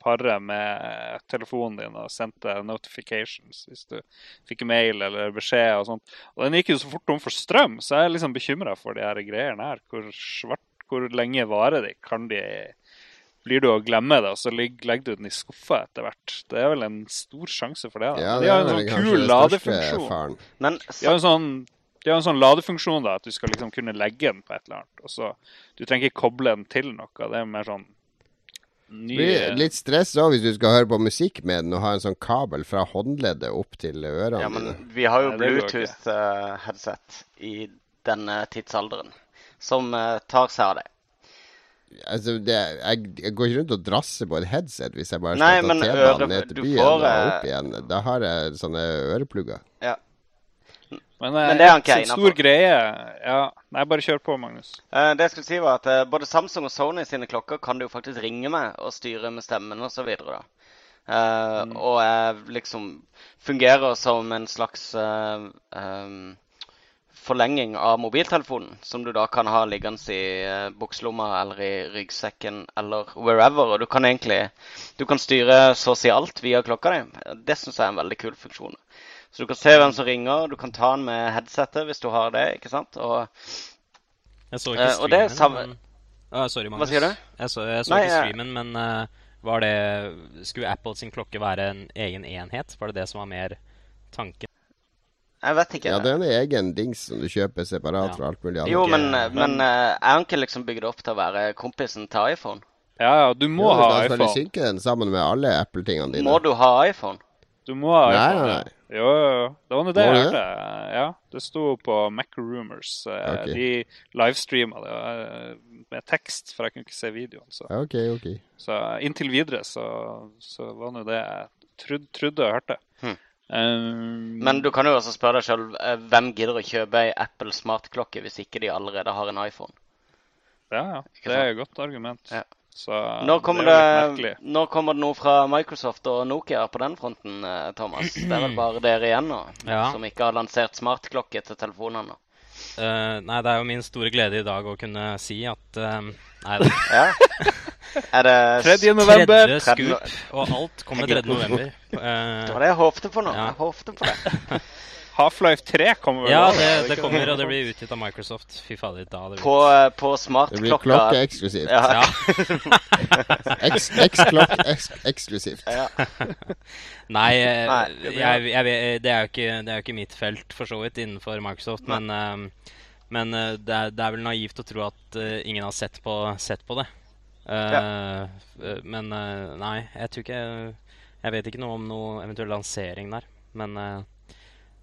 pare med telefonen din og sendte notifications hvis du fikk mail eller beskjed og sånt. Og den gikk jo så fort tom for strøm, så jeg er liksom bekymra for de her greiene her. Hvor svart, hvor lenge varer de? Kan de blir du å glemme det, og så legger du den i skuffa etter hvert. Det er vel en stor sjanse for det. da. Ja, de det har er en vel sånn kul ladefunksjon. Men, så... De har en sånn, de har en sånn ladefunksjon da, at du skal liksom kunne legge den på et eller annet. Og så, Du trenger ikke koble den til noe. Det er mer sånn ny Det blir litt stress òg hvis du skal høre på musikk med den og ha en sånn kabel fra håndleddet opp til ørene Ja, men vi har jo. Bluetooth-headset i denne tidsalderen som eh, tar seg av det. Altså, det, jeg, jeg går ikke rundt og drasser på et headset hvis jeg bare Nei, skal ta T-banen ned til byen får, og eh, opp igjen. Da har jeg sånne øreplugger. Ja. Men, Men eh, det er han ikke en stor greie ja, Nei, bare kjør på, Magnus. Eh, det jeg skulle si var at eh, Både Samsung og Sony sine klokker kan du jo faktisk ringe med og styre med stemmen osv. Uh, Mm. Og eh, liksom fungerer som en slags eh, em, forlenging av mobiltelefonen, som du da kan ha liggende i uh, bukselomma eller i ryggsekken eller wherever. Og du kan egentlig du kan styre så å si alt via klokka di. Det syns jeg er en veldig kul funksjon. Så du kan se hvem som ringer, du kan ta den med headsetet hvis du har det. ikke sant? Og Jeg så ikke Eh, og det er samme- men... Ah, sorry, Magnus. sier du? Jeg så, jeg så Nei, ikke jeg- streamen, men uh, var det Skulle Apple sin klokke være en egen enhet? Var det det som var mer tanken? jeg vet ikke. Ja, det er en egen dings som du kjøper separat Ja. fra alt mulig annet. Jo, men, men uh, er han ikke liksom bygd opp til å være kompisen til iPhone? Ja, ja, du må Jo, ha skal du iPhone. synke den sammen med alle Apple-tingene dine. Må du ha iPhone? Du må ha iPhone. nei, ja. nei. Jo, jo, jo. Det var nå det jeg hørte. Ja, det sto på Mac Rumors. Eh, De livestreama det eh, med tekst, for jeg kunne ikke se videoen. Så, okay, OK, OK. så inntil videre så, så var nå det jeg trodde, trodde jeg hørte. Hmm. Um, Men du kan jo også spørre deg sjøl hvem gidder å kjøpe ei Apple smartklokke hvis ikke de allerede har en iPhone? Ja, ja. Det er et godt argument. Ja. Så Når kommer det det, når kommer det noe fra Microsoft og Nokia på den fronten, eh, Thomas? Det er vel <clears throat> bare dere igjen nå Ja. som ikke har lansert smartklokke til telefonene? Uh, nei, det er jo min store glede i dag å kunne si at uh, Nei, det Ja. Er det <laughs> 3. november. tredje skup, scoop, og alt kommer 3. november. Uh, <laughs> Det var det jeg håpte på nå. Ja. Jeg håpte på det. <laughs> Half-Life 3 kommer vel ja, det, det kommer, og det blir utgitt av Microsoft. Fy fader, da det blir... På, eh, på Det blir smartklokka klokkeeksklusivt. Ja. ja. <laughs> X-klokk eksklusivt. ja. <laughs> Nei, eh, Nei, det blir- jeg, jeg, det, er jo ikke, det er jo ikke mitt felt, for så vidt, innenfor Microsoft. Nei. Men, eh, men eh, det, er, det er vel naivt å tro at eh, ingen har sett på, sett på det. Uh, ja. Men uh, nei, jeg tror ikke Jeg vet ikke noe om noe eventuell lansering der. Men eh,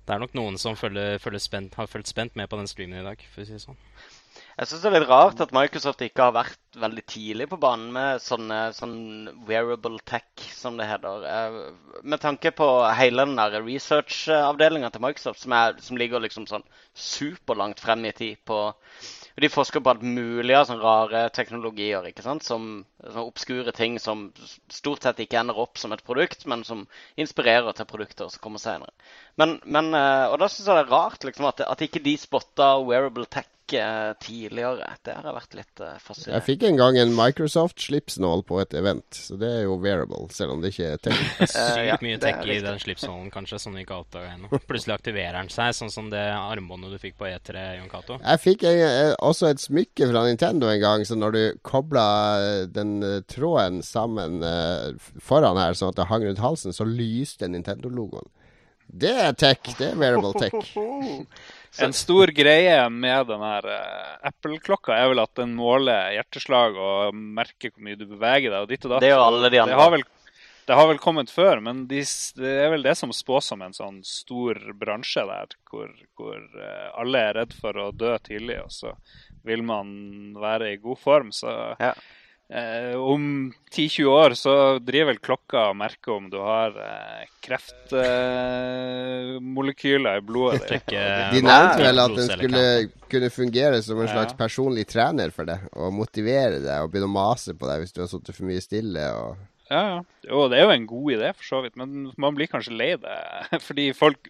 det er nok noen som følger, følger spent, har fulgt spent med på den streamen i dag. for å si det sånn. Jeg syns det er litt rart at Microsoft ikke har vært veldig tidlig på banen med sånne sånn wearable tech, som det heter. Eh, Med tanke på hele den der research-avdelinga til Microsoft, som, er, som ligger liksom sånn superlangt frem i tid på De forsker på alt mulig av sånne rare teknologier, ikke sant? som sånne obskure ting som stort sett ikke ender opp som et produkt, men som inspirerer til produkter som kommer senere. Men, men, eh, og da syns jeg det er rart liksom, at, at ikke de spotta wearable tech tidligere. Det har vært litt uh, Jeg fikk en gang en Microsoft-slipsnål på et event, så det er jo wearable, selv om det ikke er tech. <laughs> Sykt Eh, ja, mye tech i den slipsnålen, kanskje, som du ikke har oppdaga ennå. Plutselig aktiverer den seg, sånn som det armbåndet du fikk på E3, Jon Cato. Jeg fikk en, eh, også et smykke fra Nintendo en gang, så når du kobla eh, den eh, tråden sammen eh, foran her, sånn at det hang rundt halsen, så lyste Nintendo-logoen. Det er tech. Det er wearable tech. <laughs> En stor greie med den her uh, Apple-klokka er vel at den måler hjerteslag og merker hvor mye du beveger deg. og ditt og datt. Det er jo alle de andre. Det har vel, det har vel kommet før, men de, det er vel det som spås som en sånn stor bransje der, hvor, hvor uh, alle er redd for å dø tidlig, og så vil man være i god form. Så Ja. Eh, om 10-20 år så driver vel klokka og merker om du har eh, kreftmolekyler i blodet ditt. De nevnte vel at den skulle kunne fungere som en slags personlig trener for deg, og motivere deg og begynne å mase på deg hvis du har sittet for mye stille. og... Ja, ja. Jo, det er jo en god idé, for så vidt, men man blir kanskje lei det. <laughs> Fordi folk,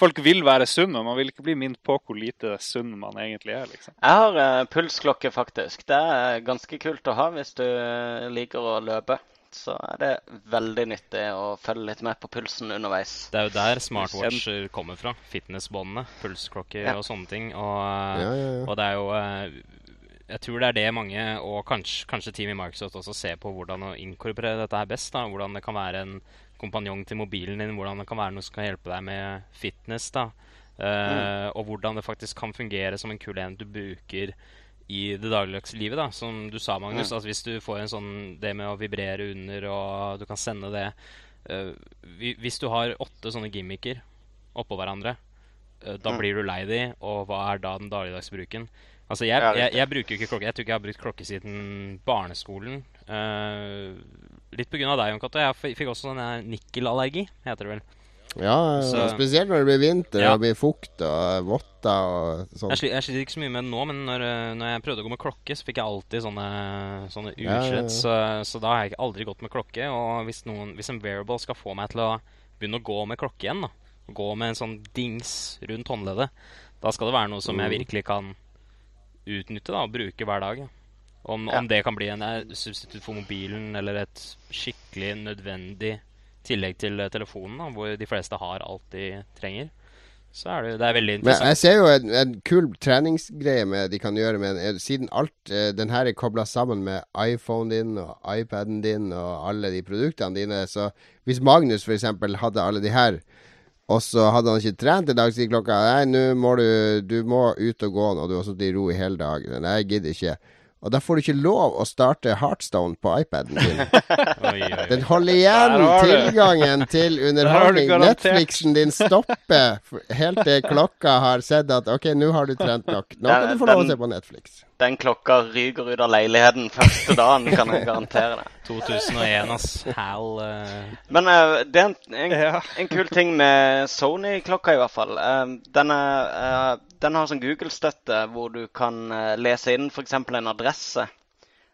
folk vil være sunn, og man vil ikke bli minnet på hvor lite sunn man egentlig er. liksom. Jeg har uh, pulsklokke, faktisk. Det er ganske kult å ha hvis du eh, liker å løpe. Så er det veldig nyttig å følge litt med på pulsen underveis. Det er jo der smartwatcher kommer fra. Fitnessbåndene, pulsklokker Ja. og sånne ting. Og, Ja, ja, ja. og det er jo eh, Jeg tror det er det mange, og kanskje, kanskje team i Microsoft også, ser på hvordan å inkorporere dette her best. da, Hvordan det kan være en kompanjong til mobilen din, hvordan det kan være noe som kan hjelpe deg med fitness. da, Eh, Og hvordan det faktisk kan fungere som en kul en du bruker i det dagligdagse livet. da, Som du sa, Magnus. at Hvis du får en sånn det med å vibrere under, og du kan sende det uh, Hvis du har åtte sånne gimmicker oppå hverandre, uh, da Mm. blir du lei de, og hva er da den dagligdagse bruken? Altså, jeg, jeg, jeg bruker jo ikke klokke. Jeg tror ikke jeg har brukt klokke siden barneskolen. Uh, litt av deg, Jon Cato. Jeg fikk også sånn eh, nikkelallergi, heter det vel. Ja, Så- spesielt når det blir vinter Ja. og blir fukt og votter og sånn. Jeg, jeg sliter ikke så mye med det nå, men når, eh, når jeg prøvde å gå med klokke, så fikk jeg alltid sånne, sånne Ja, ja, ja. utslett. Så, så da har jeg aldri gått med klokke. Og hvis, noen, hvis en wearable skal få meg til å begynne å gå med klokke igjen, da, gå med en sånn dings rundt håndleddet, da skal det være noe som jeg Mm. virkelig kan utnytte da, og bruke hver dag. Om, Ja. om det kan bli en eh, substitutt for mobilen, eller et skikkelig nødvendig tillegg til eh, telefonen, da, hvor de fleste har alt de trenger. Så er det, det er veldig Men jeg ser jo en, en kul treningsgreie med de kan gjøre med Siden alt eh, den her er kobla sammen med iPhonen din og iPaden din og alle de produktene dine, så hvis Magnus f.eks. hadde alle de her, og så hadde han ikke trent i dag, sier klokka Nei, nå må du Du må ut og gå nå, du har sittet i ro i hele dagen. Nei, jeg gidder ikke. Og da får du ikke lov å starte Heartstone på iPaden din. <laughs> Oi, oi, oi. Den holder igjen tilgangen til underholdning. Netflixen din stopper helt til klokka har sett at OK, nå har du trent nok. Nå kan du få lov å se på Netflix. Den klokka ryker ut av leiligheten første dagen, kan jeg garantere deg. <laughs> 2001, ass. Hal Uh... Men uh, det er en, en, en kul ting med Sony-klokka, i hvert fall. Uh, den, er, eh, den har sånn Google-støtte hvor du kan eh, lese inn f.eks. en adresse.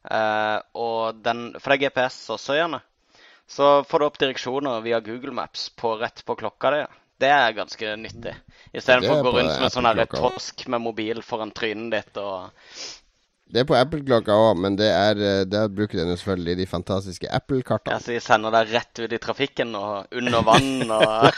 Eh, og den, for det er GPS og søyene. Så får du opp direksjoner via Google Maps på, rett på klokka di. Det er ganske nyttig. Istedenfor å gå rundt rundt med sånn tosk med mobil foran trynet ditt og Det er på Apple-klokka òg, men det er, eh, der bruker den jo selvfølgelig de fantastiske Apple-kartene. Ja, så de sender deg rett ut i trafikken og under vann og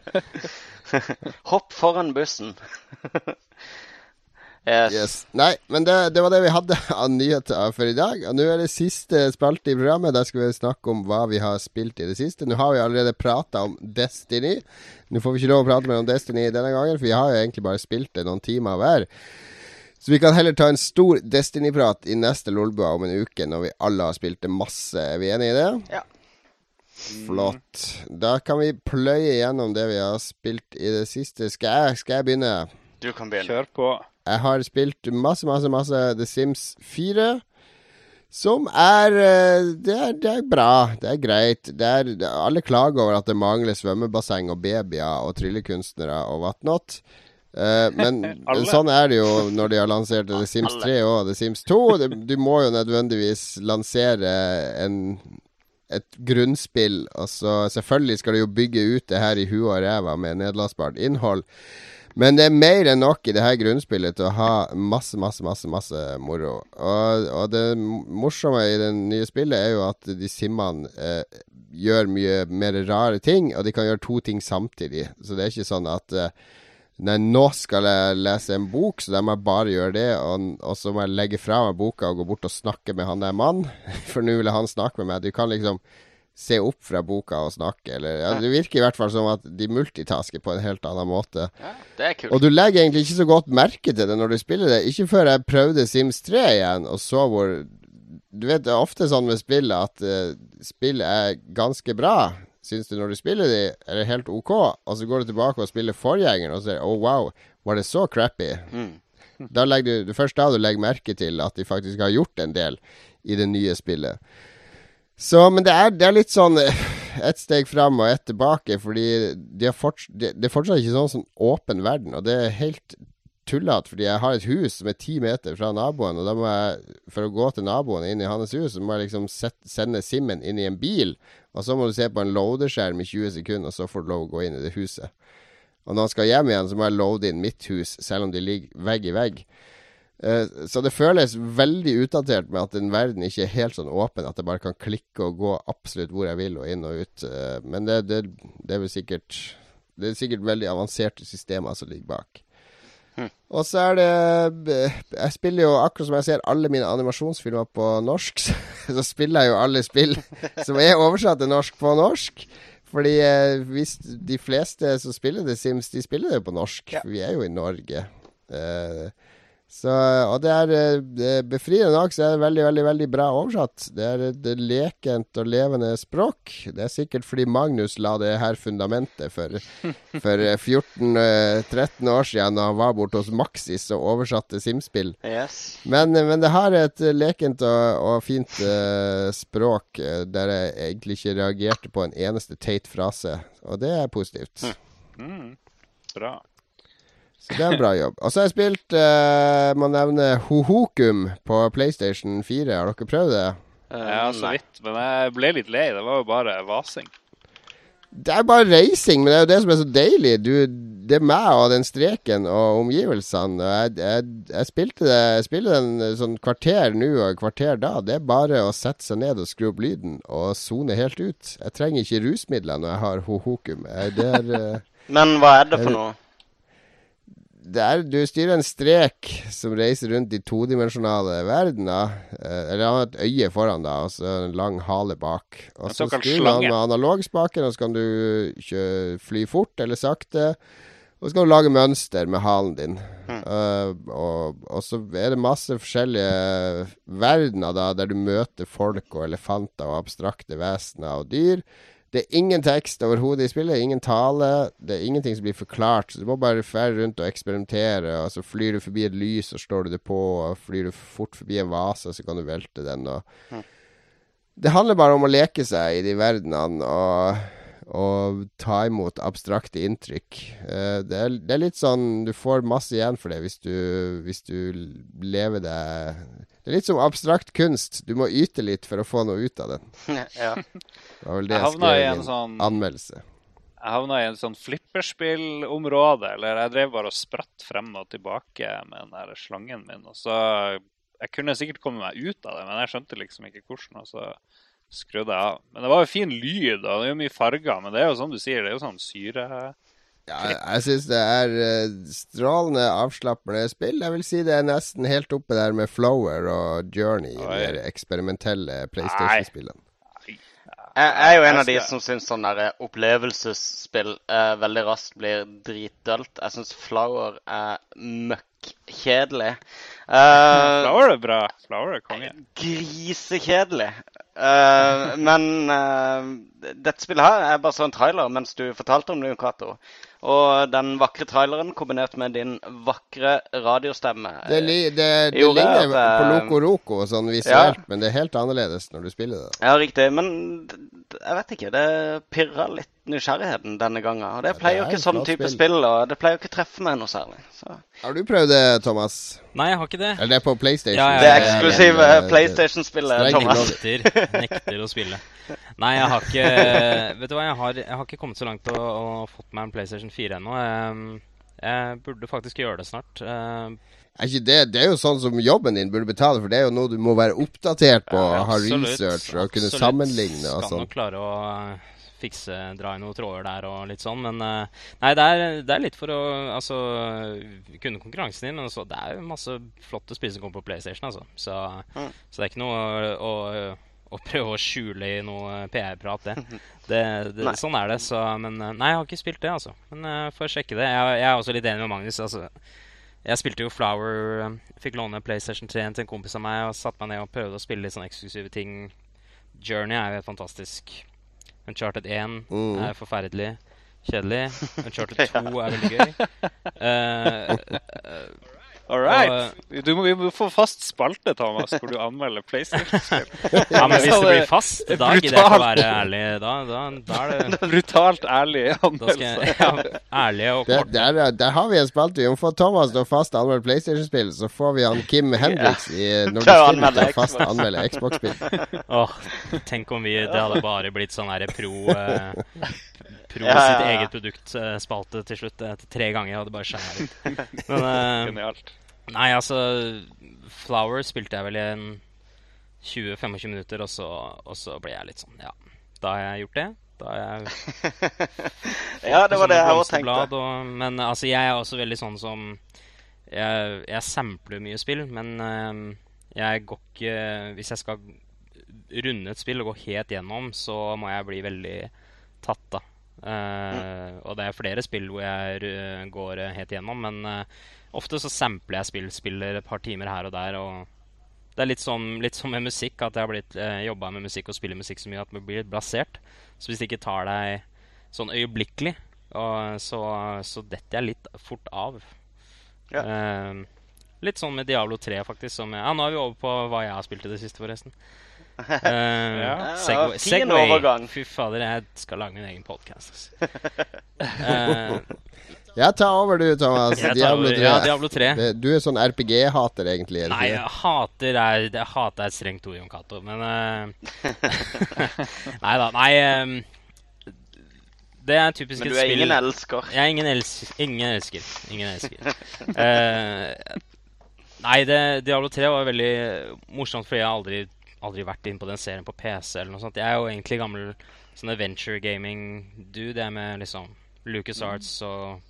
<laughs> Hopp foran bussen. <laughs> yes. Yes. Nei, men det, det var det vi hadde <laughs> av nyheter for i dag. Og nå er det siste spalte i programmet. Der skal vi snakke om hva vi har spilt i det siste. Nå har vi allerede prata om Destiny. Nå får vi ikke lov å prate mer om Destiny denne gangen, for vi har jo egentlig bare spilt det noen timer hver. Så vi kan heller ta en stor Destiny-prat i neste Lolbua om en uke, når vi alle har spilt det masse. Er vi enige i det? Ja. Flott. Da kan vi pløye gjennom det vi har spilt i det siste. Skal jeg, skal jeg begynne? Du kan begynne. Kjør på. Jeg har spilt masse, masse, masse The Sims 4. Som er eh, det, er det er bra. Det er greit. Det er, alle klager over at det mangler svømmebasseng og babyer og tryllekunstnere og whatnot. Eh, men, <laughs> sånn er det jo når de har lansert The Sims 3 og The Sims 2. Du, du må jo nødvendigvis lansere en, et grunnspill. Og så selvfølgelig skal du jo bygge ut det her i huet og ræva med nedlastbart innhold. Men det er mer enn nok i det her grunnspillet til å ha masse, masse, masse masse moro. Og, og det morsomme i det nye spillet er jo at de simmene eh, gjør mye mer rare ting, og de kan gjøre to ting samtidig. Så det er ikke sånn at eh, Nei, nå skal jeg lese en bok, så da må jeg bare gjøre det. Og, og så må jeg legge fra meg boka og gå bort og snakke med han der mannen. <laughs> For nå vil han snakke med meg. Du kan liksom se opp fra boka og snakke. Eller, ja, det virker i hvert fall som at de multitasker på en helt annen måte. Ja, det er kult. Og du legger egentlig ikke så godt merke til det når du spiller det. Ikke før jeg prøvde Sims 3 igjen og så hvor Du vet, det er ofte sånn med spill at uh, spill er ganske bra, syns du, når du spiller de, er det helt OK, og så går du tilbake og spiller forgjengeren og sier oh, wow, var det så crappy? Mm. <laughs> Da legger du, det først da du legger merke til at de faktisk har gjort en del i det nye spillet. Så, men det er, det er litt sånn eh, ett steg fram og ett tilbake, fordi de forts det, de er fortsatt ikke sånn som åpen verden, og det er helt tullete, fordi jeg har et hus som er ti meter fra naboen, og da må jeg, for å gå til naboen inn i hans hus, så må jeg liksom set, sende Simmen inn i en bil, og så må du se på en loaderskjerm i 20 sekunder, og så får du lov å gå inn i det huset. Og når han skal hjem igjen, så må jeg loade inn mitt hus, selv om de ligger vegg i vegg. Uh, så det føles veldig utdatert med at en verden ikke er helt sånn åpen, at jeg bare kan klikke og gå absolutt hvor jeg vil, og inn og ut. Uh, men det, det, det, er vel sikkert Det er sikkert veldig avanserte systemer som ligger bak. Og så er det Jeg spiller jo akkurat som jeg ser alle mine animasjonsfilmer på norsk, <laughs> så spiller jeg jo alle spill som er oversatt til norsk, på norsk. Fordi eh, hvis de fleste som spiller The Sims, de spiller det jo på norsk. Ja. Vi er jo i Norge. Eh, så, og det er, eh, det er befriende nok så er det veldig, veldig veldig bra oversatt. Det er et lekent og levende språk. Det er sikkert fordi Magnus la det her fundamentet for, <laughs> for 14-13 år siden da han var borte hos Maxis og oversatte Simspill. Yes. Men, men det har et lekent og, og fint uh, språk der jeg egentlig ikke reagerte på en eneste teit frase, og det er positivt. Mm. Bra. Så det er en bra jobb. Og så har jeg spilt uh, Må nevne Hohokum på PlayStation 4. Har dere prøvd det? Ja, så vidt. Men jeg ble litt lei. Det var jo bare vasing. Det er bare racing, men det er jo det som er så deilig. Du, det er meg og den streken og omgivelsene. Og jeg, jeg, jeg spilte det Jeg spiller den sånn kvarter nå og kvarter da. Det er bare å sette seg ned og skru opp lyden og sone helt ut. Jeg trenger ikke rusmidler når jeg har hohokum. Det er eh, <laughs> Men hva er det for noe? Det er, du styrer en strek som reiser rundt i todimensjonale verdener. Eh, eller han har et øye foran deg, og så en lang hale bak. Og så styrer han med analogspaken, og så kan du fly fort eller sakte. Og så kan du lage mønster med halen din. Eh, og, og så er det masse forskjellige verdener da, der du møter folk og elefanter og abstrakte vesener og dyr. Det er ingen tekst overhodet i spillet, ingen tale. Det er ingenting som blir forklart. Så du må bare fære rundt og eksperimentere. Og så flyr du forbi et lys, og slår du det på. Og flyr du fort forbi en vase, så kan du velte den. Og Det handler bare om å leke seg i de verdenene og, og ta imot abstrakte inntrykk. Eh, det, er, det er litt sånn Du får masse igjen for det hvis du, hvis du lever det Det er litt som abstrakt kunst. Du må yte litt for å få noe ut av den. <laughs> ja. Det var vel det Jeg jeg skrev i en min sånn anmeldelse. Jeg havna i en sånn flipperspillområde. Eller jeg drev bare og spratt frem og tilbake med den der slangen min. Og så Jeg kunne sikkert komme meg ut av det, men jeg skjønte liksom ikke hvordan. Og så skrudde jeg av. Men det var jo fin lyd, og det er jo mye farger. Men det er jo som du sier, det er jo sånn syre... Ja, jeg syns det er eh, strålende avslappende spill. Jeg vil si det er nesten helt oppe der med Flower og Journey, de Oi. de eksperimentelle PlayStation-spillene. Jeg er jo en av de som syns sånn opplevelsesspill eh, veldig raskt blir dritdølt. Jeg syns Flower er møkkjedelig. Uh, Flower er bra. Flower er konge. Grisekjedelig. Eh, men uh, dette spillet her er bare så en trailer mens du fortalte om det, Cato. Og den vakre traileren kombinert med din vakre radiostemme Det, li, det, det gjorde ligner at, på eh, Loco Roco sånn visuelt, men det er helt annerledes når du spiller det. Ja, riktig. Men jeg vet ikke. Det pirra litt nysgjerrigheten denne gangen. Og det Ja, pleier jo ikke sånn type spill. spill, og det pleier jo ikke å treffe meg noe særlig. Så. Har du prøvd det, Thomas? Nei, jeg har ikke det. Eller det er på PlayStation? Ja, ja, Det ja, eksklusive eh, PlayStation-spillet, Thomas. <laughs> Nekter, å spille. Nei, jeg har ikke Vet du hva, jeg har, jeg har ikke kommet så langt og, og fått meg en PlayStation 4 ennå. Jeg, jeg burde faktisk gjøre det snart. Ikke det, det er jo sånn som jobben din burde betale, for det er jo noe du må være oppdatert på, Ja, ha research og kunne absolutt. sammenligne og Skal sånn. nok klare å eh, fikse, dra i noen tråder der og litt sånn, men eh, Nei, det er, det er litt for å altså kunne konkurransen din, men også, det er jo masse flotte spill som kommer på PlayStation, altså. Så, Mm. så det er ikke noe å, å, å prøve å skjule i noe PR-prat, <laughs> det. det, det sånn er det. Så, men nei, jeg har ikke spilt det, altså. Men uh, får sjekke det. Jeg, jeg er også litt enig med Magnus. altså. Jeg spilte jo Flower, fikk låne PlayStation 3 til en kompis av meg og satte meg ned og prøvde å spille litt sånne eksklusive ting. Journey er jo helt fantastisk. Uncharted 1 Mm. er forferdelig. Kjedelig. <laughs> Uncharted 2 er veldig gøy. Uh, <laughs> All right. Du må, vi må få fast spalte, Thomas, hvor du anmelder PlayStation-spill. <laughs> ja, men hvis det blir fast, da gidder jeg ikke å være ærlig. Da, da, da er det <laughs> Brutalt ærlig anmeldelse. ja, ærlig og Der, kort. der, der har vi en spalte. Vi må få Thomas til å fast anmelde PlayStation-spill. Så får vi han Kim i å når du stiller til å fast anmelde Xbox-spill. <laughs> Åh, tenk om vi Det hadde bare blitt sånn her pro eh, Pro Ja, ja, sitt eget produkt-spalte til slutt. Etter tre ganger hadde bare skjæret ut. Men eh, Genialt. Nei, altså Flower spilte jeg vel i 20-25 minutter, og så, og så ble jeg litt sånn Ja, da har jeg gjort det. Da har jeg <laughs> Ja, det var det jeg òg tenkte. Og, men altså, jeg er også veldig sånn som Jeg, jeg sampler mye spill, men uh, jeg går ikke Hvis jeg skal runde et spill og gå helt gjennom, så må jeg bli veldig tatt, da. mm. Og det er flere spill hvor jeg går eh, helt gjennom, men eh, ofte så sampler jeg spill, spiller et par timer her og der. og det er litt sånn, litt sånn med musikk, at jeg har blitt eh, jobba med musikk og spiller musikk så mye at man blir litt blasert. Så hvis det ikke tar deg sånn øyeblikkelig, og, så, så detter jeg litt fort av. Ja. Eh, litt sånn med Diablo 3, faktisk. Som jeg, ja, nå er vi over på hva jeg har spilt i det siste, forresten. Uh, <laughs> Ja. Segway. Segway. Fy fader, jeg skal lage min egen podkast. Uh, <laughs> Ja, ta over du, Thomas. jeg Diablo 3. Ja, Diablo 3. Det, du er sånn RPG-hater, egentlig. Nei, jeg hater er, jeg hater er et strengt ord, Jon Cato, men <laughs> uh... Nei da. Nei um... Det er typisk Men du er ingen elsker. Jeg er ingen, els ingen elsker. Ingen elsker. uh... nei, det, Diablo 3 var veldig morsomt, fordi jeg har aldri, aldri vært inne på den serien på PC. eller noe sånt. Jeg er jo egentlig gammel sånn adventure gaming-dude. Jeg er med liksom Lucas Arts og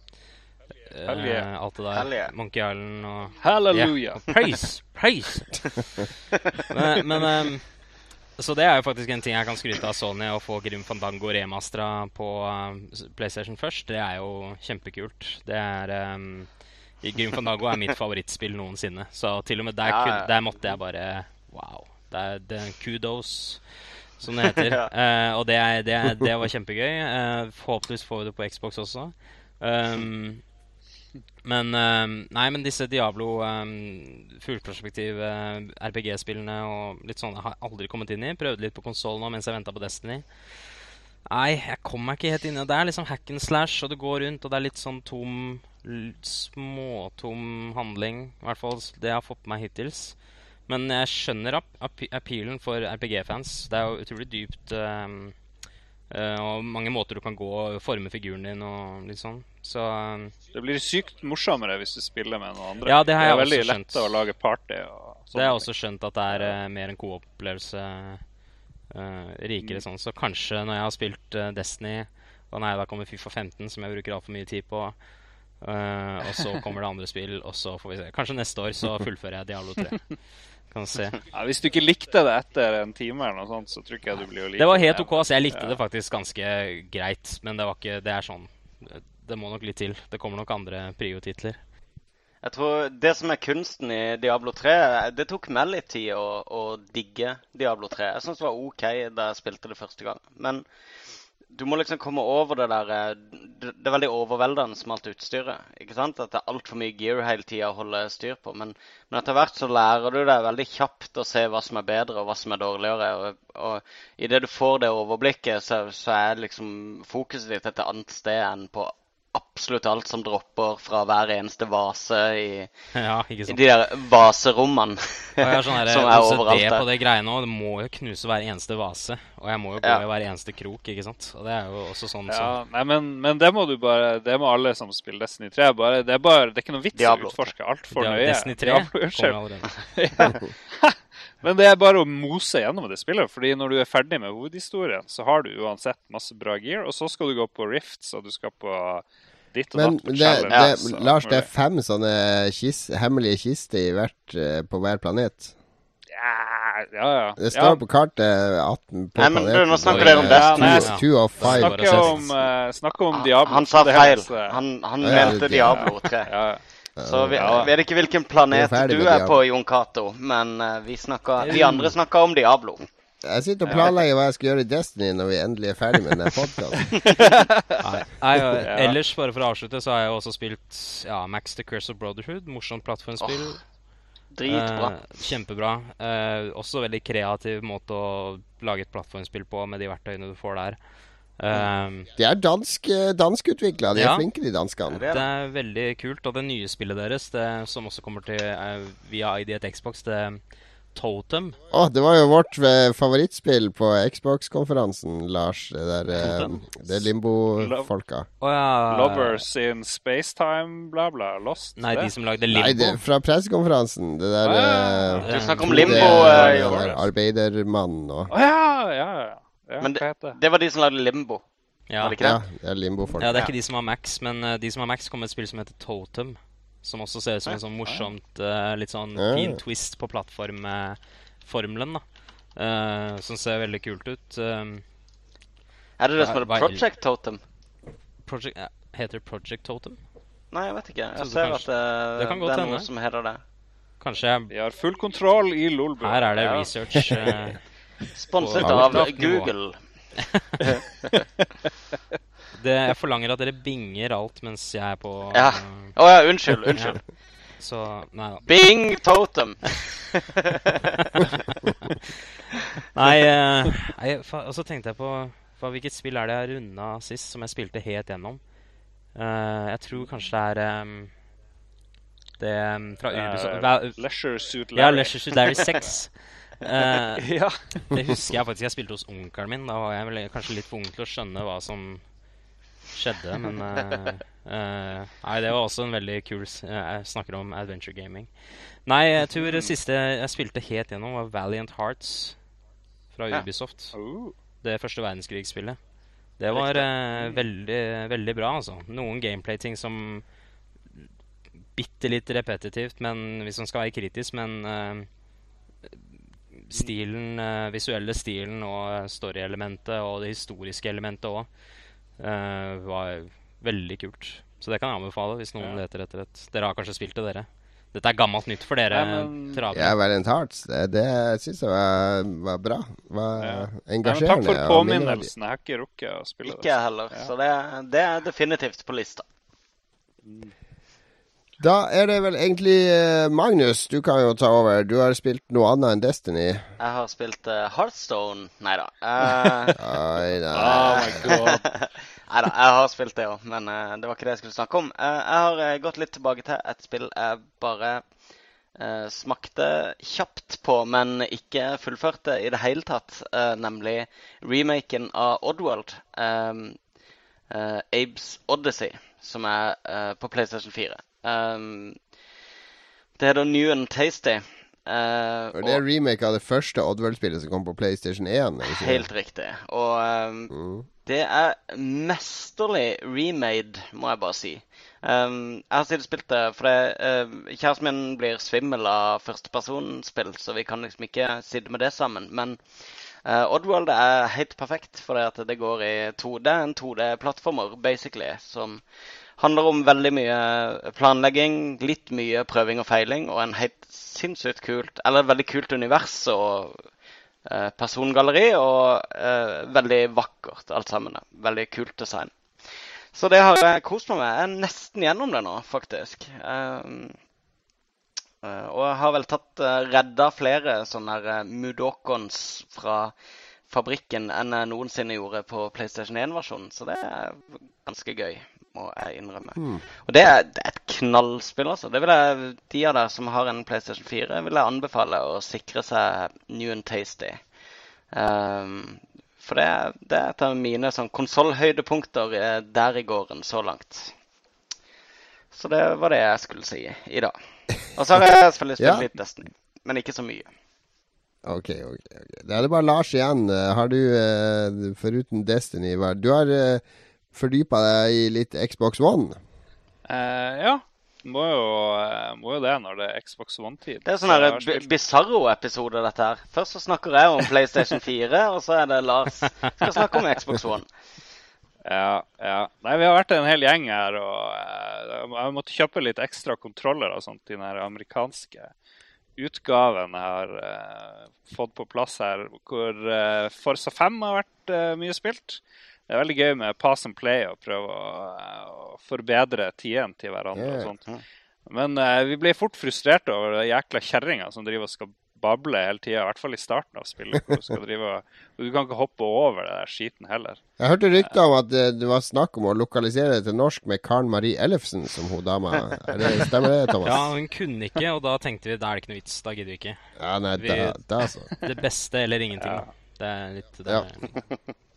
Hell yeah. alt det der. Hell yeah. Monkey Island og Halleluja. Yeah. Praise! Praise! <laughs> men men um, Så det er jo faktisk en ting jeg kan skryte av Sony. Å få Grim Fandango remastera på uh, PlayStation først, det er jo kjempekult. Det er um, Grim Fandango er mitt favorittspill noensinne. Så til og med der, Ja, kun- ja. der måtte jeg bare Wow. Det er, det er kudos, som det heter. <laughs> Ja. uh, og det, er, det, er, det var kjempegøy. Uh, forhåpentligvis får vi det på Xbox også. Um, men ehm, Nei, men disse Diablo um, fullperspektiv eh, RPG-spillene og litt sånne har jeg aldri kommet inn i. Prøvde litt på konsoll nå mens jeg venta på Destiny. Nei, jeg kom meg ikke helt inn i det. Det er liksom hack and slash, og du går rundt, og det er litt sånn tom Småtom handling. I hvert fall det jeg har fått med meg hittils. Men jeg skjønner ap ap appealen for RPG-fans. Det er jo utrolig dypt. eh, og mange måter du kan gå og forme figuren din og litt sånn. Så um, Det blir sykt morsommere hvis du spiller med noen andre. Ja, det har jeg er veldig også skjønt. lett å lage party. Og Det har jeg også skjønt at det er uh, mer en co-opplevelse. uh, rikere sånn. Så kanskje når jeg har spilt uh, Destiny, og nei, da kommer Fifa 15, som jeg bruker altfor mye tid på, eh, og så kommer det andre spill, og så får vi se. Kanskje neste år så <laughs> fullfører jeg Diablo 3. Kan se. <laughs> Ja, hvis du ikke likte det etter en time, eller noe sånt, så tror ikke jeg du blir å like Det var helt OK. Så jeg likte Ja. det faktisk ganske greit. Men det var ikke Det er sånn Det må nok litt til. Det kommer nok andre prio-titler. Jeg tror Det som er kunsten i Diablo 3 Det tok meg litt tid å, å digge Diablo 3. Jeg syns det var OK da jeg spilte det første gang. Men du må liksom komme over det der eh, Det det er veldig overveldende med alt utstyret. ikke sant? At det er altfor mye gear hele tida å holde styr på. Men, men etter hvert så lærer du deg veldig kjapt å se hva som er bedre og hva som er dårligere. Og, og idet du får det overblikket, så, så er liksom fokuset ditt et annet sted enn på absolutt alt som dropper fra hver eneste vase i, <laughs> Ja, ikke i de der vaserommene Og jeg sånn <laughs> som er overalt overalt på det greiene. Det må jo knuse hver eneste vase. Og jeg må jo gå Ja. i hver eneste krok, ikke sant. Og det er jo også sånn som nei, men, men det må du bare Det må alle som spiller Destiny 3. Bare, det, er bare, det er ikke noe vits Diablo. å utforske altfor Ja, nøye. Destiny 3 Diablo, kommer allerede. <laughs> Men det er bare å mose gjennom det spillet. Fordi når du er ferdig med hovedhistorien, så har du uansett masse bra gear, og så skal du gå på Rifts, og du skal på ditt og Men datt. på det, det, og Lars, det er fem sånne kis, hemmelige kister i hvert, eh, på hver planet. Ja, ja. ja. Det står ja. på kartet 18 på Nei, men planeten. nå snakker dere om Destiny. two- Two of five. Snakker om, uh, snakke om Diablo. Han sa feil. eh, Han, han Ja, mente Diablo 3. ja. Så vi Ja. vet ikke hvilken planet er du er på, Jon Cato, men eh, vi, snakker, vi andre snakker om Diablo. Jeg sitter og planlegger hva jeg skal gjøre i Destiny når vi endelig er ferdig med denne podkasten. <laughs> Ellers, bare for å avslutte, så har jeg også spilt ja, Max The Curse of Brotherhood. Morsomt plattformspill. Dritbra. Eh, kjempebra. Eh, også veldig kreativ måte å lage et plattformspill på med de verktøyene du får der. Eh, De er dansk, danskutvikla. De er flinke, de danskene. Det er veldig kult. Og det nye spillet deres, det, som også kommer til uh, via ID et Xbox, det Totem. Oh, det var jo vårt eh, favorittspill på Xbox-konferansen, Lars. Det der eh, Det er Limbo-folka. Oh, ja Lovers in spacetime, bla, bla. Lost. Nei, det. de som lagde Nei, Limbo. det, fra pressekonferansen. Det der Ah, uh, Du snakker om Limbo, det- eh, det Jon. der Arbeidermann og Å ja, ja, ja. Ja Men det? Det var de som lagde Limbo. Ja. Var det ikke Ja, det? Ja, er Limbo-folk. ja, det er ikke de som har Max, men eh, de som har Max, kommer et spill som heter Totem. Som også ser ut som en sånn morsomt, uh, litt sånn Ja. fin twist på plattformformelen. Eh, som ser veldig kult ut. Um, Er det det som heter Project Totem? Project, heter det Project Totem? Nei, jeg vet ikke. Jeg ser kanskje- at det, det kan det er noe som heter det. Kanskje jeg Vi har full kontroll i Lolbu. Her er det Ja. research. <laughs> eh, Sponset av. Google. <laughs> det, jeg forlanger at dere binger alt mens jeg er på Ja. Oh, ja, unnskyld. Unnskyld. Så Nei da. Bing Totem. <laughs> Nei, eh, nei fa- og så tenkte jeg på fa, hvilket spill er det jeg runda sist som jeg spilte helt gjennom. Uh, jeg tror kanskje det er um, det um, fra Ubisoft uh, Leisure Suit Larry. Ja, Leisure Suit Larry <laughs> 6. Eh, <laughs> ja. det husker jeg faktisk jeg spilte hos onkelen min. Da var jeg vel kanskje litt for ung til å skjønne hva som skjedde, men eh, eh, Nei, det var også en veldig kul eh, Jeg snakker om adventure gaming. Nei, jeg tror det siste jeg spilte helt gjennom, var Valiant Hearts fra. Ubisoft. Oh. Det første verdenskrigsspillet. Det var eh, veldig, veldig bra, altså. Noen gameplay-ting som Bitte litt repetitivt, men hvis man skal være kritisk, men eh, stilen, eh, visuelle stilen og story-elementet og det historiske elementet òg var veldig kult. Så det kan jeg anbefale hvis noen Ja. leter etter et Dere har kanskje spilt det, dere? Dette er gammelt nytt for dere. ja, men- travere. Ja, Valiant Hearts. Det, det syns jeg var, var bra. Var Ja. engasjerende. Ja, takk for påminnelsen. Jeg har ikke rukket å spille det. Ikke jeg heller. Ja. Så det, det er definitivt på lista. Da er det vel egentlig eh, Magnus, du kan jo ta over. Du har spilt noe annet enn Destiny. Jeg har spilt uh, Heartstone. Nei da. Uh, Oi, nei. Oh <laughs> my god. <laughs> Nei da, jeg har spilt det òg, men uh, det var ikke det jeg skulle snakke om. Eh, jeg har eh, gått litt tilbake til et spill jeg bare eh, smakte kjapt på, men ikke fullførte i det hele tatt. eh, nemlig remaken av Oddworld. Eh, Abes Odyssey, som er eh, på PlayStation 4. Um, det heter New and Tasty. Uh, Og det er remake av det første Oddworld-spillet som kom på PlayStation 1. er det ikke det? Helt riktig. Og um, Mm. det er mesterlig remade, må jeg bare si. Um, jeg har siden spilt det fordi uh, kjæresten min blir svimmel av førstepersonspill, så vi kan liksom ikke sitte med det sammen. Men uh, Oddworld er helt perfekt, for at det går i to Det er en 2D-plattformer, basically, som handler om veldig mye planlegging, litt mye prøving og feiling, og en helt sinnssykt kult Eller veldig kult univers og eh, persongalleri, og eh, veldig vakkert alt sammen. Veldig kult design. Så det har jeg kost meg med. Jeg er nesten gjennom det nå, faktisk. Um, eh, og jeg har vel tatt uh, redda flere sånne her, uh, Mudokons fra fabrikken enn jeg noensinne gjorde på PlayStation 1-versjonen. Så det er ganske gøy, må jeg innrømme. Og det er, det er et knallspill, altså. Det vil jeg, de av dere som har en PlayStation 4, vil jeg anbefale å sikre seg New and Tasty. Um, for det, det er et av mine sånn konsollhøydepunkter eh, der i gården så langt. Så det var det jeg skulle si i dag. Og så har jeg selvfølgelig spilt Ja. litt Destiny, men ikke så mye. Ok, ok. ok. Da er det bare Lars igjen. Eh, Har du, eh, foruten Destiny Du har fordypa deg i litt Xbox One? Eh, ja. må jo, eh, må jo det når det er Xbox One-tid. Det er sånn Bizarro-episode, dette her. Først så snakker jeg om PlayStation 4, og så er det Lars skal snakke om Xbox One. <laughs> Ja, ja. Nei, vi har vært en hel gjeng her, og uh, jeg måtte kjøpe litt ekstra kontroller og sånt i den amerikanske utgaven jeg har uh, fått på plass her, hvor uh, Forza 5 har vært uh, mye spilt. Det er veldig gøy med pass and play og prøve å, å forbedre tidene til hverandre. Yeah. og sånt. Men vi blir fort frustrert over jækla kjerringa som driver og skal bable hele tida, i hvert fall i starten av spillet. hvor Du skal drive, og <laughs> du kan ikke hoppe over det der skiten heller. Jeg hørte rykter om at det var snakk om å lokalisere det til norsk med Karen Marie Ellefsen som hun dama. Er det, stemmer det, Thomas? <laughs> Ja, hun kunne ikke, og da tenkte vi da er det ikke noe vits. Da gidder vi ikke. Ja, nei, vi, da, da så. Det beste eller ingenting. Ja. Det er litt det ja. <laughs>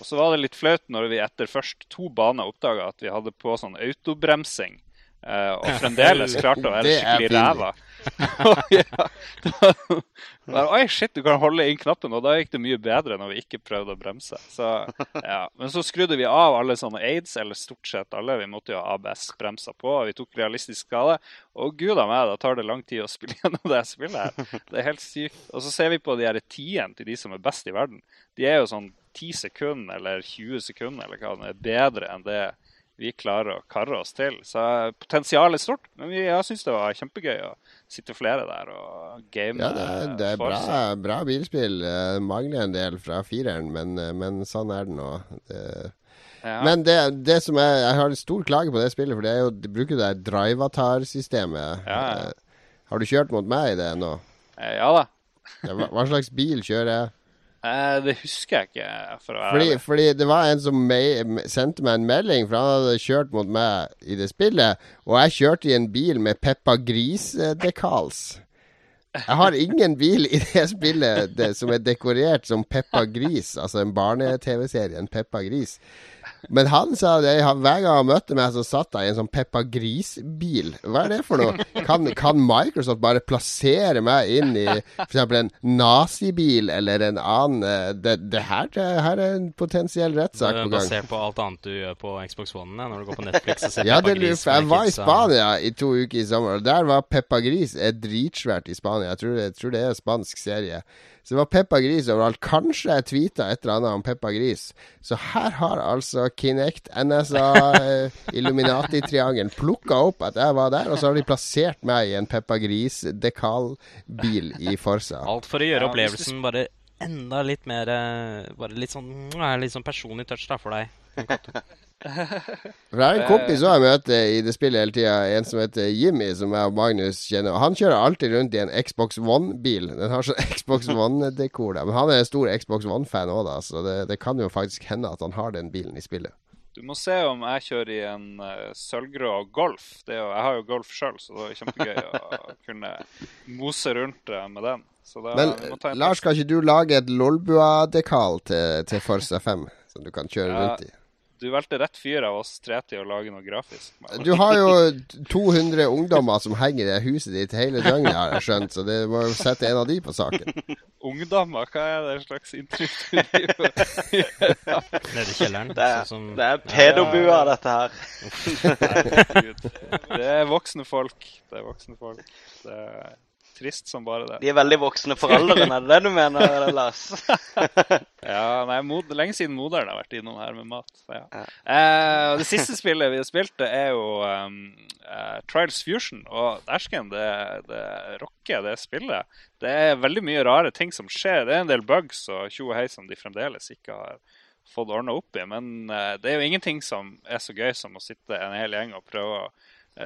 Og så var det litt flaut når vi etter først to baner oppdaga at vi hadde på sånn autobremsing. Uh, og fremdeles <laughs> klarte å være skikkelig ræva. <laughs> ja, <laughs> Oi, shit, du kan holde inn knappen. Og da gikk det mye bedre når vi ikke prøvde å bremse. Så, ja. Men så skrudde vi av alle sånne aids, eller stort sett alle. Vi måtte jo ha ABS-bremser på. og Vi tok realistisk skade. Og gud a meg, da tar det lang tid å spille gjennom det spillet her. Det er helt sykt. Og så ser vi på de her tiende til de som er best i verden. De er jo sånn 10 sekunder eller 20 sekunder eller hva det er bedre enn det vi klarer å karre oss til. Så potensialet er stort. Men jeg syns det var kjempegøy å sitte flere der og game. Ja, det er, det er bra, bra, bilspill. Det mangler en del fra fireren, men, men sånn er det nå. Det, ja. Men det, det, som er Jeg har en stor klage på det spillet, for det er jo, de bruker det drivatar-systemet. Ja, ja. Har du kjørt mot meg i det nå? Eh, ja da. hva, hva slags bil kjører jeg? Eh, det husker jeg ikke. For fordi, fordi, det var en som sendte meg en melding, for han hadde kjørt mot meg i det spillet. Og jeg kjørte i en bil med Peppa Gris-dekals. Jeg har ingen bil i det spillet det, som er dekorert som Peppa Gris, altså en barne-TV-serie, en Peppa Gris. Men han sa det, hver gang han møtte meg, så satt jeg i en sånn Peppa Gris-bil. Hva er det for noe? Kan, kan, Microsoft bare plassere meg inn i f.eks. en nazibil eller en annen eh, Det, det, her, det her, er en potensiell rettssak på gang. Basert på alt annet du gjør på Xbox One når du går på Netflix og ser ja, Peppa Gris. Jeg var i Spania i to uker i sommer, og der var Peppa Gris er dritsvært i Spania. Jeg tror, jeg tror det er en spansk serie. Så det var Peppa Gris overalt. Kanskje jeg tweeta et eller annet om Peppa Gris. Så her har altså Kinect, NSA, eh, Illuminati-triangelen plukka opp at jeg var der, og så har de plassert meg i en Peppa Gris-dekalbil i Forsa. Alt for å gjøre opplevelsen bare enda litt mer eh, Bare litt sånn, litt sånn personlig touch da for deg. <laughs> For Det er en kompis som jeg møter i det spillet hele tida, en som heter Jimmy, som jeg og Magnus kjenner. Han kjører alltid rundt i en Xbox One-bil. Den har sånn <laughs> Xbox One-dekor. Men han er en stor Xbox One-fan òg, da, så det, det, kan jo faktisk hende at han har den bilen i spillet. Du må se om jeg kjører i en uh, sølvgrå Golf. Jo, jeg har jo Golf sjøl, så det er kjempegøy å <laughs> kunne mose rundt uh, med den. Da, Men Lars, kan ikke du lage et Lolbua-dekal til, til Forza 5, som du kan kjøre ja. rundt i? Du valgte rett fyr av oss tre til å lage noe grafisk. Du har jo 200 ungdommer som henger i huset ditt hele døgnet, har jeg skjønt, så det må jo sette en av de på saken. <laughs> Ungdommer? Hva er det slags inntrykk du driver Nede i kjelleren? Det er, sånn, det er pedobua, dette her. Nei, Det er voksne folk. Det er voksne folk. Det er trist som bare det. De er veldig voksne foreldrene, er det det du mener, Lars? <laughs> ja, nei, mod, lenge siden moderen har vært innom her med mat. Ja. Ja. Eh, det siste spillet vi har spilt, det er jo um, uh, Trials Fusion. Og dæsken, det, det rocker, det spillet. Det er veldig mye rare ting som skjer. Det er en del bugs og tjo og hei som de fremdeles ikke har fått ordna opp i. Men uh, det er jo ingenting som er så gøy som å sitte en hel gjeng og prøve å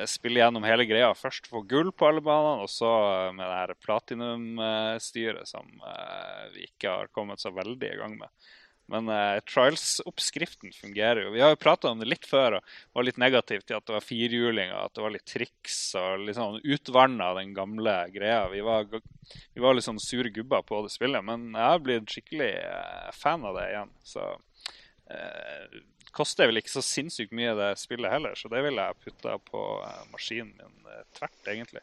spille gjennom hele greia. Først få gull på alle banene, og så eh, med det her platinum-styret som uh, vi ikke har kommet så veldig i gang med. Men uh, trials-oppskriften fungerer jo. Vi har jo prata om det litt før og var litt negativt til at det var firhjulinger, at det var litt triks og litt sånn utvanna den gamle greia. Vi var, vi var litt sånn sure gubber på det spillet, men jeg har blitt skikkelig uh, fan av det igjen. Så koster vel ikke så sinnssykt mye, det spillet heller, så det ville jeg putta på eh, maskinen min eh, tvert, egentlig.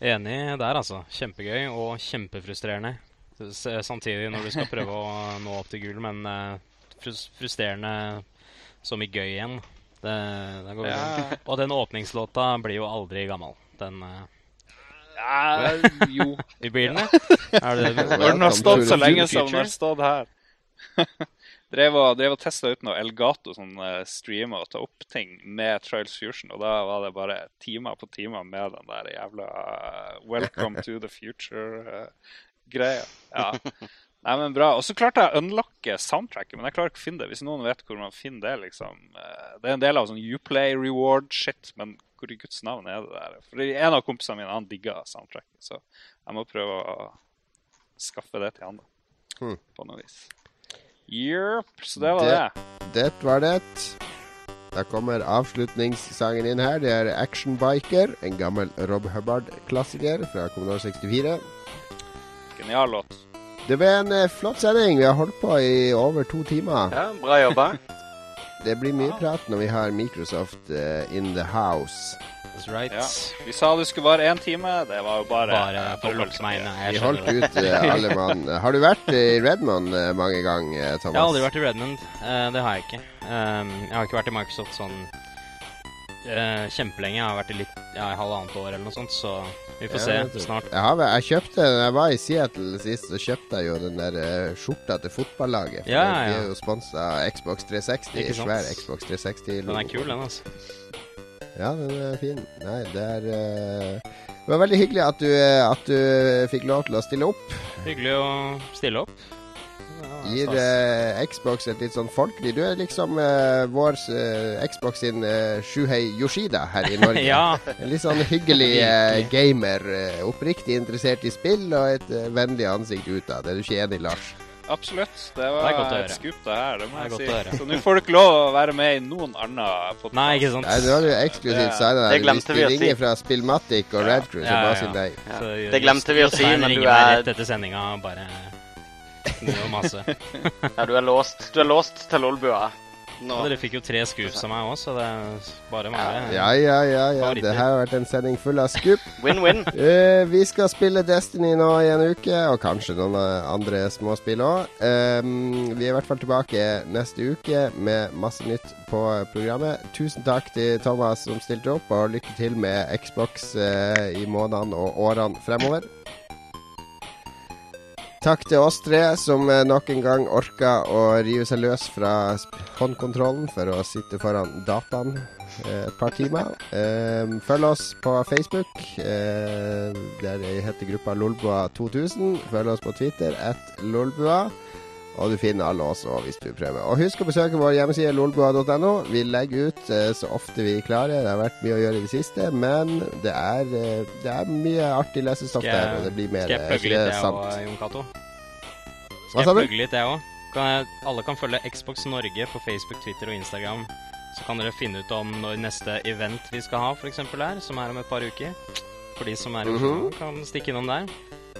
Enig der, altså. Kjempegøy og kjempefrustrerende. Samtidig når du skal <laughs> prøve å nå opp til gull, men frustrerende som i gøy igjen. Det, det går Ja. bra. Og den åpningslåta blir jo aldri gammel. Den eh, Ja, jo. Blir den det? Er det det? Når den har stått så lenge som den har stått her. <laughs> drev og, drev og testa ut noe Elgato som uh, streamer og tar opp ting med Trials Fusion, og da var det bare timer på timer med den der jævla eh, Welcome to the future-greia. ja. Nei, men bra. Og så klarte jeg å unlocke soundtracket, men jeg klarer ikke å finne det. Hvis noen vet hvor man finner det, liksom eh, Det er en del av sånn Uplay reward-shit, men hvor i Guds navn er det der? For en av kompisene mine han digga soundtracket, så jeg må prøve å skaffe det til han, da. Hmm. På noe vis. Jepp. Så det var Det- det. Det var det. Da kommer avslutningssangen inn her. Det er Action Biker, en gammel Rob Hubbard-klassiker fra Kommunal 64. Genial låt. Det ble en eh, flott sending. Vi har holdt på i over to timer. Ja, bra jobba. Det blir mye prat når vi har Microsoft uh, in the house. That's right. Ja. Vi sa det skulle vare én time. Det var jo bare Bare for å lukke meg inne. Vi holdt det. ut eh, alle mann. <laughs> Har du vært i Redmond eh, mange ganger, Thomas? Jeg har aldri vært i Redmond. Eh, det har jeg ikke. Um, jeg har ikke vært i Microsoft sånn eh, kjempelenge. Jeg har vært i litt ja, i halvannet år eller noe sånt, så vi får Ja, se snart. Jeg, har, jeg kjøpte, jeg var i Seattle sist, så kjøpte jeg jo den der uh, skjorta til fotballaget. For Ja, ja, ja. er jo sponsa Xbox 360. Ikke sant? Svær Xbox 360. Den er kul, den, altså. Ja, den er fin. Nei, det er uh, Det var veldig hyggelig at du, at du fikk lov til å stille opp. Hyggelig å stille opp. Gir eh, Xbox et litt sånn folkelig Du er liksom eh, vår eh, Xbox sin eh, Shuhei Yoshida her i Norge. <laughs> ja, En litt sånn hyggelig eh, gamer. eh, oppriktig interessert i spill og et vennlig ansikt utad. Er du ikke enig, Lars? Absolutt. Det Det var godt å et skup, det her. Det må Det jeg si. Så nå får du ikke lov å være med i noen annen podkast. Nei, ikke sant. Nei, nå har du eksklusivt Det- signa det deg. Hvis du ringer si. fra Spillmatic og Ja. Red Crew, så Ja, bare ja, si nei. Ja. Det glemte vi å si, men du er, rett etter sendinga bare Mye var masse. ja, du er låst. Du er låst til Lolbua. Nå. Dere fikk jo tre scoops av meg òg, så det er bare bare Ja, ja, ja. ja. Det her har vært en sending full av skup. Win-win. Uh, <laughs> vi skal spille Destiny nå i en uke, og kanskje noen andre småspill òg. vi er i hvert fall tilbake neste uke med masse nytt på programmet. Tusen takk til Thomas som stilte opp, og lykke til med Xbox uh, i månedene og årene fremover. Takk til oss tre som eh, nok en gang orka å rive seg løs fra håndkontrollen for å sitte foran dataen eh, et par timer. Eh, følg oss på Facebook. Eh, der heter gruppa Lolbua2000. Følg oss på Twitter at Lolbua. Og du finner alle oss også hvis du prøver. Og husk å besøke vår hjemmeside lolbua.no. Vi legger ut eh, så ofte vi klarer. Det har vært mye å gjøre i det siste, men det er, eh, det er mye artig lesestoff der. Og det blir mer Skal jeg er plugge litt, det jeg òg, Jon Cato? Skal jeg plugge litt, jeg òg? Alle kan følge Xbox Norge på Facebook, Twitter og Instagram. Så kan dere finne ut om når neste event vi skal ha, f.eks. er, som er om et par uker. For de som er i Oslo, Mhm. kan stikke innom der.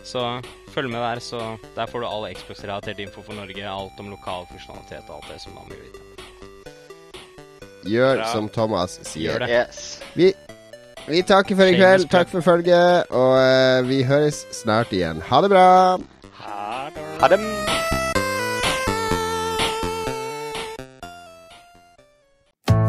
Så følg med der, så der får du all Xbox-relatert info for Norge. Alt om lokal funksjonalitet og alt det som man vil vite. Gjør Bra. som Thomas sier. Gjør det. Yes. Vi, vi takker for i kveld. Takk for følget, og uh, vi høres snart igjen. Ha det bra! Ha det.